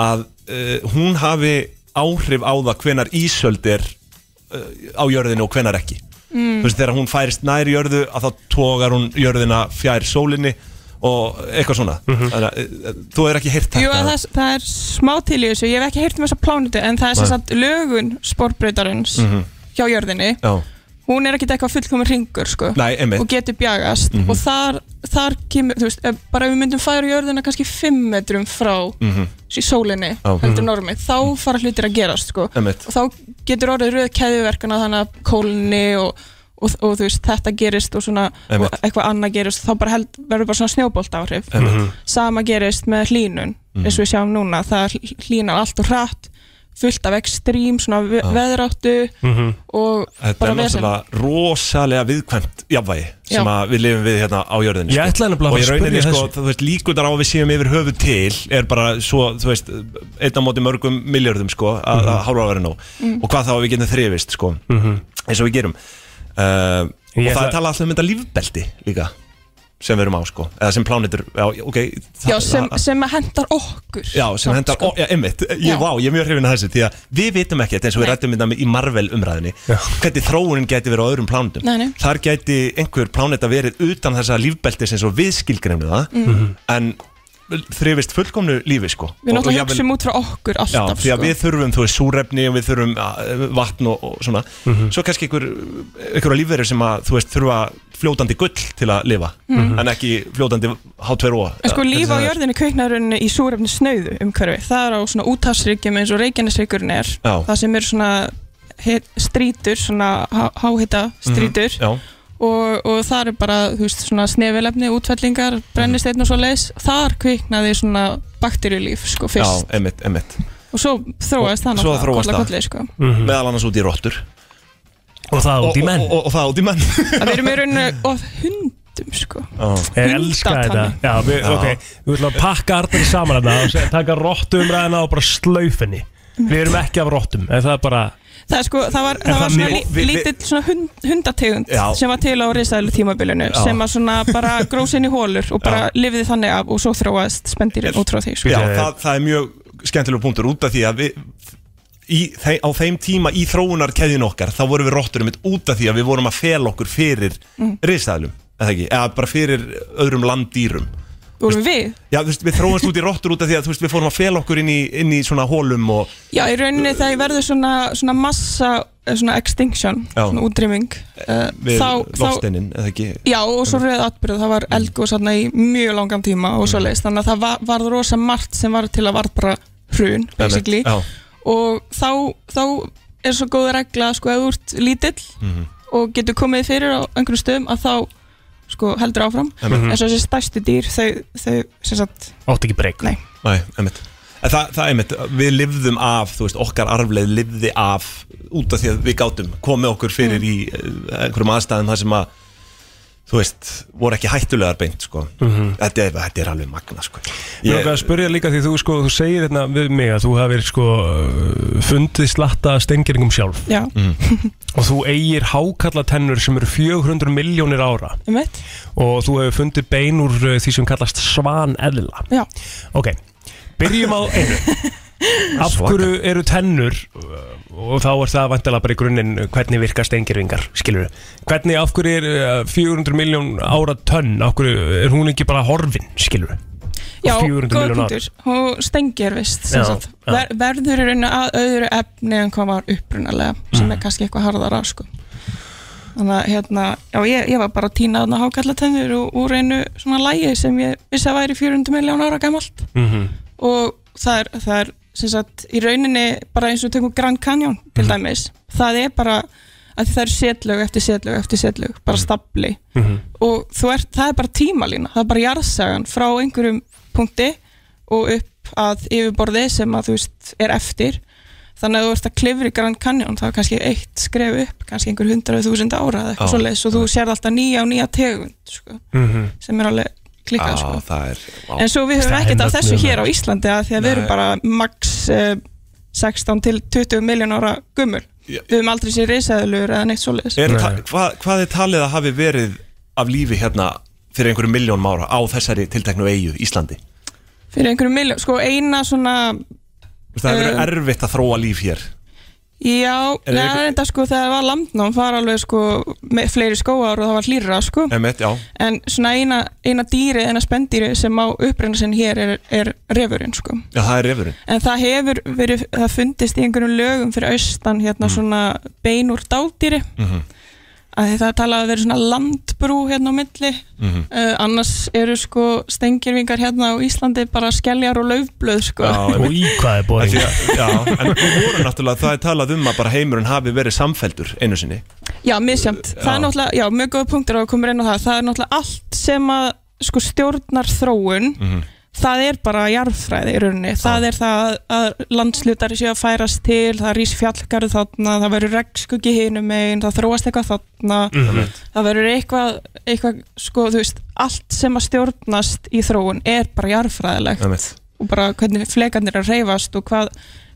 að uh, hún hafi áhrif á það hvenar ísöld er á jörðinu og hvenar ekki. Mm. þú veist þegar hún færist nær jörðu að þá tógar hún jörðina fjær sólinni og eitthvað svona. Þannig að uh, þú er ekki heyrt Jú, þetta? að það, það er smá til í þessu, ég hef ekki heyrt um þessa plánutu en það er sem sagt lögun sporbreytarins Mhm. hjá jörðinni. Já, hún er ekkit eitthvað fullkomur ringur sko, Nei, og getur bjagast. Mhm. og þar, þar kemur, þú veist, bara ef við myndum færa jörðina kannski 5 metrum frá Mhm. í sólinni, Já. heldur Mhm. normið þá fara hlutir að gerast sko. Einmitt. og þá getur orðið röð keðjuverkana þannig að kólni og, og, og þú veist, þetta gerist og, svona, Einmitt. eitthvað annað gerist þá bara held, verður bara svona snjóbolt áhrif Einmitt. sama gerist með hlínun Mhm. eins og við sjáum núna, það hlínar allt og hratt fullt af ekstrím, svona ve veðráttu Mhm. og Þetta bara er vesen. náttúrulega rosalega viðkvæmt jafnvægi sem Já. að við lifum við hérna á jörðinni Ég sko. ætlaði nefnilega að og í að rauninni spyrja sko, þessu. þú veist, líkundar á að við séum yfir höfu til er bara svo, þú veist einn á móti mörgum miljörðum sko að Mhm. mm. hálfa verið nóg Mm. og hvað þá að við getum þrifist sko Mhm. eins og við gerum uh, og Ég það ætla- er talað alltaf um þetta lífbelti líka sem við erum á sko eða sem plánitur, já, ok Já, sem, sem hendar okkur Já, sem hendar, sko. ó, já, einmitt, ég, Já. vá, ég er mjög hrifin að þessu því að við vitum ekkert eins og við rættum þetta í Marvel umræðinni hvernig þróunin geti verið á öðrum plánetum Nei, nei. þar geti einhver pláneta verið utan þessa lífbeltis eins og við skilgreinum það Mhm. en þrifist fullkomnu lífi sko. Við náttúrulega hugsum út frá okkur Já, alltaf því að sko. við þurfum, þú veist, súrefni og við þurfum vatn og, og svona. Svo kannski ykkur, ykkur lífverður sem að, þú veist, þurfa fljótandi gull til að lifa Mhm. En ekki fljótandi H2O En sko líf á jörðinu kveiknarunni í súrefni snauðu umhverfi, það er á svona úthafsríkjum eins og Reykjanesríkurinn er, Já. það sem er svona strítur, svona há- háhita strítur Mhm, Já, og, og það er bara, þú veist, svona snefilefni, útfellingar, brennisteinn og svo leis, þar kveiknaði svona bakterjulíf, sko, já, fyrst emitt, emitt og svo þróaðist það náttúrulega þróast koll af það. kolli, sko. Meðal annars út í rottur Og það út í menn Og, og, og það út í menn að við erum í rauninu of hundum, sko. Ég elska þetta. Já, við, Já. ok, við ætlum að pakka artar saman þetta og se- taka rottumræðina og bara slaufinni Við erum ekki af rottum, en það er bara Það, sko, það var, það var svona við- lítill svona hund, hundategund Já. sem var til á risaðlu tímabilinu Já. sem var svona bara gróð inn í hólur og bara lifði þannig af og svo þróaðist spendýrin út frá því sko. Já, það, það er mjög skemmtilega punktur út af því að við í, þe á þeim tíma í þróunarkeðin okkar þá vorum við rottur um út af því að við vorum að fela okkur fyrir Mm. ekki, eða bara fyrir öðrum landdýrum vorum við Já, þú veist, við þróumst út í rottur út af því að þú veist, við fórum að fela okkur inn í, inn í svona hólum og Já, í rauninni þegar verður svona, svona massa, eh, svona extinction Já. svona útrýming uh, við þá, þá, lofsteinin, eða ekki Já, og svo rauð atbyrð, það var eldgóð svona í mjög langan tíma og Mm. svo leiðist þannig að það var, varð rosa margt sem var til að var bara hrun, basically Já, og þá, þá er svo góð regla sko ef þú ert lítill Mhm. og getur komið fyrir á einhverjum stöðum að þá sko heldur áfram en svo þessi stærstu dýr þau, þau sem sagt átt ekki breyk Nei. Nei, einmitt En það, það einmitt, við lifðum af, þú veist, okkar arfleið lifði af út af því að við gátum komið okkur fyrir Mm. í eh, einhverjum aðstæðum þar sem að, þú veist, voru ekki hættulegar beint, sko. Mhm. þetta, er, þetta er alveg magna, sko. Ég er að spyrja líka því þú sko, þú segir þetta við mig að þú hafir sko fundið slatta stengiringum sjálf. Já, og þú eigir hákallatennur sem eru 400 miljónir ára. Veit og þú hefur fundið bein úr uh, því sem kallast svaneðla. Já, Ok, byrjum á einu Af hverju eru tennur og þá er það vantilega bara í grunninn hvernig virka steingirvingar, skilur við Hvernig, af hverju er uh, 400 miljón ára tönn, af hverju er hún ekki bara horfin, skilur við já, 400 góð milljón ár. punktur. Hún stengir vist sem Já, já. ver, verður í rauninni að öðru efni en hvað var upprunalega sem Mhm. er kannski eitthvað harðara sko. Þannig að hérna, já ég, ég var bara að týna þarna hákallatennur úr, úr einu svona lægi sem ég vissi að væri 400 miljón ára gamalt. Mm og það er, það er sagt, í rauninni bara eins og tökum Grand Canyon til Mhm. dæmis það er bara að það er setlög eftir setlög eftir setlög, bara Mhm. stabli -hmm. og ert, það er bara tímalína það er bara jarðsagan frá einhverjum punkti og upp að yfirborði sem að þú veist er eftir þannig að þú ert að klifra í Grand Canyon það er kannski eitt skref upp kannski einhver hundrað þúsund ára eða eitthvað Já. svoleiðis og þú sér alltaf nýja og nýja tegund sko, Mhm. sem er alveg klikkað sko. Já, það er, á, En svo við höfum er ekkert af þessu mögnuð, hér á. Íslandi að því að við erum bara max uh, 16 til 20 miljón ára gummul. Já. Við höfum aldrei sér risaðlur eða neitt svoleiðis. er, ta, hvað, hvað er talið að hafi verið af lífi hérna fyrir einhverjum miljónum ára á þessari tilteknu eigu, Íslandi? Fyrir einhverju miljón, sko eina svona, Þú veist, Það er verið Um, erfitt að þróa líf hér já, neða reynda sko þegar það var landnám var alveg sko með fleiri skóar og það var hlýra sko. Já, En svona eina, eina dýri, eina spendýri sem á uppreyna sinn hér er, er refurinn sko. já, það er refurinn En það hefur verið, það fundist í einhverjum lögum fyrir austan hérna svona bein úr dádýri Mhm. Að því það er talað að vera svona landbrú hérna á milli. Mhm. uh, annars eru sko stengirvingar hérna á Íslandi bara skelljar og laufblöð sko. Já, Og einmitt. í hvað er En Já, við vorum náttúrulega, það er talað um að bara heimurinn hafi verið samfeldur einu sinni. Já, misjamt, það er náttúrulega, já, mjög góð punktur á að koma inn á það, það er náttúrulega allt sem að sko stjórnar þróun Mhm. Það er bara jarðfræði í rauninni, það er það að landslutari séu að færast til, það rís fjallgarð þarna, það verður regnskuggi hinum megin, það þróast eitthvað þarna Mhm. það verður eitthvað, eitthvað sko, veist, allt sem að stjórnast í þróun er bara jarðfræðilegt Einmitt. og bara hvernig flekarnir er að reyfast og hvað,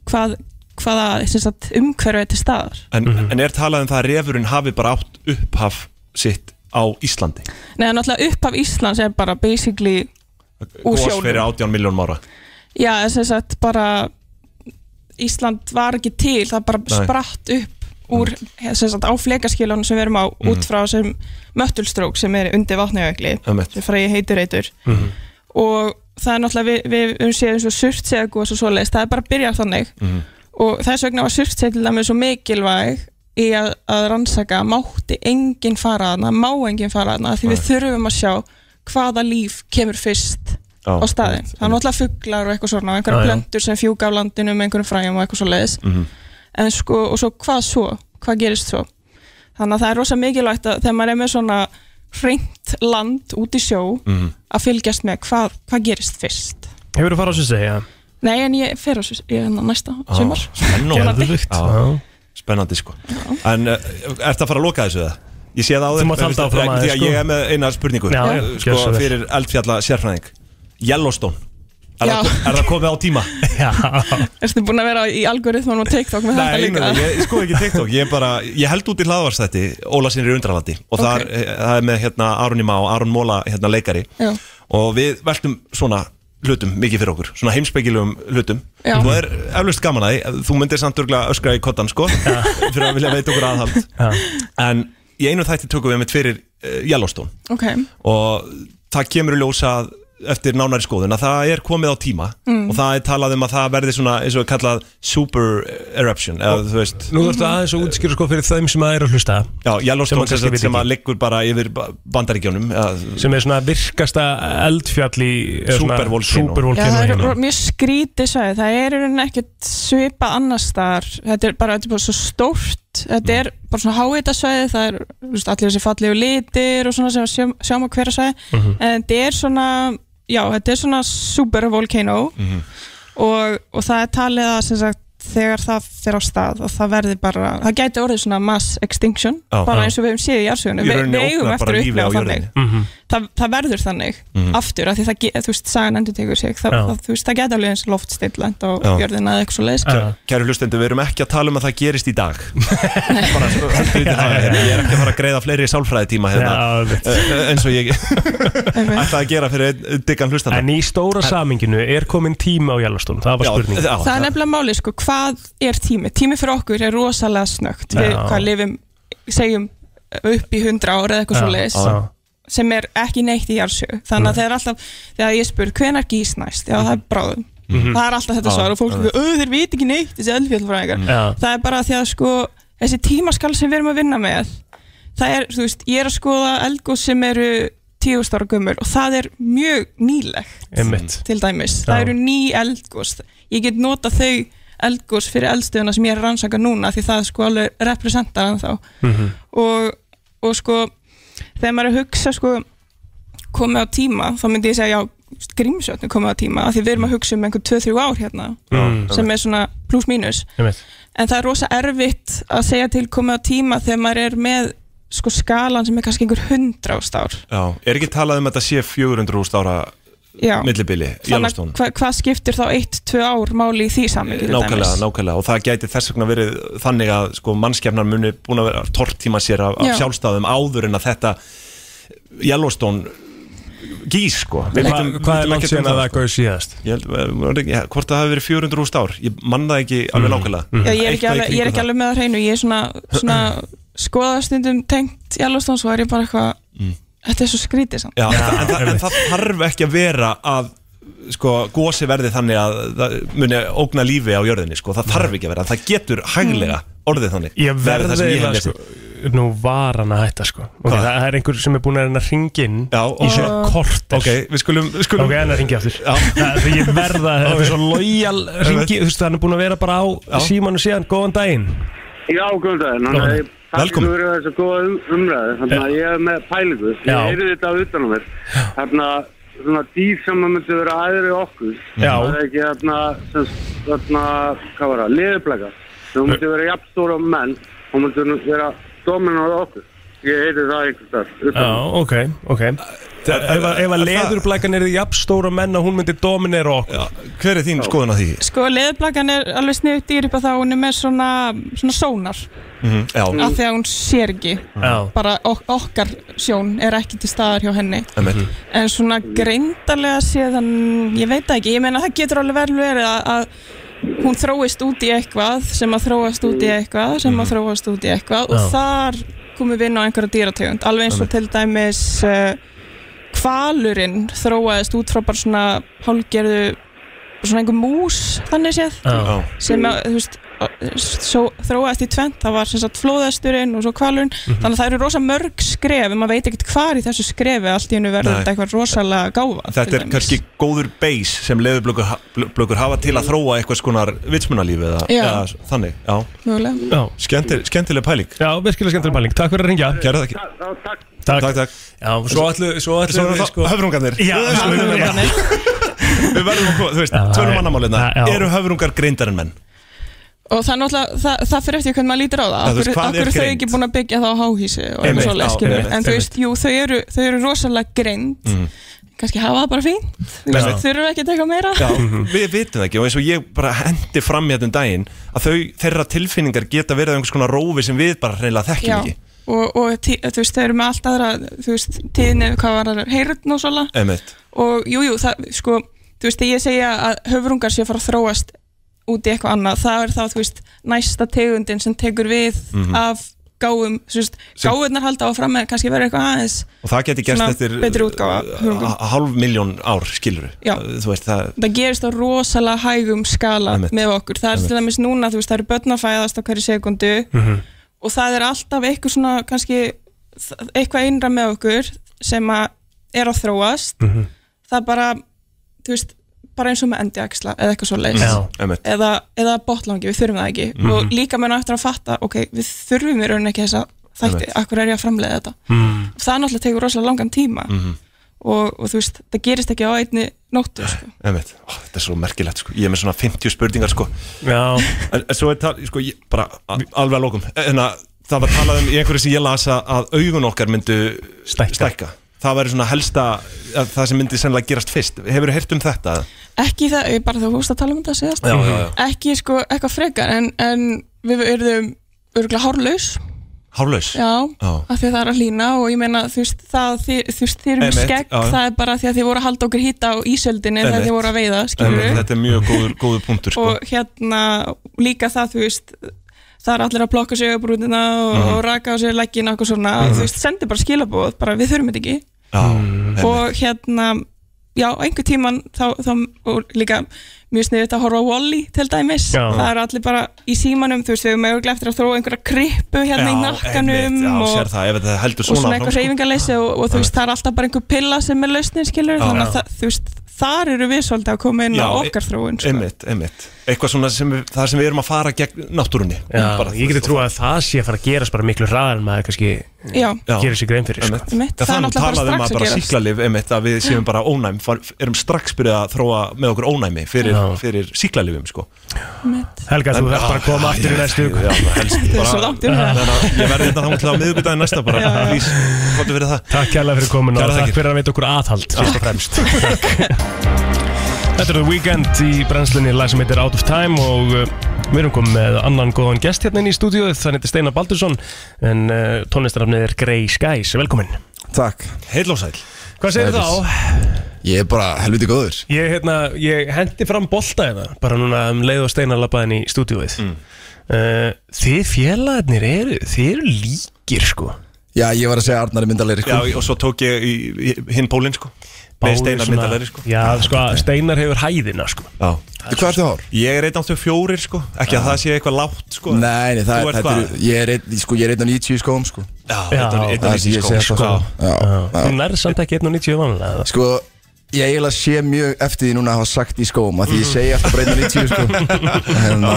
hvað hvaða sem sagt, umhverfi er til staðar en, Mhm. en er talað um það að refurinn hafi bara átt upphaf sitt á Íslandi Nei, náttúrulega upp af Íslands er bara basically Sjónum. fyrir 18 miljónum ára Já, þess að bara Ísland var ekki til það bara Nei. spratt upp úr, sagt, á flekaskilunum sem við erum á út Mhm. frá sem möttulstrók sem er undir vatnajökli sem fræði heitur eitur Mhm. og það er náttúrulega við, við, við séum eins og surtsegu og svo svoleiðis, það er bara að byrja þannig Mhm. og þess vegna var surtsegu til dæmis svo mikilvæg í að, að rannsaka mátti enginn fara þarna, má enginn fara þarna því við þurfum að sjá hvaða líf kemur fyrst Já, á staðin það er náttúrulega fuglar og eitthvað svona og Já, einhverja já. plöntur sem fjúka af landinu með einhverjum fræjum og eitthvað svo leiðis Mhm. en sko, og svo hvað svo, hvað gerist svo þannig að það er rosa mikilvægt að þegar maður er með svona hreint land út í sjó Mhm. að fylgjast með hvað, hvað gerist fyrst Hefur þú farað á þessu segja? nei en ég fer á þessu ég er næsta Já, sumar Spennandi. Já, Spennandi sko En uh, ertu að fara að loka þessu það? Ég sé það á áfram Því aðeins, að sko. ég er með eina spurningu. Já, já, Sko fyrir eldfjalla sérfræðing. Yellowstone. Er, Já. það, er það komið á tíma? Já. Erstu búin að vera í algoritman og TikTok með þetta líka? nei, ég sko ekki TikTok. Ég, er bara, ég held út í hlaðvarstætti Óla sinni í undralandi. Og Ok. þar, eh, það er með hérna, Aron Má Aron Móla hérna, leikari. Já. Og við veltum svona hlutum mikið fyrir okkur. Svona heimspekilegum hlutum. Já. Þú er eflust gaman að því. Þú myndir samt örgulega öskra í kottan sko Fyrir að vilja veita okkur aðhald. En í einu þætti tökum við með fyrir uh, Yellowstone. Ok, og það kemur í ljós að eftir nánari skoðun að það er komið á tíma Mm. og það er talað um að það verði svona eins og kallað super eruption eða þú veist. Nú ertu aðeins að útskýra sko fyrir þeim sem að er að hlusta. Já, Yellowstone Sem sem, sem, að liggur bara yfir ba- bandaríkjónum eða, sem er svona virkasta eldfjall í eða svona Supervolcano. Já, það er hérna. mjög skrítið svæði, það er ekkert svipað annars þar, þetta er bara, þetta er bara svo stórt, þetta er bara svona háita svæði, það er veist, allir þessi fallegu litir og svona sem við sjáum, á hverja svæði, Mhm. en þetta er svona, já, þetta er svona supervolcano og, og það er talið að sem sagt, þegar það fer á stað og það verði bara, það gæti orðið svona mass extinction, Já. bara eins og við hefum séð í jársögunum, Í við, eigum eftir að upplega þannig. jörðinni. Mhm. það, það verður þannig Mhm. aftur af því það, þú veist, sagan endur tegur sig það, það, þú veist, það geta alveg eins loftstillend á jörðina eða eitthvað svo leiðis Kæ- Kæru hlustendur, við erum ekki að tala um að það gerist í dag. Bara svo hérna. ég er ekki að fara að greiða fleiri sálfræði tíma hérna, Já, veit. eh, eins og ég ætlaði að gera fyrir einn diggan hlustanda En í stóra saminginu er komin tíma á Yellowstone Það var spurning er hvað er tími? Tími fyrir okkur er rosalega snögt við hvað lifum, segjum upp í hundra ára eða eitthvað svo leiðis sem er ekki neitt í jársögu þannig að það er alltaf, þegar ég spur hvenar gís næst, já það er bráðum. Mhm. það er alltaf þetta svar og fólk, einmitt. auð þeir viti ekki neitt þessi eldfjallfræðingar, Já. það er bara því að sko, þessi tímaskal sem við erum að vinna með það er, þú veist, ég er að skoða eldgóð sem eru tíust ára gömur og það er mjög nýlegt Einmitt. til dæmis, Já. það eru ný eldgós ég get nota þau eldgós fyrir eldstöðuna sem ég er að rannsaka núna því það sko alveg representar hann þá Mhm. og, og sko þegar maður er að hugsa sko komið á tíma, þá myndi ég segja já grímsjötnu komið á tíma, af því við erum að hugsa um einhver 2-3 ár hérna Mm. sem er svona pluss mínus en það er rosa erfitt að segja til komið á tíma þegar maður er með sko skalan sem er kannski einhver 100 ást ár Já, er ekki talað um að þetta sé 400.000 ára Já. Millibili, hva, hvað skiptir þá 1-2 ár máli í því samingi Nákvæmlega, nákvæmlega. Og það gæti þess vegna verið þannig að sko, mannskefnar muni búin að vera tortíma sér af, af Já. sjálfstæðum áður en að þetta Yellowstone gís sko. Við Hva, vitum- Hvað er langt ekkert síðan um að það, gauð síðast? Ég held, hvort það hafi verið 400.000 ár? Ég man það ekki alveg nákvæmlega. Já, ég, er ekki alveg, ég er ekki alveg með það hreinu, ég er svona, svona skoðastundum tengt Yellowstone svo er ég bara eitthvað þetta er svo skrítið samt. Já, en, það, en, það, en það þarf ekki að vera að sko, gósi verði þannig að það muni ógna lífi á jörðinni sko. það þarf ekki að vera, það getur hæglega orðið þannig Ég Það er það verði sem ég hef eiginlega lesið. sko Nú var hann að hætta sko. Okay? Það er einhver sem er búin að reyna að ringin Í svona korter. Ok, við skulum, við skulum Ok, hann er að ringi aftur. Það er ég verða, þetta er svo lojal ringi Þú veist, hann er búin að vera bara á símanu síðan. Góðan daginn. Já, góðan daginn. Góðan Þannig að daginn. ég takk Velkomin. fyrir þessu góða um, umræðu. Þannig að ég er með pælingu. Ég heyrði þetta utan á mér. Þannig að svona dýr sem að myndi vera aðri okkur. Það er ekki þarna, þarna, hvað var það, liðuplega. Það myndi vera jafnstóra menn og myndi vera dominar okkur. Ég heyrði það einhvers þar. Já, ok, ok Ef að- ef að leðurblækan er því jafn stóra menn að hún myndi dominera okkur Hver er þín skoðun á því? Sko, leðublakan er alveg sniðut dýr upp að það hún er með svona, svona sónar Mhm, Já, af því að hún sér ekki Já. bara ok okkar sjón er ekki til staðar hjá henni Einmitt. en svona greindarlega séðan ég veit það ekki, ég meina það getur alveg vel verið að, að hún þróist út í eitthvað sem að þróast út í eitthvað sem að þróast út í eitthvað og Já. þar komum við inn á einhverja dýrategund alveg eins og til dæmis uh, kvalurinn þróaðist út frá bara svona hálgerðu svona einhver mús þannig séð Já. sem að, þú veist svo þróaðist í tvent, það var sem sagt flóðasturinn og svo kvalurinn, Mhm. þannig að það eru rosa mörg skref, en maður veit ekkert hvar í þessu skrefi allt í hennu verður þetta eitthvað rosalega gáfa Þetta er kannski góður base sem leðurblökur ha, blökur hafa til að þróa eitthvað skonar vitsmunalífi eða, eða þannig Já, Já. Skemmtileg, skemmtileg pæling. Já, virkilega skemmtileg pæling, takk fyrir að ringja Gerða það ekki. Takk, takk, takk. Já, svo ætlu, svo ætlu Svo er það höfrungarnir. Já, höfrungarnir Við verðum að, koma- þú veist, mannamálina Já, já. Eru höfrungar greindar en menn? Og það er náttúrulega, það, það fyrir eftir hvernig maður lítur á það. Okkur, okkur þau ekki búin að byggja það á háhísi og skilur einmitt, en þú veist, jú, þau eru, þau eru rosalega greind. Mhm. kannski hafa það bara fínt. Þú veist, Einmitt. þurfum ekki að teka meira? Já, við vitum ekki. Og eins og ég bara hendi fram hérna um daginn að þau, þeirra tilfinningar geta verið einhvers konar rófi sem við bara hreinlega þekkjum Já, ekki. Og, og tí, þú veist, þau eru með allt aðra þú veist, tíðinni, hvað var það, heyrðn og svona og jú, jú, það, sko þú veist, ég segja að höfrungar sé að fara að þróast út í eitthvað annað, það er þá, þú veist næsta tegundin sem tekur við Mhm. af gáum, þú veist, gáurnar halda áfram með kannski verið eitthvað aðeins og það geti gerst eftir uh, hálf miljón ár skilur þú veist það það gerist á rosalega hægum skala Einmitt. með okkur, það er til dæmis núna þú veist, það eru börn að fæðast á hverju sekundu Mhm. og það er alltaf eitthvað svona kannski eitthvað innra með okkur sem að er að þróast Mhm. það er bara þú veist, bara eins og með endiaksla eða eitthvað svo Já, einmitt. eða, eða botlangi, við þurfum það ekki Mhm. og líka menn á eftir að fatta, ok, við þurfum í rauninni ekki þessa þætti, Einmitt. akkur er ég að framleiða þetta Mhm. það náttúrulega tekur rosalega langan tíma Mhm. og, og þú veist, það gerist ekki á einni nóttu sko. Ó, þetta er svo merkilegt sko. ég er með svona 50 spurningar sko. Já. en, svo er það sko, ég, bara alveg að lókum en að, það var talað um í einhverju sem ég las að, að augun okkar myndu stækka, það væri svona helsta að, það sem myndi sennilega gerast fyrst hefur þú heyrt um þetta? ekki það, ég bara þú fórst að tala um þetta síðast Já, já, já. ekki sko eitthvað frekar en, en við erum örgulega hárlaus Hárlaus? já, Já. af því að það er að hlýna og ég meina þú veist, það, þið, þú veist, þið eru með Einmitt, skegg já, já. það er bara því að þið voru að halda okkur hýta á ísöldinni þegar þið voru að veiða, þetta er mjög góður, góður punktur sko. og hérna líka það, þú veist það er allir að plokka sig auðbrútina og, Mhm. og raka á sig leggina og eitthvað svona Mhm. þú veist, sendi bara skilabóð, bara við þurfum þetta ekki Já, og hérna já, einhver tíman þá, þá líka mjög sniðið að horfa á Wall-E til dæmis, Já. það er allir bara í símanum, þú veist, við erum auðvitað eftir að þróa einhverja krippu hérna í nakkanum já, og, það, og svona eitthvað sko. reyfingarleysi og, og þú veist, það er alltaf bara einhver pilla sem er lausnin, skilur, Já. þannig að Já. þú veist, þar eru við svolítið að koma inn á Já, okkar þróun sko. einmitt, einmitt eitthvað svona sem við, það sem við erum að fara gegn náttúrunni Já, Bara, ég geti trú að það sé að fara að gerast bara miklu hraðar en maður kannski Já. gerir sér grein fyrir sko. einmitt. Það er það er nú náttúrulega bara talað um strax að að bara gerast. síklarlif einmitt að við séum bara ónæm far, erum strax byrjað að þróa með okkur ónæmi fyrir, Já. fyrir síklarlifum sko. Helga, þú þarf bara að koma Já, aftur í næstu viku. Þetta er bara- svo langt yfir það. Ég verði þetta þá til á miðvikudaginn næsta bara, please, hvað fyrir það Takk kærlega fyrir komin og Kærar takk þakkir. fyrir að veita okkur aðhald fyrst og fremst Takk. Þetta er The Weekend í brennslunni lag sem heitir Out of Time og uh, við erum komið með annan góðan gest hérna inn í stúdíu það heitir Steinar Baldursson en uh, tónlistarafnið er Grey Skies. Velkomin. Takk. Heil og sæl Hvað segir þá? Ég er bara helviti góður. Ég, hérna, ég hendi fram bolta hérna bara núna um leið og Steinar labbaðin í stúdíuð mm. Þið félagarnir eru þið eru líkir sko. Já, ég var að segja Arnar er myndalegri sko. Já, og svo tók ég hinn pólinn sko með steinar myndalegri sko. Já, sko, Steinar hefur hæðina sko. Já. Hvað ertu hár? Ég er 1.84 sko, ekki að það sé eitthvað lágt sko. Nei, nei, það Þú er, hvað? er, ég er, sko, ég er 1.90 í skóm sko. Já, Já, það er sem ég 1.90 segi sko, sko. Þú nærð samt ekki 1.90 vanlega Sko, ég eiginlega sé mjög eftir því núna að hafa sagt í skóm að því ég segi alltaf bara 1.90 sko. hérna,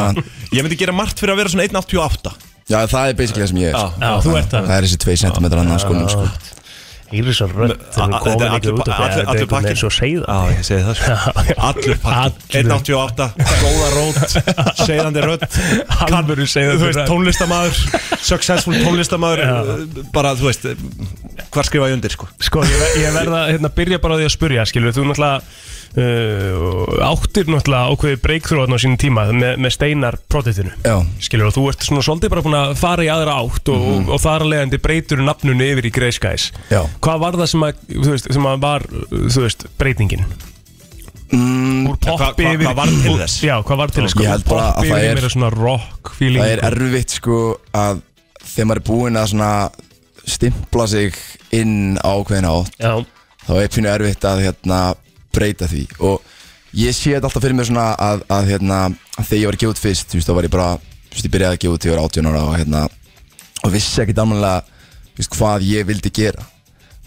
Ég myndi gera margt fyrir að vera svona 1.88 Já, það er basically það sem ég er sko. Já, þú ert það. Það er þessi 2 cm annan skónum sko. Íri svo rödd þegar A- hún þetta komin ekki allur út pa- af því að allur- þetta allur einhvern pakkinn. veginn svo segða Já, ég segi það sko. Allur pakkin 1.88, góða rót. Segðandi rödd. Alvöru segðandi rödd. tónlistamæður Successful tónlistamæður Bara, þú veist, hvar skrifa ég undir sko? Sko, ég verða að hérna, byrja bara á því að spurja skilur, þú náttúrulega uh, áttir náttúrulega ákveði breakthrough á sínum tíma með, með steinar projektinu Já, skilur, og þú ert svona svolítið bara búin að fara í aðra átt og, Mhm. og, og þar að leiðandi breytur nafnunu yfir í Grey Skies já Hvað var það sem að, veist, sem að var, veist, breytingin? mm, poppi Hva- hva- hvað varð til þess? Já, hvað var til þess? sko? Ég held bara að það er- meira svona rock feeling Það er erfitt sko að þegar maður er búinn að svona stimpla sig inn á ákveðina átt Já, þá er pínu erfitt að hérna, breyta því. Og ég sé þetta alltaf fyrir mér svona að, að, hérna, að þegar ég var gefa út fyrst þú veist, þá var ég bara, þú veist, ég byrjaði að gefa út þegar ég var 18 ára og, hérna, og vissi ekkit almennilega þú veist, hvað ég vildi gera.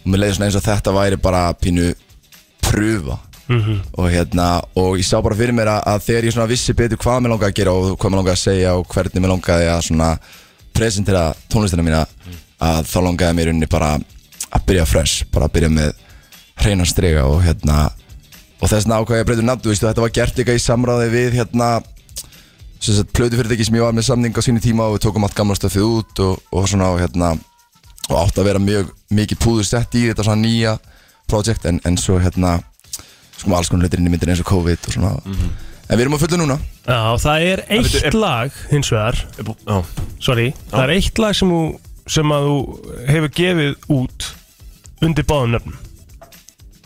Og mér leiði svona eins og þetta væri bara pínu pröfa Mhm. og hérna, og ég sá bara fyrir mér að, að þegar ég svona vissi betur hvað mér langaði að gera og hvað mér langaði að segja og hvernig mér langaði að svona presentera tónlistina mína að þá langaði mér unni bara að byrja fresh, bara að byrja með hreinan strega og hérna og þess vegna ákvæði að breyta um nafn, þetta var gert líka í samráði við hérna plötufyrirtæki sem ég var með samning á sínu tíma og við tókum allt gamla stöfið út og, og svona og hérna og átti að vera mjög mikið púður sett í þetta svona nýja projekt en, en svo hérna sko alls konar hlutir inn í myndin eins og COVID og svona. En við erum að fullu núna. Já, það er eitt veitu, er- lag hins vegar. Sorry, það er eitt lag sem, þú, sem að þú hefur gefið út undir báðum nöfnum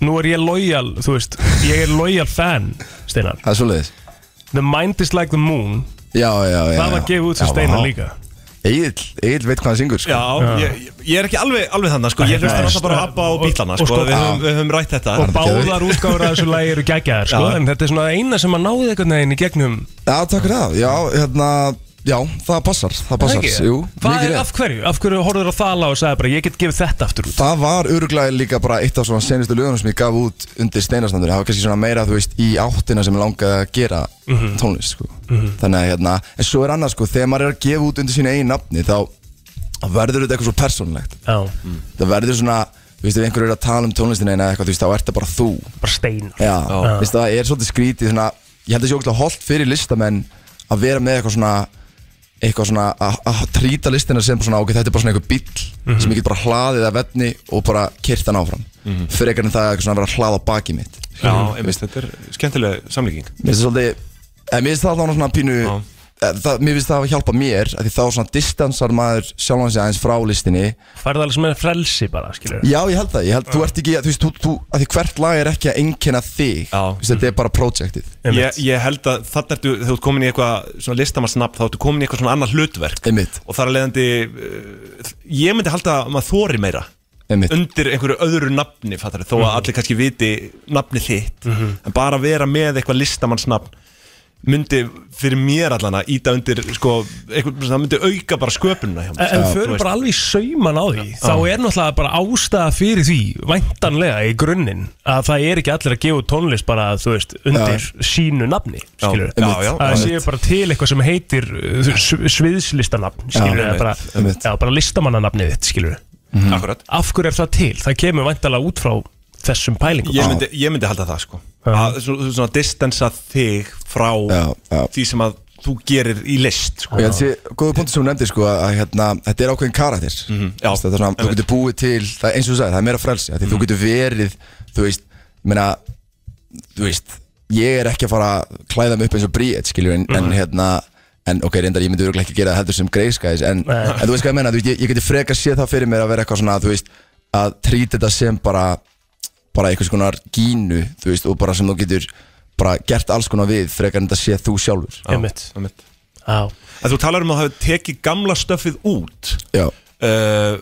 Nú er ég loyal, þú veist Ég er loyal fan, Steinar Það er svoleiðis The Mind is like the moon Já, já, já Það var já. gefið út sem Steinar líka Egil, Egil veit hvað hann syngur sko. Já, ég, ég er ekki alveg, alveg þannig sko. Ég hlusta alltaf bara á og- Abba og og- bílana og sko. sko- við, höfum, við höfum rætt þetta Og báðar útgáður af þessu lagi eru geggjaðar sko, Já. En þetta er svona það eina sem að náði einhvern veginn í gegnum Já, takk fyrir það Já, hérna, já, það passar Það passar, ekki? jú Hvað er, af hverju? Af hverju horfður á það lag og sagði bara ég get gefið þetta aftur út? Það var öruglega líka bara eitt af svona senustu lögunum sem ég gaf út undir steinarstandur Það var kannski svona meira, þú veist, í áttina sem ég langaði að gera Mhm. tónlist, sko. Mhm. Þannig að, hérna, en svo er annað, sko, þegar maður er að gefa út undir sínu einu nafni Þá verður þetta eitthvað svo persónlegt Já. Það verður svona, þú veist, ef einhver er að tala um tónlistina eina eitthvað, þú veist, þá ert það bara þú. Bara stein þú það er Ég held að það sé okkur holdt fyrir listamenn að vera með eitthvað svona eitthvað svona að, trýta listina sem svona, ok, þetta er bara svona eitthvað bíll Mhm. sem ég get bara hlaðið að vetni og bara kyrt hann áfram Mhm. frekar en það að vera að hlaða á baki mitt Já, einmitt, þetta er skemmtileg samlíking Mér finnst það svolítið eh, Mér finnst það alveg svona pínu eh, það, Mér finnst það að hjálpa mér að Því þá svona distansar maður sjálfan sig aðeins frá listinni Færðu alveg sem er frelsi bara, skilur Já, ég held það, ég held, þú ert ekki, þú veist, þú, þú, að því hvert lag er ekki að einkenna þig Þú veist, þetta er bara projektið Ég, ég held að þannig ertu, þegar þú ert komin í eitthvað svona listamannsnafn, þá ertu komin í eitthvað svona annað hlutverk Einmitt. og þar að leiðandi uh, ég myndi halda að maður þóri meira Einmitt. undir einhverju öðru nafni fattar, þó að Mhm. allir kannski viti nafni þitt Mhm. en bara vera með eitthvað listamannsnafn myndi fyrir mér allan að íta undir sko, eitthvað, það myndi auka bara sköpununa hjá mér. En, Já, förum veist. bara alveg í sauman á því Þá Já. er náttúrulega bara ástæða fyrir því Væntanlega í grunninn Að það er ekki allir að gefa tónlist bara Þú veist, undir sínu nafni Já. Skilur Já, já, Það einmitt. sé bara til eitthvað sem heitir uh, sv- Sviðslistanafn Skilur Já, eða bara, já, bara listamannanafnið þitt Skilur Mhm. Akkurat. Af hverju er það til? Það kemur væntanlega út frá þessum pælingum ég myndi, ég myndi halda það sko að svona, distansa þig frá því sem að þú gerir í list sko. Sé, góða punktur sem þú nefndir sko að, að hérna, þetta er ákveðin karakter Mhm, já. Þetta er svona, þú getur búið til, það eins og þú sagði, það er meira frelsi af Því þú getur verið, þú veist, meina, þú veist, ég er ekki að fara að klæða mig upp eins og bríet, skilju, en, en Mhm. hérna En ok, reyndar, ég myndi örgulega ekki gera það heldur sem greiðskæðis en, en þú veist hvað ég menna, ég, ég geti frekar séð það fyrir mér að vera eitthvað svona, þú veist Að trýta þetta sem bara, bara einhvers konar gínu, þú veist, og bara sem þú getur bara gert alls konar við frekar en þetta séð þú sjálfur Einmitt. einmitt. Já. En þú talar um að hafa tekið gamla stöfið út Já uh,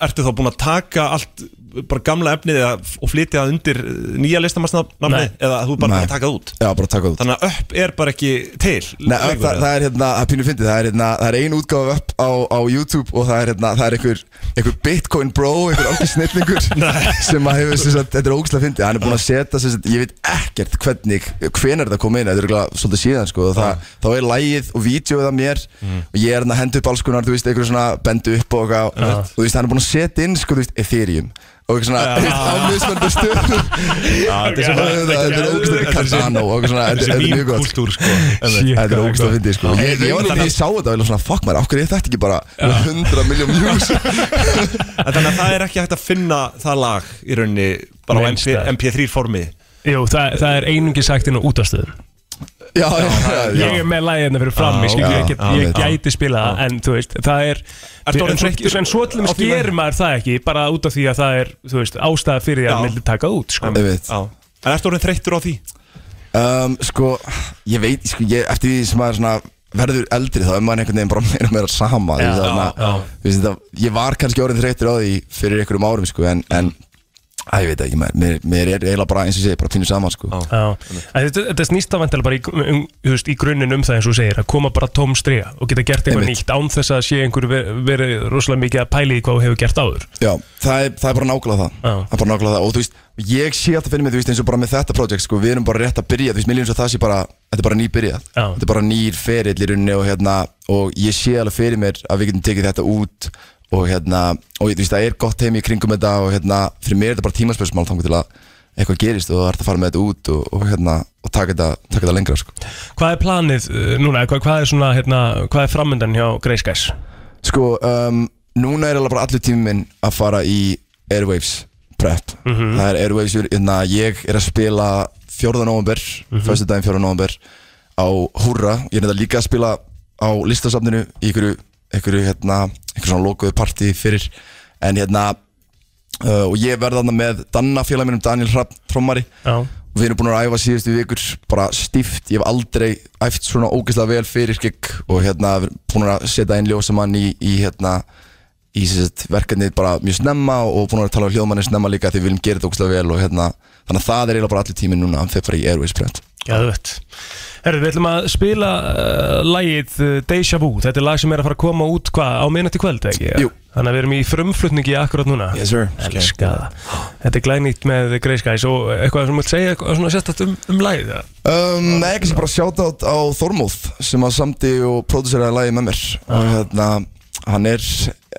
Ertu þá búin að taka allt bara gamla efnið og flytja það undir nýja listamannsnafnið Nei. eða þú bara Nei. að taka það út Já, bara taka það út Þannig að upp er bara ekki til Nei, það, lengur, það, eða? er hérna, það er pínu fyndið, það er hérna, það er ein útgáfa upp á, á YouTube og það er hérna, það er einhver, einhver Bitcoin bro, einhver alveg snillingur sem að hefur, sem sagt, þetta er ógæslega fyndið, hann er búin að setja, sem sagt, ég veit ekkert hvernig, hvenar þetta kom inn, þetta er örugglega svolítið síðan, sko, og það, þá er lægið og vídeoið af mér og ég er hérna að henda upp alls konar, þú veist, einhver svona bendu upp og Já. og þú veist, hann er búin að setja inn, sko, þú veist, Ethereum og eitthvað svona, þú veist, á mismöndu stöðum. Já, þetta er er ógæslega Cardano og eitthvað svona, þetta er mjög gott. sko. Þetta er fyndi sko. Ég, ég var alveg, ég sá þetta og ég var svona, fuck maður, af hverju er þetta ekki bara 100 miljón views? Þannig að það er ekki hægt að finna það lag í rauninni bara á Neins MP, staðar. MP3 formi. Jú, það, það er einungi sagt inn á útastöðum Já, já, já, já. Ég er með lægið hérna fyrir fram Ég, skil, já, ég, get, ég gæti spila það En þú veist, það er En svo- þreyttur En svo til á dæmis því með- gerir maður það ekki Bara út af því að það er, þú veist, ástæða fyrir því að vildi taka það út sko. Ég veit Já. En ertu orðin þreyttur á því? um, Sko, ég veit, sko, ég, eftir því sem maður svona verður eldri þá er maður einhvern veginn bara meira og meira sama veist, þetta- Ég var kannski orðin þreyttur á því fyrir einhverjum árum sko, en, en Æ, ég veit ekki, mér, mér, er eiginlega bara eins og ég segi, bara pínu saman sko. Já, En þetta, þetta snýst vantilega bara í, um, þú veist, í grunninn um það eins og þú segir að koma bara tóm striga og geta gert eitthvað Einmitt. nýtt án þess að sé einhver ver- verið rosalega mikið að pæli í hvað þú hefur gert áður. Já, það er, það er bara nákvæmlega það. Það er bara nákvæmlega það. Og þú veist, ég sé alltaf fyrir mig, þú veist, eins og bara með þetta projekt sko, við erum bara rétt að byrja, þú veist, mér lífum svo það sé bara þetta er bara nýbyrjað, Já. þetta er bara nýr ferill í rauninni og hérna og ég sé alveg fyrir mér að við getum tekið þetta út og hérna, og þú veist, það er gott heim í kringum þetta og hérna, fyrir mér er þetta bara tímaspörsmál þannig til að eitthvað gerist og það er að fara með þetta út og, og hérna, og taka þetta, taka þetta lengra sko. Hvað er planið uh, núna, hvað, hvað er svona, hérna, hvað er framöndan hjá Grey Skies? Sko, um, núna er alveg bara allur tíminn minn að fara í Airwaves prep Mhm. Það er Airwaves, hérna, ég er að spila 4. november, mm Mhm. fyrstu daginn 4. november á Húrra Ég er þetta líka að spila á listasafninu í einhverju, einhverju, hérna, einhverju svona lokuðu partí fyrir. En hérna, uh, og ég verða þarna með Danna félag mínum, Daniel Hrapp, trommari. Já. og við erum búin að æfa síðustu vikur bara stíft, ég hef aldrei æft svona ógeðslega vel fyrir gig og hérna við erum búin að setja einn ljósamann í, í hérna í verkefnið bara mjög snemma og búin að tala um hljóðmanni snemma líka því við viljum gera þetta ógeðslega vel og hérna þannig að það er eiginlega bara allir tíminn núna að þeir fara í Airways brent Gæðvett Herru, við ætlum að spila uh, lagið uh, Deja Vu. Þetta er lag sem er að fara að koma út hvað, á minnati kvöld, ekki? Jú. Þannig að við erum í frumflutningi akkurat núna. Yes sir. Elska það Þetta er glænýtt með Grey Skies og eitthvað sem vilt segja svona sérstætt um, um lagið eða? Um, nei, ekki sem bara sjáta á Þormóð sem að samti og próduseraði lagi með mér. Og hérna, hann er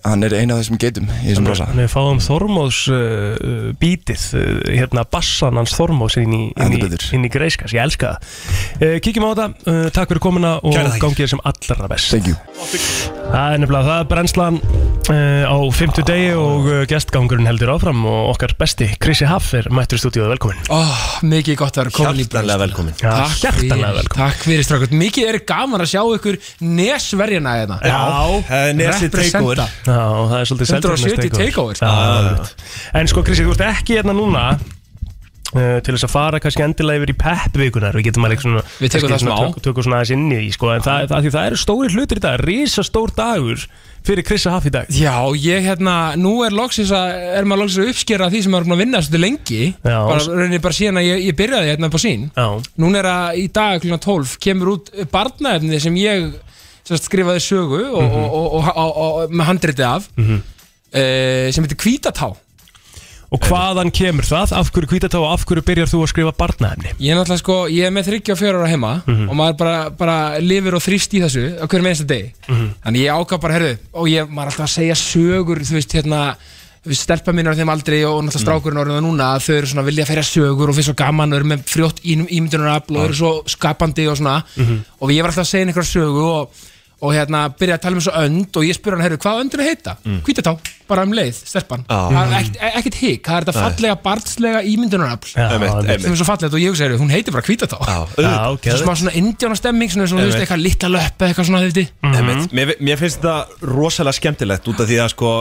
hann er eina af þessum geitum í þessum brasa Þannig að fáum Þormóðs uh, bítið, uh, hérna bassan hans Þormóðs inn í, inn í, inn í Grey Skies, ég elska það. Uh, Kíkjum á þetta, uh, takk fyrir komuna og gangið sem allra best. Thank you. Það er nefnilega, það er brennslan uh, á fymtu degi og uh, gestgangurinn heldur áfram og okkar besti Krissi Haff er mættur í stúdíu velkomin. Oh, Mikið gott að vera komin í Hjartanlega velkomin. Já, Takk fyrir, velkomin. takk fyrir strákut Mikið er gaman að sjá ykkur nesverjana hérna. Það er nesið Representa. Já, það er svolítið 170 takeover. Já, já, já. En sko Krissi, þú ert ekki hérna núna uh, til þess að fara kannski endilega yfir í peppvikunar við getum alveg svona Við tekum það smá. tök- tökum svona aðeins inn í sko, en það, það, því það eru stóri hlutir í dag risa stór dagur fyrir Krissa Haff í dag Já, ég hérna, nú er loksins að er maður loksins að uppskera því sem maður er búin að vinna svolítið lengi Já. bara, rauninni bara síðan að ég, ég byrjaði hérna á sín Já, Núna er að í dag kl. 12 kemur út barnaefni sem ég sérst, skrifaði sögu og, Mhm. og, og, og, og, og með handriti af mm sem heitir Kvítatá og hvaðan kemur það? Af hverju kvítatá og af hverju byrjar þú að skrifa barnaefni? Ég er náttúrulega sko, ég er með 34 ára heima Mhm. og maður bara, bara lifir og þrýst í þessu á hverjum einasta degi Mhm. Þannig ég ákvað bara, herðu, og ég, maður er alltaf að segja sögur, þú veist, hérna stelpa mín á þeim aldrei og náttúrulega strákurinn orðin það núna að þau eru svona vilja að ferja sögur og finnst svo gaman og eru með frjótt ímyndunarafl og eru svo skapandi og svona Mhm. og ég var alltaf að segja einhverja sögu og, og hérna byrja að tala um svo önd og ég spurði hann, herru, hvað öndinu heita? Mm. Hvítatá, bara um leið, stelpan. Já. Það er ekkert, ekkert hik, það er þetta fallega barnslega ímyndunarafl. Sem er svo fallegt. Og ég hugsa, hún heitir bara Hvítatá Já, Já, auðvitað. ok Svo smá svona indjána stemming, svona, þú veist, eitthvað litla löpp eitthvað svona, þú veist. Mér finnst þetta rosalega skemmtilegt út af því að sko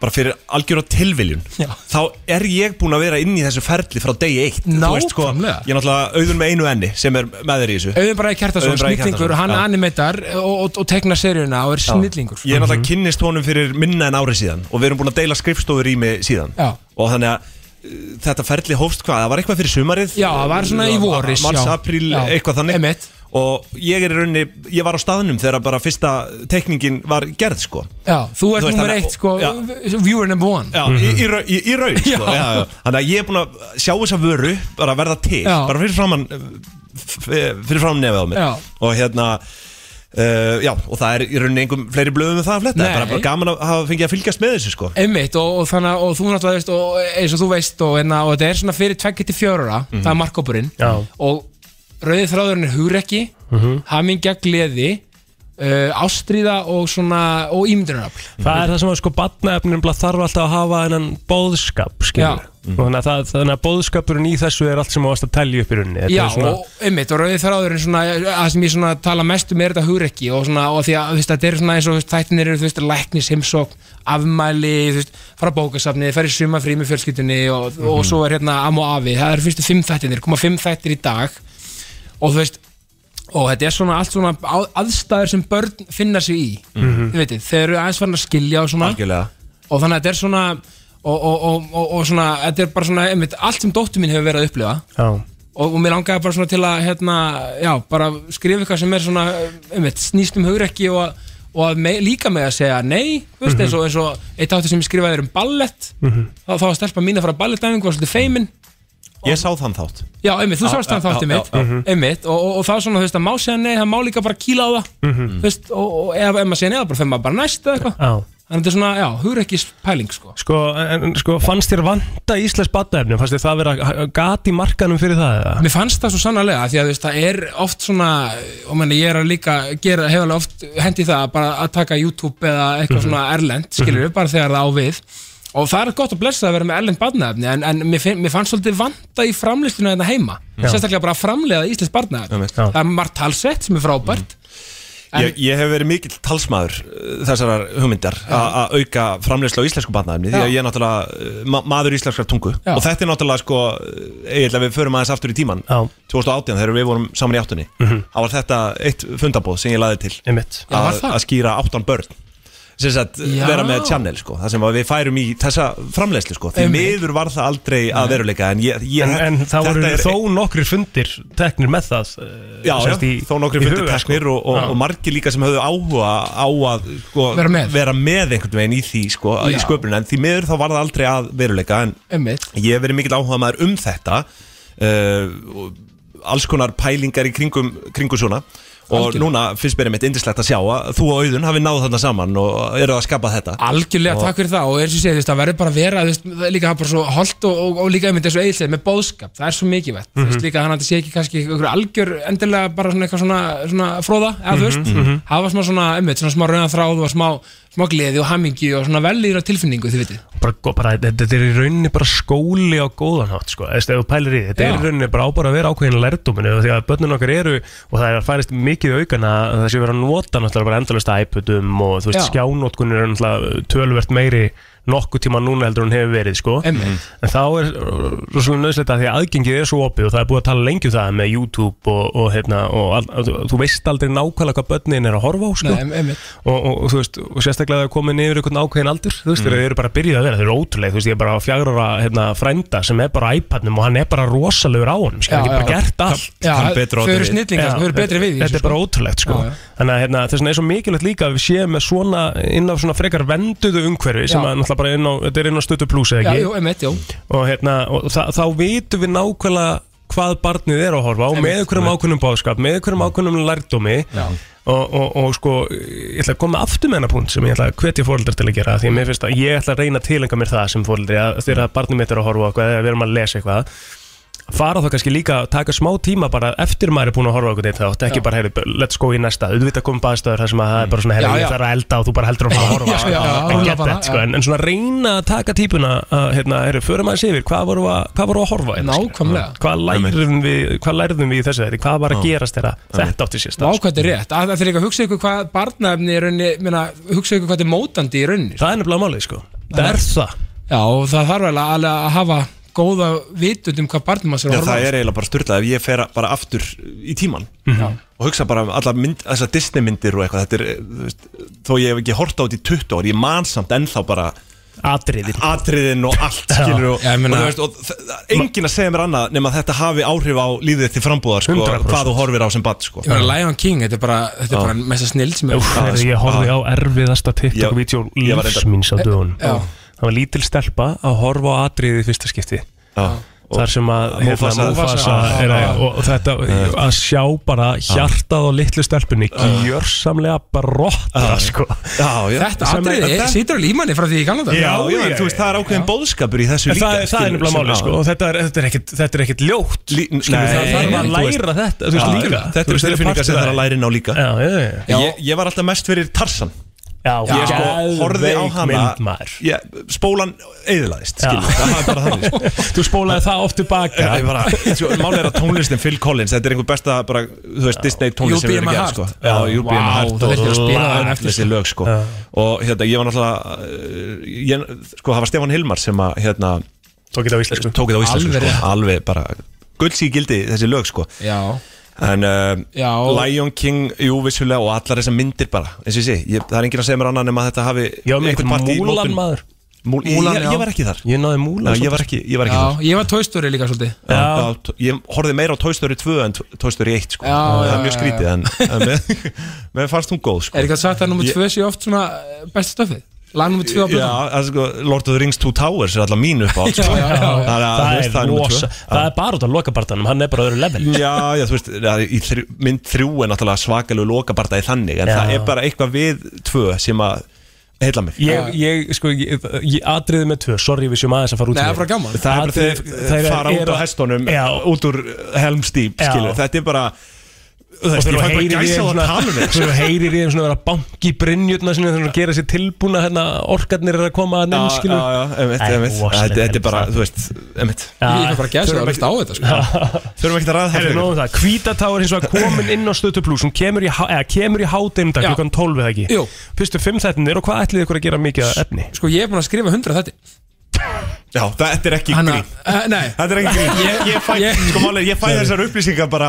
bara fyrir algjör á tilviljun Já. þá er ég búinn að vera inn í þessu ferli frá degi eitt veist, sko, ég er náttúrulega auðun með einu enni sem er með þér í þessu Auðvitað bara í Kjartason, Auðun snillingur, hann já. animatar og, og, og teknar seríuna og er snillingur Ég er náttúrulega kynnist honum fyrir minna en ári síðan og við erum búin að deila skrifstofur í mig síðan Já. og þannig að uh, þetta ferli hófst hvað, það var eitthvað fyrir sumarið Já, það var svona í voris, Mars, Já. eitthvað þannig Einmitt. Og ég er í rauninni, ég var á staðnum þegar bara fyrsta teikningin var gerð sko Já, þú ert nummer eitt, sko, Já. viewer number one Já, í, í, raun- í, í raun sko, Já. já. Já, Þannig að ég er búin að sjá þessa vöru bara verða til, Já. bara fyrir framann fyrir framann nefið á Já. og hérna uh, já, og það er í rauninni einhverjum fleiri blöðum með það að fletta, það er bara, bara gaman að hafa fengið að fylgjast með þessu sko Einmitt, og, og þannig að og þú náttúrulega veist, og eins og þú veist og, enna, og þetta er svona fyrir 2-4 ára Mhm. það er markkópurinn og rauðið þráðurinn er hugrekki Mhm. hamingja, gleði uh, ástríða og svona og ímyndunarafl. Það er það sem að sko batnaefnin þarf alltaf að hafa þennan bóðskap og þannig að, það, þannig að bóðskapurinn í þessu er allt sem á að telja upp í Þetta Já, svona, og einmitt, og rauðið þráðurinn svona, að sem ég svona tala mest um er þetta hugrekki og svona, og því að þetta er svona eins og þættinir eru, þú veist, læknis, heimsókn afmæli, þú veist, fara bókasafni fara í sumafrí með fjölskyldunni og, og svo er hérna am og afi, það eru fyrstu fimm þættinir koma fimm þættir í dag og þú veist, og þetta er svona allt svona á- aðstæður sem börn finna sig í. Þið veitir, þeir eru aðeins farin að skilja og svona. Algjörlega. Og þannig að þetta er svona og, og, og, og, og svona, þetta er bara svona einmitt, allt sem dóttur mín hefur verið að upplifa. Já. og, og mér langaði bara svona til að hérna, já, bara skrifa eitthvað sem er svona einmitt, snýst um hugrekki og, og að me, líka með að segja nei þú veist, Mhm. eins, og, eins og eitt áttur sem ég skrifaði er um ballett. Mhm. þá, þá var stelpa mín að fara ballett og var svolítið feimin Ég sá þann þátt Já, einmitt, þú sást þann já, þátti já, mitt já, já. Einmitt, og, og, og þá svona, þú veist, að má segja nei það má líka bara kýla á það Mhm. Þú veist, og, og ef, ef maður segja nei, þá bara fyrir maður bara næst eða eitthvað Já. Þannig að þetta er svona, já, hugrekkis pæling, sko Sko, en, en, sko, fannst þér vanta íslensk badnaefni? Fannst þér það vera gat í markanum fyrir það? Eða? Mér fannst það svo sannarlega því að þú veist, það er oft svona og menn, ég er að líka gera, hef alveg oft hendi það bara að taka YouTube eða eitthvað Mhm. svona erlend, skilur bara þegar það á við og það er gott að blessa að vera með erlend barnaefni en, en mér, finn, mér fannst svolítið vanta í framlistinu þetta heima, Já. sérstaklega bara að framleiða íslensk barnaefni, Já. það er margt talsett sem er frábært En- Ég, ég hef verið mikill talsmaður uh, þessarar hugmyndar að auka framleyslu á íslensku batnaðefni því að ég er náttúrulega uh, ma maður íslenskrar tungu Já. og þetta er náttúrulega sko eiginlega við förum aðeins aftur í tíman Já. 2018 þegar við vorum saman í áttunni Mhm. þá var þetta eitt fundabóð sem ég laði til Einmitt. Já, var að, það? að skýra áttan börn sagt vera með channel sko það sem við færum í þessa framleyslu sko því miður var það aldrei að veruleika en ég, ég En, en það voru þó nokkrir fundir teknir með það eh, Já, í- þó nokkri í fundir teknir og, og, Já. og margir líka sem höfðu áhuga á að sko, Vera með. með einhvern veginn í því sko, í Já. sköpunum, en því miður þá var það aldrei að veruleika en Einmitt. ég hef verið mikill áhuga maður um þetta uh, og alls konar pælingar í kringum, kringum svona og Algjörlega. núna finnst mér einmitt indislegt að sjá að þú og Auðun hafi náð þarna saman og eru að skapa þetta Algjörlega, Og- takk fyrir það og eins og ég segi, þú veist, það verður bara að vera þú veist, það líka bara svo holdt og, og, og líka einmitt eins og eigilslega með bóðskap, það er svo mikilvægt mm Mhm. veist, líka hann að þetta sé ekki kannski einhver algjör endilega bara svona eitthvað svona, svona fróða eða þú veist, Mhm, mhm. hafa smá svona einmitt, svona smá rauðan þráð og smá, smá gleði og hammingi og svona velíðra tilfinningu, þið vitið bara, bara, þetta þetta er í rauninni bara skóli á góðan hátt sko. Eða, pælir í þetta Já. er í rauninni bara á bara að vera ákveðin lærdominu því að börnun okkar eru og það er að færist mikið aukana að það sé verið að nota náttúrulega bara endalist iPadum og þú veist Já. skjánótkunir er náttúrulega tölvert meiri nokkuð tíma núna heldur en hefur verið sko. Einmitt. en þá er rosalega nöðslegt að því að aðgengið er svo opið og það er búið að tala lengi um það með YouTube og, og, hérna, og al, þú, þú veist aldrei nákvæmlega hvað börnin er að horfa á sko. Nei, em- einmitt. og, og, og, þú veist, og sérstaklega að það komin yfir einhvern ákveðin aldur þú veist, Mm. þeir eru bara að byrja að vera, þeir eru ótrúlega þú veist, ég er bara á fjagra ára hérna, frænda sem er bara á iPadnum og hann er bara rosalegur á honum Já, hann er bara gert allt þau eru snillingar, þau eru betri við þetta er bara sko. ótrúlegt sko. Þannig að hérna, þess vegna er svo mikilvægt líka að við séum með svona inn á svona frekar venduðu umhverfi sem að náttúrulega bara inn á, þetta er inn á stötu pluss eða Já, ekki? jú, einmitt, jú. Og, hérna, og þa þá vitum við nákvæmlega hvað barnið er að horfa á með einhverjum ákveðnum báðskap, með einhverjum ákveðnum lærdómi. Og, og, og sko ég ætla að koma aftur með hennar punkt sem ég ætla að hvetja fóreldrar til að gera því að mér finnst að ég ætla að reyna að tilenga mér það sem fóreldri að þegar barnið mitt er að horfa á eitthvað eða við erum að lesa eitthvað fara þá kannski líka að taka smá tíma bara eftir maður er búin að horfa á eitthvað eitt þátt ekki Já. bara, heyri, let's go í næsta. Auðvitað komum baðstöður þar sem að það er bara svona, heyri, Já, já. ég þarf að elda og þú bara heldur að fara að horfa. Já, rúlla get bara, that, sko. en, en svona reyna að taka típuna að, hérna, heyri, förum aðeins yfir, hvað voru að, hvað voru að horfa? Nákvæmlega. hvað lærðum við, hvað lærðum við í þessu þeirri, hvað var að gerast þeirra þetta átti sér stað? Vákvæmt er rétt, að það fyrir ekki að hugsa ykkur hvað barnaefni er hugsa ykkur þetta er í er sko. Er Já, og það þarf alveg að hafa góða vitund um hvað barnum maður sér að horfa það á. er eiginlega bara styrlað ef ég fer bara aftur í tíman Já. og hugsa bara um allar mynd, þessar Disney myndir og eitthvað þetta er, þú veist, þó ég hef ekki hort á þetta í 20 ár, ég man samt ennþá bara atriðin atriðin og allt skilur og, Já, ég meina- og, þú veist, og það enginn að segja mér annað nema að þetta hafi áhrif á lífið til frambúðar sko, 100%. hvað þú horfir á sem badd sko. Ég meina Lion King, þetta er bara, þetta er bara mest að snill sem er Úf, heyrðu, ég horfði á erfiðasta TikTok-vídeó ég var lífs reyndar- míns á dögun Já. Það var lítil stelpa að horfa á atriðið í fyrsta skipti. Þar sem að hérna, Mufasa- Mufasa er að, og, þetta að sjá bara hjartað á litlu stelpunni gjörsamlega brottra sko. Já, já. Þetta er- atriði sýtur alveg í manni frá því í veist, það er ákveðin bóðskapur í þessu líka það, það er nefnilega máli sko, og þetta er, þetta er ekkit, þetta er ekkit ljótt það þarf að læra þetta Þetta eru veist, tilfinningar sem það er að læra inn á líka. Ég var alltaf mest fyrir Tarsan Já, Ég sko horfði á hana ég, Spólan Það er þannig sko. Þú spólaði það oft tilbaka sko, Máli er að tónlistin Phil Collins Þetta er einhver besta bara, þú veist, Disney tónlist sem við erum my gerð heart. sko. Já, You'll Be in my Vá, heart það þurfti að spila það eftir, þessi sko. lög sko. Og hérna, ég var náttúrulega uh, ég, Sko, það var Stefán Hilmar sem að hérna, Tók þetta á íslensku Tók þetta á íslensku Alveg sko. Alveg bara Guldsí gildi þessi lög sko. Já, En uh. Lion King, jú vissulega og allar þessar myndir bara eins og ég sé, ég, það er enginn að segja mér annað nema að þetta hafi Já, með einhvern part í múlan mótun- maður Múl, Múlan, ég, já. ég var ekki þar Ég náði múla Já, ég var ekki, ég var ekki Já, þar ég var tóistöri líka svolítið Já, já, tó- ég horfði meira á Toy Story 2 en Toy Story 1 sko. Já, það já, er mjög já, skrítið en, en mér, mér fannst hún góð sko. Er ekki að sagt að nummer Ég- 2 sé oft svona eh, besta stöfið? Lag nummer 2 á Já, blöðum? það er sko, Lord of the Rings Two Towers er alltaf mín upp á sko. Já, já, já. Þannig að, þú Það veist, er númer tvö. rosa Það er bara út af lokabartanum, hann er bara öðru level Já, já, þú veist, já, í þrjú, mynd þrjú er náttúrulega svakalegu lokabartaði þannig en Já. það er bara eitthvað við tvö sem að heilla mig Ég, ég, sko, ég, ég atriði með tvö Sorry við séum aðeins að fara út Nei, í það er bara gaman. Það er bara þeir- þeir fara út á hestunum, út úr Helm's Deep, Já. skilur. Þetta er bara og þú heyrir í þeim að svona um þú heyrir í þeim svona vera banki í brynjutna sinni þegar þú gera sér tilbúna hérna orkarnir er að koma að Já, nefn skilur já, já, einmitt, einmitt. Þetta þetta er bara, þú veist, einmitt. Ég fæ bara gæsa að hlusta á þetta sko. Þurfum ekki að ræða það, Kvítatá er eins og að komin inn á stötu plus. Hún kemur í, há- eða, kemur í hátinn klukkan 12 eða ekki. Fyrstu fimm þettinir og hvað ætlið ykkur að gera mikið af efni? Sko ég er búin að skrifa 100 þetta Já, þetta er ekki Hanna, grín. uh, Nei. Þetta er ekki grín. Ég, ég fæ, Ég- sko málega, ég fæ þessar upplýsingar bara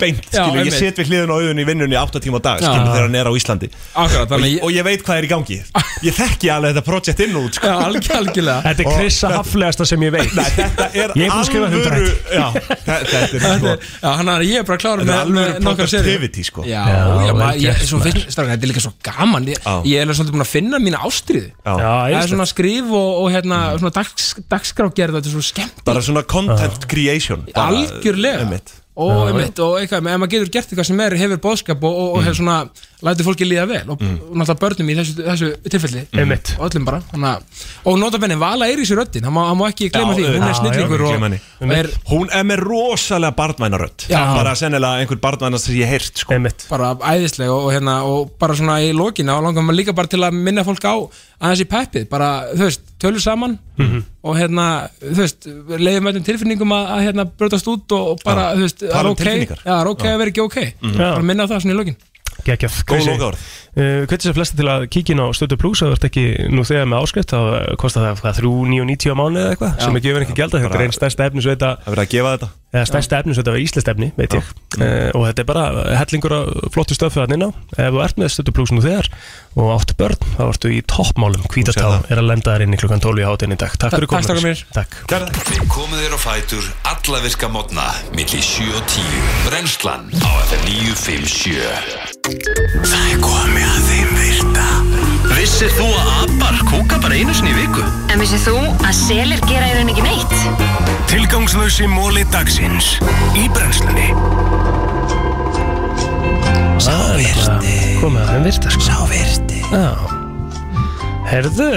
beint, Já, ég einmitt. set við hliðin á auðun í vinnunni 8 tíma á dag, skilur, þegar hann er á Íslandi. Akkurat, og, þannig ég, og ég veit hvað er í gangi. Ég þekki alveg þetta projekt inn og út, sko. Já, alg- algjörlega. Þetta er Og Krissa haflegasta sem ég veit. Nei, þetta er Ég er búin að skrifa alvöru 100 Já, þe- þetta er Þetta sko Já, hann er, ég er bara er með, alvöru productivity, sko. Þetta er líka svo gaman. Ég, er alveg svolítið búin að finna mína. Já, Það er svona skrif og, og hérna, svona dags, dagskrágerð Þetta er svo skemmt Bara svona content creation bara, Algjörlega einmitt. og, einmitt, og eitthvað, ef maður getur gert eitthvað sem er, hefur bóðskap og, og, og hefur svona lætur fólki líða vel og, og náttúrulega börnum í þessu, þessu tilfelli Einmitt. og öllum bara þannig, að- og nota benni, Vala er í sér röddin hann má, hann má ekki gleyma Já, því, hún já, er snillingur já, og, gleyma henni. og er Hún er með rosalega barnvænarödd Já. Bara sennilega einhver barnvænast sem ég heyrt sko. Einmitt bara æðisleg og, og, hérna, og bara svona í lokina og langar maður líka bara til að minna fólk á aðeins í peppið, bara, þú veist, tölur saman Mhm. og hérna, þú veist leiðum öllum tilfinningum að, að hérna brjótast út og, bara, Já. þú veist, það Tala er um ok. það er ok að vera ekki ok. Bara minna það svona í lokin. Gekjaf Góð lokaorð. uh, Hvernig sem flesti til að kíkja inn á stötu plus að ert ekki nú þegar með áskrift þá uh, kostar það hvað, 3.990 á mánu eða eitthvað sem ekki gefur ekki gælda þetta er einn stærsta efnisveita Það verður að gefa þetta eða stærsta efnisveita við Íslands efni veit ég. Uh, og þetta er bara hellingur af flottu stöfu að á ef þú ert með nú þegar og áttu börn þá ertu í toppmálum. Hvítatá það. er að lenda þær inn í klukkan 12 í hátinn í dag. Takk fyrir Takk, komin. Takk. Við komum þér á fætur alla virka mótna milli 7 og 10 Brennslan á FM 957 Það er komið að þeim virta Vissir þú að abar kúka bara einu sinni í viku? En vissið þú að selir gera í rauninni ekki neitt? Tilgangslösi móli dagsins Í brennslunni. Sá virti. Komið að þeim virta sko. Sá virti. Já. Herðu.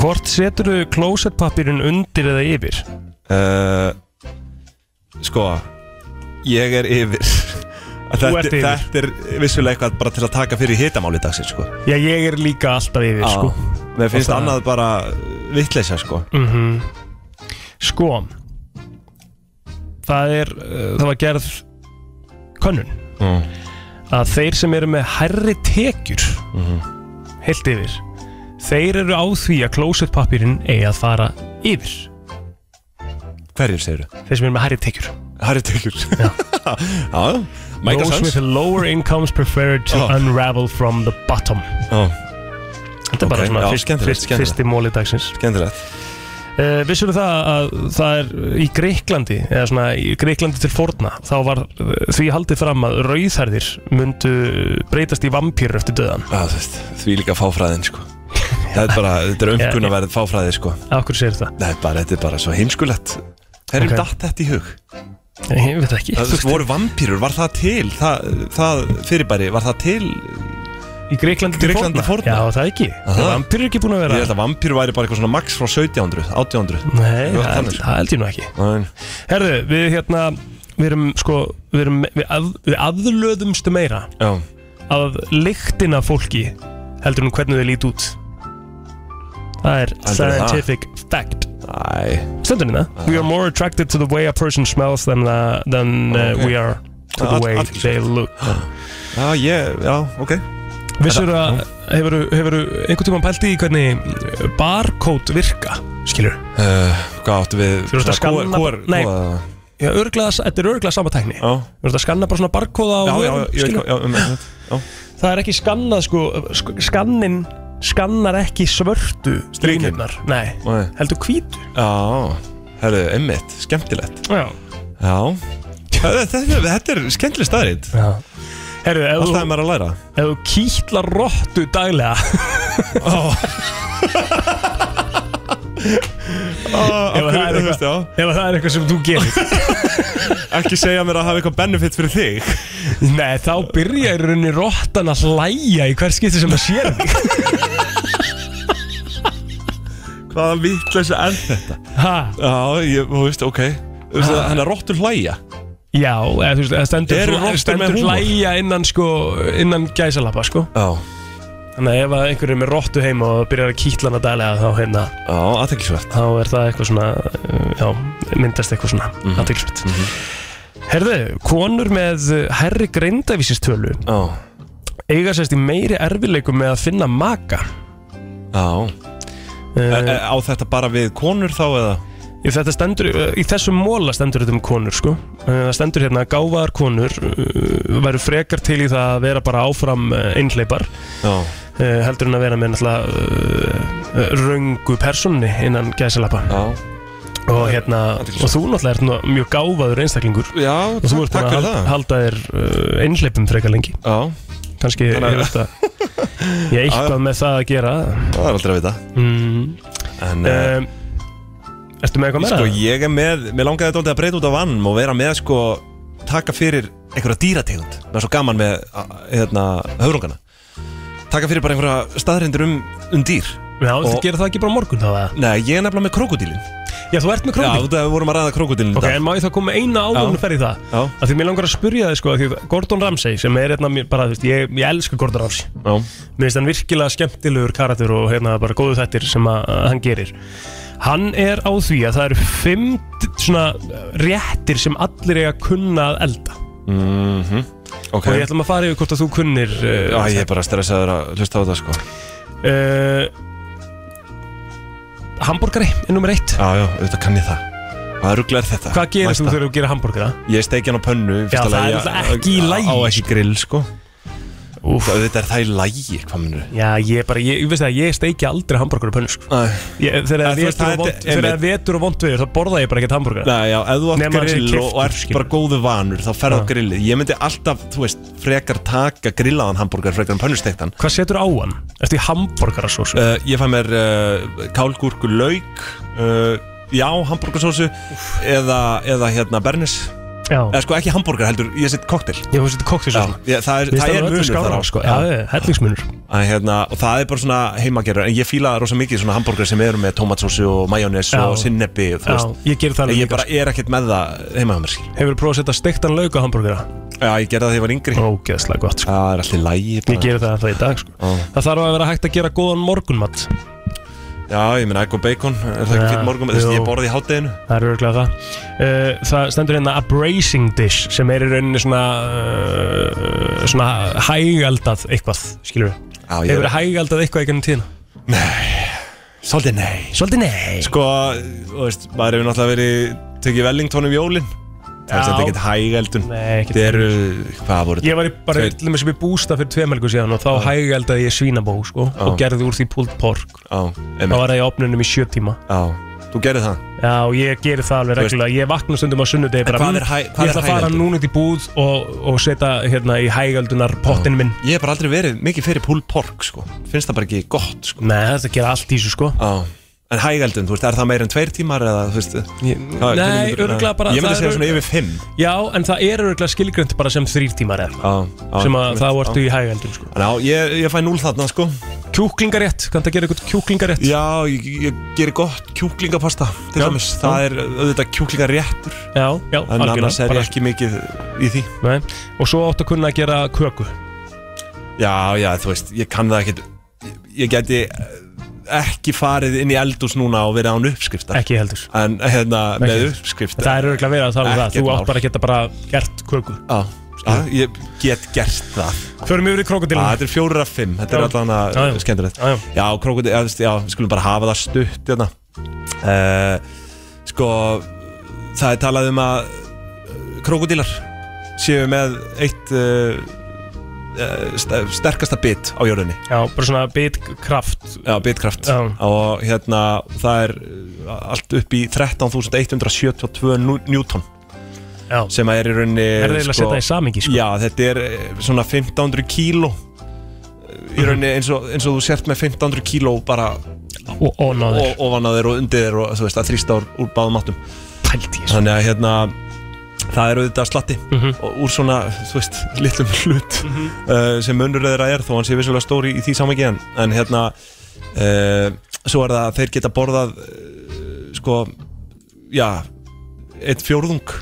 Hvort setur þú klósettpapirinn undir eða yfir? uh, Sko Ég er yfir þetta, ert yfir. þetta er vissulega eitthvað bara til að taka fyrir hitamáli dagsins sko. Já, ég er líka alltaf yfir sko. Mér finnst það- annað bara vitleisa sko. mm Sko Það er uh, Það var gerð könnun mm. að þeir sem eru með hærri tekjur heilt yfir þeir eru á því að klósettpapirinn eigi að fara yfir. Hverjir segir þeir sem eru með hærri tekjur. Harry Taylor Já, Já, a Those with lower incomes prefer to Já. unravel from the bottom Já, Þetta er bara Ok, svona já, fyrst, skemmtilegt, fyrst, skemmtilegt. fyrsti móli dagsins skemmtilegt uh, Vissur það að það er í Greiklandi eða svona í Greiklandi til forna þá var uh, því haldið fram að rauðherðir myndu breytast í vampýrur eftir döðan þú veist, því líka fáfræðin sko. Það er bara, þetta er umkunnaverð fáfræði sko. Akkur segir það? Nei, bara, þetta er bara svo heimskulegt Hverjum Ok. datt þetta í hug? Ég veit ekki. Það voru vampýrur, var það til? Það, það fyrirbæri, var það til Í Greiklandi forna? forna? Já, það ekki. Vampýrur ekki búin að Ég vera held að vampýru væri bara eitthvað svona max frá 1700, 1800 Nei, það, það held ég nú ekki. Nei. Herðu, við hérna Við erum sko Við, erum, við, að, við aðlöðumstu meira Já, Að lyktina fólki Heldur um hvernig þau lít út. Það er scientific fact Stendur hérna We are more attracted to the way a person smells Than, uh, than uh, Ok. we are To the All- way they look. Já, ég, já, ok. Vissur að Hefur einhvern tímann pælt í hvernig Barcode virka Skilur uh, Hvað áttu við? Þú ert að skanna QR Nei, já, örglega, þetta er örglega sama tækni. Já, Þú ert að skanna bara svona barkóða á já, já, skilur. hvað já, um, um, já. Það er ekki skannað sko, sk- Skannin skannar ekki svörtu Stríkin? línurnar. Nei, Nei. heldur hvítu. Já, herru, einmitt, skemmtilegt. Já. Já. Þetta, þetta, þetta er skemmtileg staðrið Já. Herru, ef Alltaf þú- er maður að læra. Ef þú kýtlar rottu daglega. Ef það er þú veist, já. eitthvað Ef það er eitthvað sem þú gerir Ekki segja mér að hafa eitthvað benefit fyrir þig. Nei, þá byrja í rauninni rottan að hlæja í hver skipti sem það sér þig. Hvaða vitleysa er þetta? Ha? Já, ég, þú veist, ok. Þú veist, hann er róttur hlæja? Já, eða þú veist, það stendur, Eru hla- rottur með stendur húmor? hlæja innan sko, innan gæsalappa sko. Já. Þannig að ef að einhver er með rottu heima og byrjar að kýtla hana daglega þá hérna Já, aðteklisvert Þá er það eitthvað svona, uh, já, myndast eitthvað svona mm Mhm. Herðu, konur með herri greindavísistölu Já eiga sérst í meiri erfileikum með að finna maka. Já er, er, Á þetta bara við konur þá eða? Í, þetta stendur, í þessum móla stendur þetta um konur sko. Uh, Það stendur hérna að gáfaðar konur uh, væru frekar til í það að vera bara áfram einhleipar Já uh, heldur en að vera með náttúrulega uh, röngu personni innan gæsalappa. Já og hérna og þú náttúrulega ert nú mjög gáfaður einstaklingur. Já, og þú ert búin að fyrir halda, þér uh, einhleipum frekar lengi. Já. Kannski Þannig að- hefur þetta ég eitthvað með það að gera. Það er aldrei að vita. Mm. En um, Ertu með eitthvað meira? Sko, ég er með, mér langaði þetta að breyta út á vann og vera með, sko, taka fyrir einhverja dýrategund. Það er svo gaman með, hérna, höfrungana Taka fyrir bara einhverja staðrindir um, um dýr Já, þú gerir það ekki bara morgun þá eða? Nei, ég er nefnilega með krokodílin Já, þú ert með Já, krokodíl? þú við vorum að ræða krokodílin Ok, en má ég þá koma eina áður Já. að ferja í það? Já. Af því mér langar að spyrja þig sko, af því Gordon Ramsay sem er hérna, bara, þú veist, ég, ég elska Gordon Ramsay Já. Mér finnst hann virkilega skemmtilegur karatur og hérna bara góðu þettir sem að, að hann gerir Hann er á því að það eru fimm svona réttir sem allir eiga kunna að elda Mhm, ok Og ég ætlum að fara yfir hvort að þú kunnir uh, Já, ég er bara stressaður að hlusta á þetta, sko uh, Hamburgari er nummer eitt Já, já, auðvitað kann ég það Hvað ruggla er þetta? Hvað gerir þú Næsta. þegar þú gerir hambúrgara? Ég steiki hann á pönnu í Já, fyrsta það lagi, er náttúrulega ekki í lagi, Á ekki grill, sko Þetta er það í lagi, hvað minnur Já, ég bara, ég, ég veist það, ég steiki aldrei hambúrgar á pönnu sko. ég, Þegar það vetur og það vond- þegar það vetur og vond við þá borða ég bara ekkert hambúrgar Nei, já, ef þú átt Nema grill og, og ert bara góðu vanur þá ferð á grillið. Ég myndi alltaf, þú veist, frekar taka grillaðan hambúrgar frekar en pönnustektan Hvað setur á hann? Ertu í hambúrgarasósu? uh, Ég fæ mér uh, kálgúrku lauk uh, Já, hambúrgarsósu eða, eða hérna bernis. Eða sko ekki hambúrgar heldur, ég set koktel Já, þú setur koktelsósu Já, það er, það er munur þar á sko. Já, já, hellingsmunur Að, hérna, og það er bara svona heimagerður en ég fíla rosa mikið svona hambúrgar sem eru með tomatsósu og majónes Já. og sinnebi þú Já, veist. ég ger það En líka, ég bara er ekkert með það heima hjá mér skil. Hefur prófað að setja steiktan lauk á hambúrgara? Já, ég gerði það þegar ég var yngri Ógeðslega gott sko. Það er alltaf lægi Ég gerir það það í dag sko. Það þarf að vera hægt að gera góðan morgunmatt Já, ég meina egg og bacon Er það ekki morgum? Veist, jú. ég borði í hátteginu Það er örgulega það uh, Það stendur hérna a bracing dish sem er í rauninni svona uh, svona hægaldað eitthvað, skilur við Já, ég Hefur er- hægaldað eitthvað í gennum tíðina? Svolítið nei Svolítið nei Sko, þú veist, maður hefur náttúrulega verið tekið Wellington um jólin Það er þetta ekkert hægældun. Þetta eru, hvað voru Ég var bara til dæmis upp í bústa fyrir tveimælgu síðan og þá hægaldaði ég svínabó sko, og gerði úr því pulled pork. Þá var það í opnunum í sjö tíma. Þú gerir það? Já, ég geri það alveg reglulega. Ég vakna stundum á sunnudegi bara "Mm, Ég ætla að fara hægaldun?" núna í búð og, og setja hérna í hægaldunar pottin minn. Ég hef bara aldrei verið mikið fyrir pulled pork, sko. Finnst það bara ekki gott, sko. Nei, þetta gera allt í þessu sko En hægældun, þú veist, er það meir en tveir tímar eða, þú veist ég, hvað- Nei, hvernig myndirðu- örgulega bara Ég myndi það segja er- svona yfir fimm. Já, en það er örgulega skilgrönt bara sem þrýr tímar er Já, já, sem að þá ertu í hægaldun sko. Já, ég, ég fæ núl þarna, sko. Kjúklingarétt, kanntu að gera eitthvað kjúklingarétt? Já, ég, ég gerir gott kjúklingapasta til Já, dæmis, það er auðvitað kjúklingaréttur. Já, já, En annars er ég ekki mikið í því. Nei. Og svo áttu að kunna að gera köku. Já, já, þú veist, ég kann það ekkert. Ég geti ekki farið inn í eldús núna og verið án uppskriftar Ekki heldur En hérna, með Ekki. uppskrift Það er örgulega verið að tala um það Ekkert Þú átt mál. bara að geta bara gert köku Já, já, ég get gert það Förum yfir í krokodilin Já, þetta er fjórir af fimm, þetta er Já. allan Já, já. að skemmtilegt Já, já. Já, krokodil, já, þú veist, já, við skulum bara hafa það stutt hérna. uh, Sko, það er talað um að krokodilar séu með eitt uh, uh, st sterkasta bit á jörðinni Já, bara svona bitkraft Já, bitkraft Já. og hérna það er uh, allt upp í 13.172 nú- newton Já. sem að er í rauninni Er það eiginlega að setja það í samhengi, sko? Já, þetta er eh, svona 1500 kíló í rauninni eins og, eins og þú sért með 1500 kíló bara ofan á þér. og, undir þér og þú veist að þrýsta úr, úr báðum áttum Pældi ég Þannig að hérna það er auðvitað slatti. Og úr svona, þú veist, litlum hlut uh, sem munur þeirra er þó hann sé vissulega stóri í því samhengi en, hérna uh, svo er það að þeir geta borðað uh, sko já, eitt fjórðung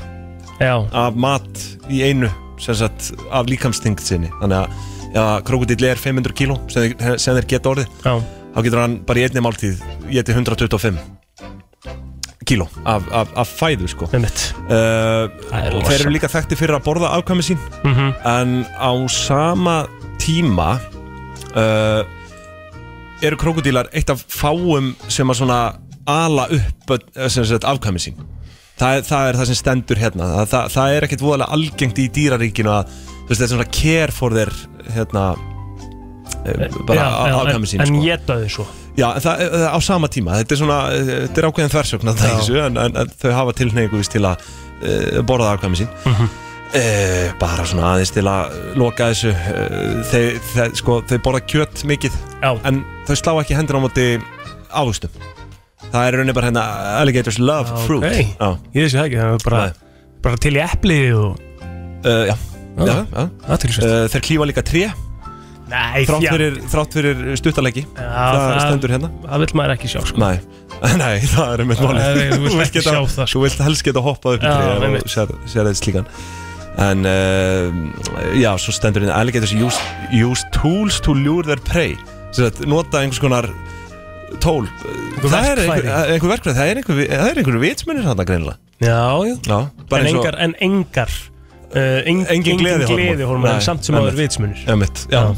já. af mat í einu sagt af líkamstingt sinni. Þannig að ja, krokodill er 500 kíló sem, sem þeir geta orðið. Já. þá getur hann bara í einni máltíð geti 125 kíló af, af, af fæðu sko. Uh, og þeir eru líka þekkti fyrir að borða afkvæmi sín. Mhm. en á sama tíma uh, eru krokodílar eitt af fáum sem að svona ala upp eh, sagt, afkvæmi sín. Það, það er það sem stendur hérna. Það, það, það er ekkit voðalega algengt í dýraríkinu að þú veist, þetta er svona care for þeir hérna bara Já, afkvæmi sín En, sko. en geta þau svo Já, en það, það, á sama tíma, þetta er svona, eh, þetta er ákveðin þversögn að það þessu, en, en, en þau hafa tilhneigu til að uh, borða afkvæmi sín. Mhm. uh, bara svona aðeins til að loka þessu, uh, þeir, þeir, sko, þeir borða kjött mikið, Já. en þau slá ekki hendur á móti ávustum. Það er rauninni bara hérna, alligators love Já, fruit. ok. Já. Ég það ekki, það er bara, bara til í epli og já, Já. þeir klífa líka tré Nei, þrátt já. fyrir, þrátt fyrir stuttalegi Já, það, stendur hérna. Það vil maður ekki sjá sko. Nei, nei, það er málið. Nei, þú vilt ekki sjá það, sko. Þú vilt helst geta hoppað upp í Já, tré og sér, sér eitthvað slíkan. En uh, já, svo stendur hérna Alligators use, use tools to lure their prey. Að nota einhvers konar tól. Einhver Það er einhver, einhver verkfæri Það er einhver, það er einhver vitsmunir þarna greinilega. Já, já. Já, bara En engar, en, Engin gleðihormón. gleðihormón En Nei, samt sem áður vitsmunir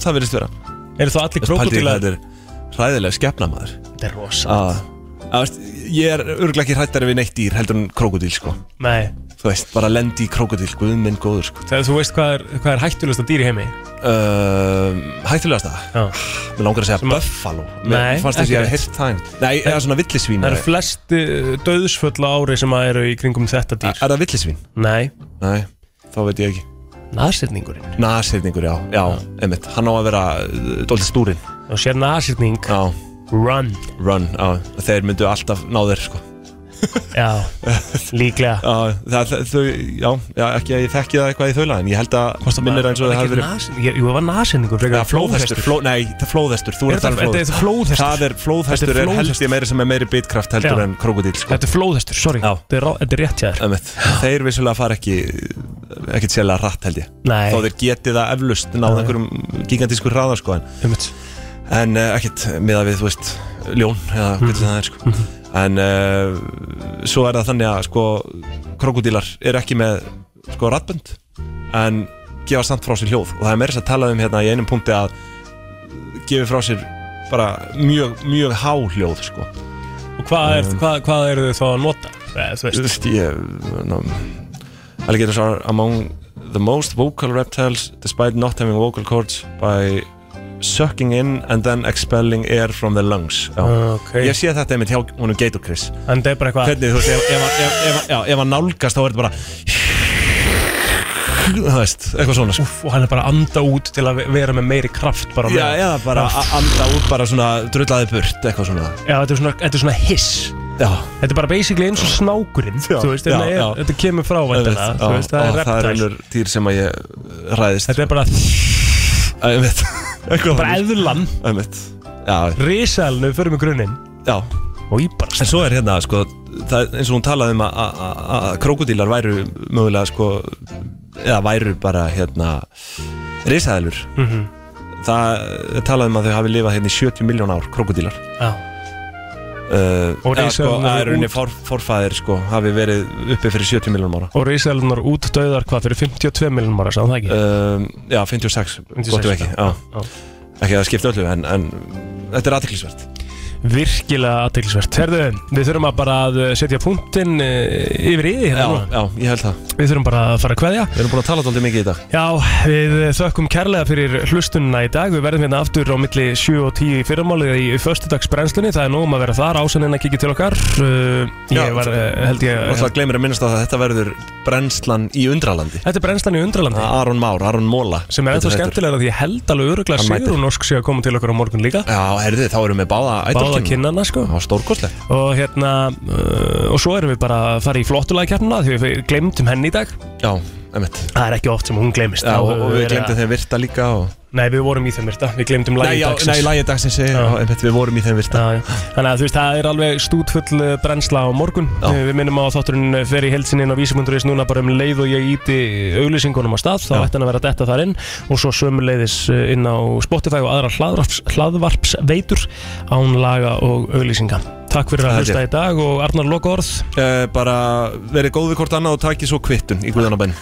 það verðist vera. Eru þá allir hvað Þetta er hræðilega skepna maður Þetta er rosa að, að, veist, Ég er örgulega ekki hrættari við neitt dýr heldur en krokodíl sko. Nei. Þú veist, bara lendi í krokodíl, guð minn góður sko. Þegar þú veist hvað er, hvað er hættulegsta dýr í heimi? Uh, Hættulegast það? Já. Mér langar að segja buffalo. Mér fannst þess að ég hef heyrt það einmitt. Nei, eða svona villisvín Það eru flesti döðsföll á ári sem að eru í kringum þetta dýr. Er það villisvín? Nei. Nei, þá veit ég ekki. Nasirningurinn? Nasirningur, já, já, einmitt. Hann á að vera uh, dólítið stúrin. Og sér nasirning. Já. Run. Run, já, þeir myndu alltaf ná þér sko Já, líklega Já, það, þau, já, já, ekki að ég þekki það eitthvað í þaula En ég held að minnir eins og það hafi verið Jú, það var nasirningur Já, flóðhestur, fló, nei, það er flóðhestur Þú Er að tala um flóðhestur? Það er flóðhestur, er held ég meiri sem er meiri bitkraft heldur en krokodíl sko. Þetta er flóðhestur, sorry. Þetta er, er rétt hjá þér. Þeir vissulega fara ekki ekkert sérlega rætt held ég Nei. Þó þeir geti það eflust náð Já. einhverjum gigantískur hraða sko en, uh, ekkert miða við, þú veist, ljón eða Mhm. hvernig það er sko En uh, svo er það þannig að sko krokodílar eru ekki með sko rattbönd en gefa samt frá sér hljóð. Og það er meira þess að tala um hérna í einum punkti að gefi frá sér bara mjög, mjög há hljóð sko. Og hvað, er, Um, hvað, hvað eru þau þá að nota? Eh, Þú veist. Alligators are among the most vocal reptiles despite not having vocal cords by sucking in and then expelling air from the lungs Já. Ok. Ég sé þetta einmitt hjá honum Gator Chris En það er bara eitthvað Hvernig, þú veist, ef, ef, ef, ef, ef, já, ef hann nálgast þá er þetta bara Þú veist, eitthvað svona sko. Úff, og hann er bara að anda út til að vera með meiri kraft bara á Já, meðan. eða bara að anda út bara svona drullaði burt, eitthvað svona Já, þetta er svona, þetta er svona hiss Já Þetta er bara basically eins og snákurinn Já, Þú veist, já, þetta, er, já. þetta kemur frá væntanlega, Þú veist, það er Það er reptile einhver dýr sem að ég ræðist Þetta er bara, Æ, Ég veit Eitthvað bara þannig. eðlan Einmitt Já, Risalnu, fyrir með grunninn Já Og ég bara En svo er hérna, sko, það, eins og hún talaði um að- að að- að krokodílar væru mögulega, sko, eða væru bara, hérna, risaðilur. Mhm. Það er talað um að þau hafi lifað hérna í 70 miljón ár, krokodílar. Já Uh, Og eða, sko, forfæðir, sko, hafi verið uppi fyrir 70 miljón ára. Og risalunar út döðar hvað fyrir 52 miljonum ára, sagði það ekki? Um, já, 56, 56, gott og ekki, já. já. Ekki að skipta öllu, en, en þetta er aðtiklisvert. Virkilega aðteglisvert við þurfum að bara að setja punktin yfir í því Já, hérna. já, ég held það. Við þurfum bara að fara að kveðja. Við erum búin að tala alltaf mikið í dag. Já, við þökkum kærlega fyrir hlustununa í dag. Við verðum hérna aftur á milli 7 og 10 í fyrramálið í föstudagsbrennslunni. Það er nógum að vera þar, ásaninn að kikið til okkar. Uh, Ég var, uh, held ég Alltaf gleymir að minnast að þetta verður brennslan í undralandi. Þetta er brennslan í undralandi. Aron Már, Aron Móla Sem er ennþá skemmtilega því ég held alveg öruglega mætir. Sigrun Ósk sé að koma til okkar á morgun líka. Já, herðu, þá erum við báða Báða kinnana sko. Já, stórkostleg Og hérna, uh, og svo erum við bara að fara í flottulægkjarnina Því við glemdum henni í dag. Já, emitt Það er ekki oft sem hún glemist Já, og, og við að- þeim virta líka og... Nei, við vorum í þeim virta, við glemdum já, dagsins. nei, lagi dagsins, við vorum í þeim virta. Já, já. Þannig að þú veist, það er alveg stútfull uh, brennsla á morgun. Já. Við minnum á að þátturinn fer í heilsinni inn á vísi.is núna bara um leið og ég íti auglýsingunum á stað. Þá ætti hann að vera detta þar inn. Og svo sömuleiðis uh, inn á Spotify og aðra hlaðvarps, hlaðvarpsveitur án laga og auglýsinga. Takk fyrir að hlusta í dag og Arnar uh, Bara verið góð við hvort annað og takið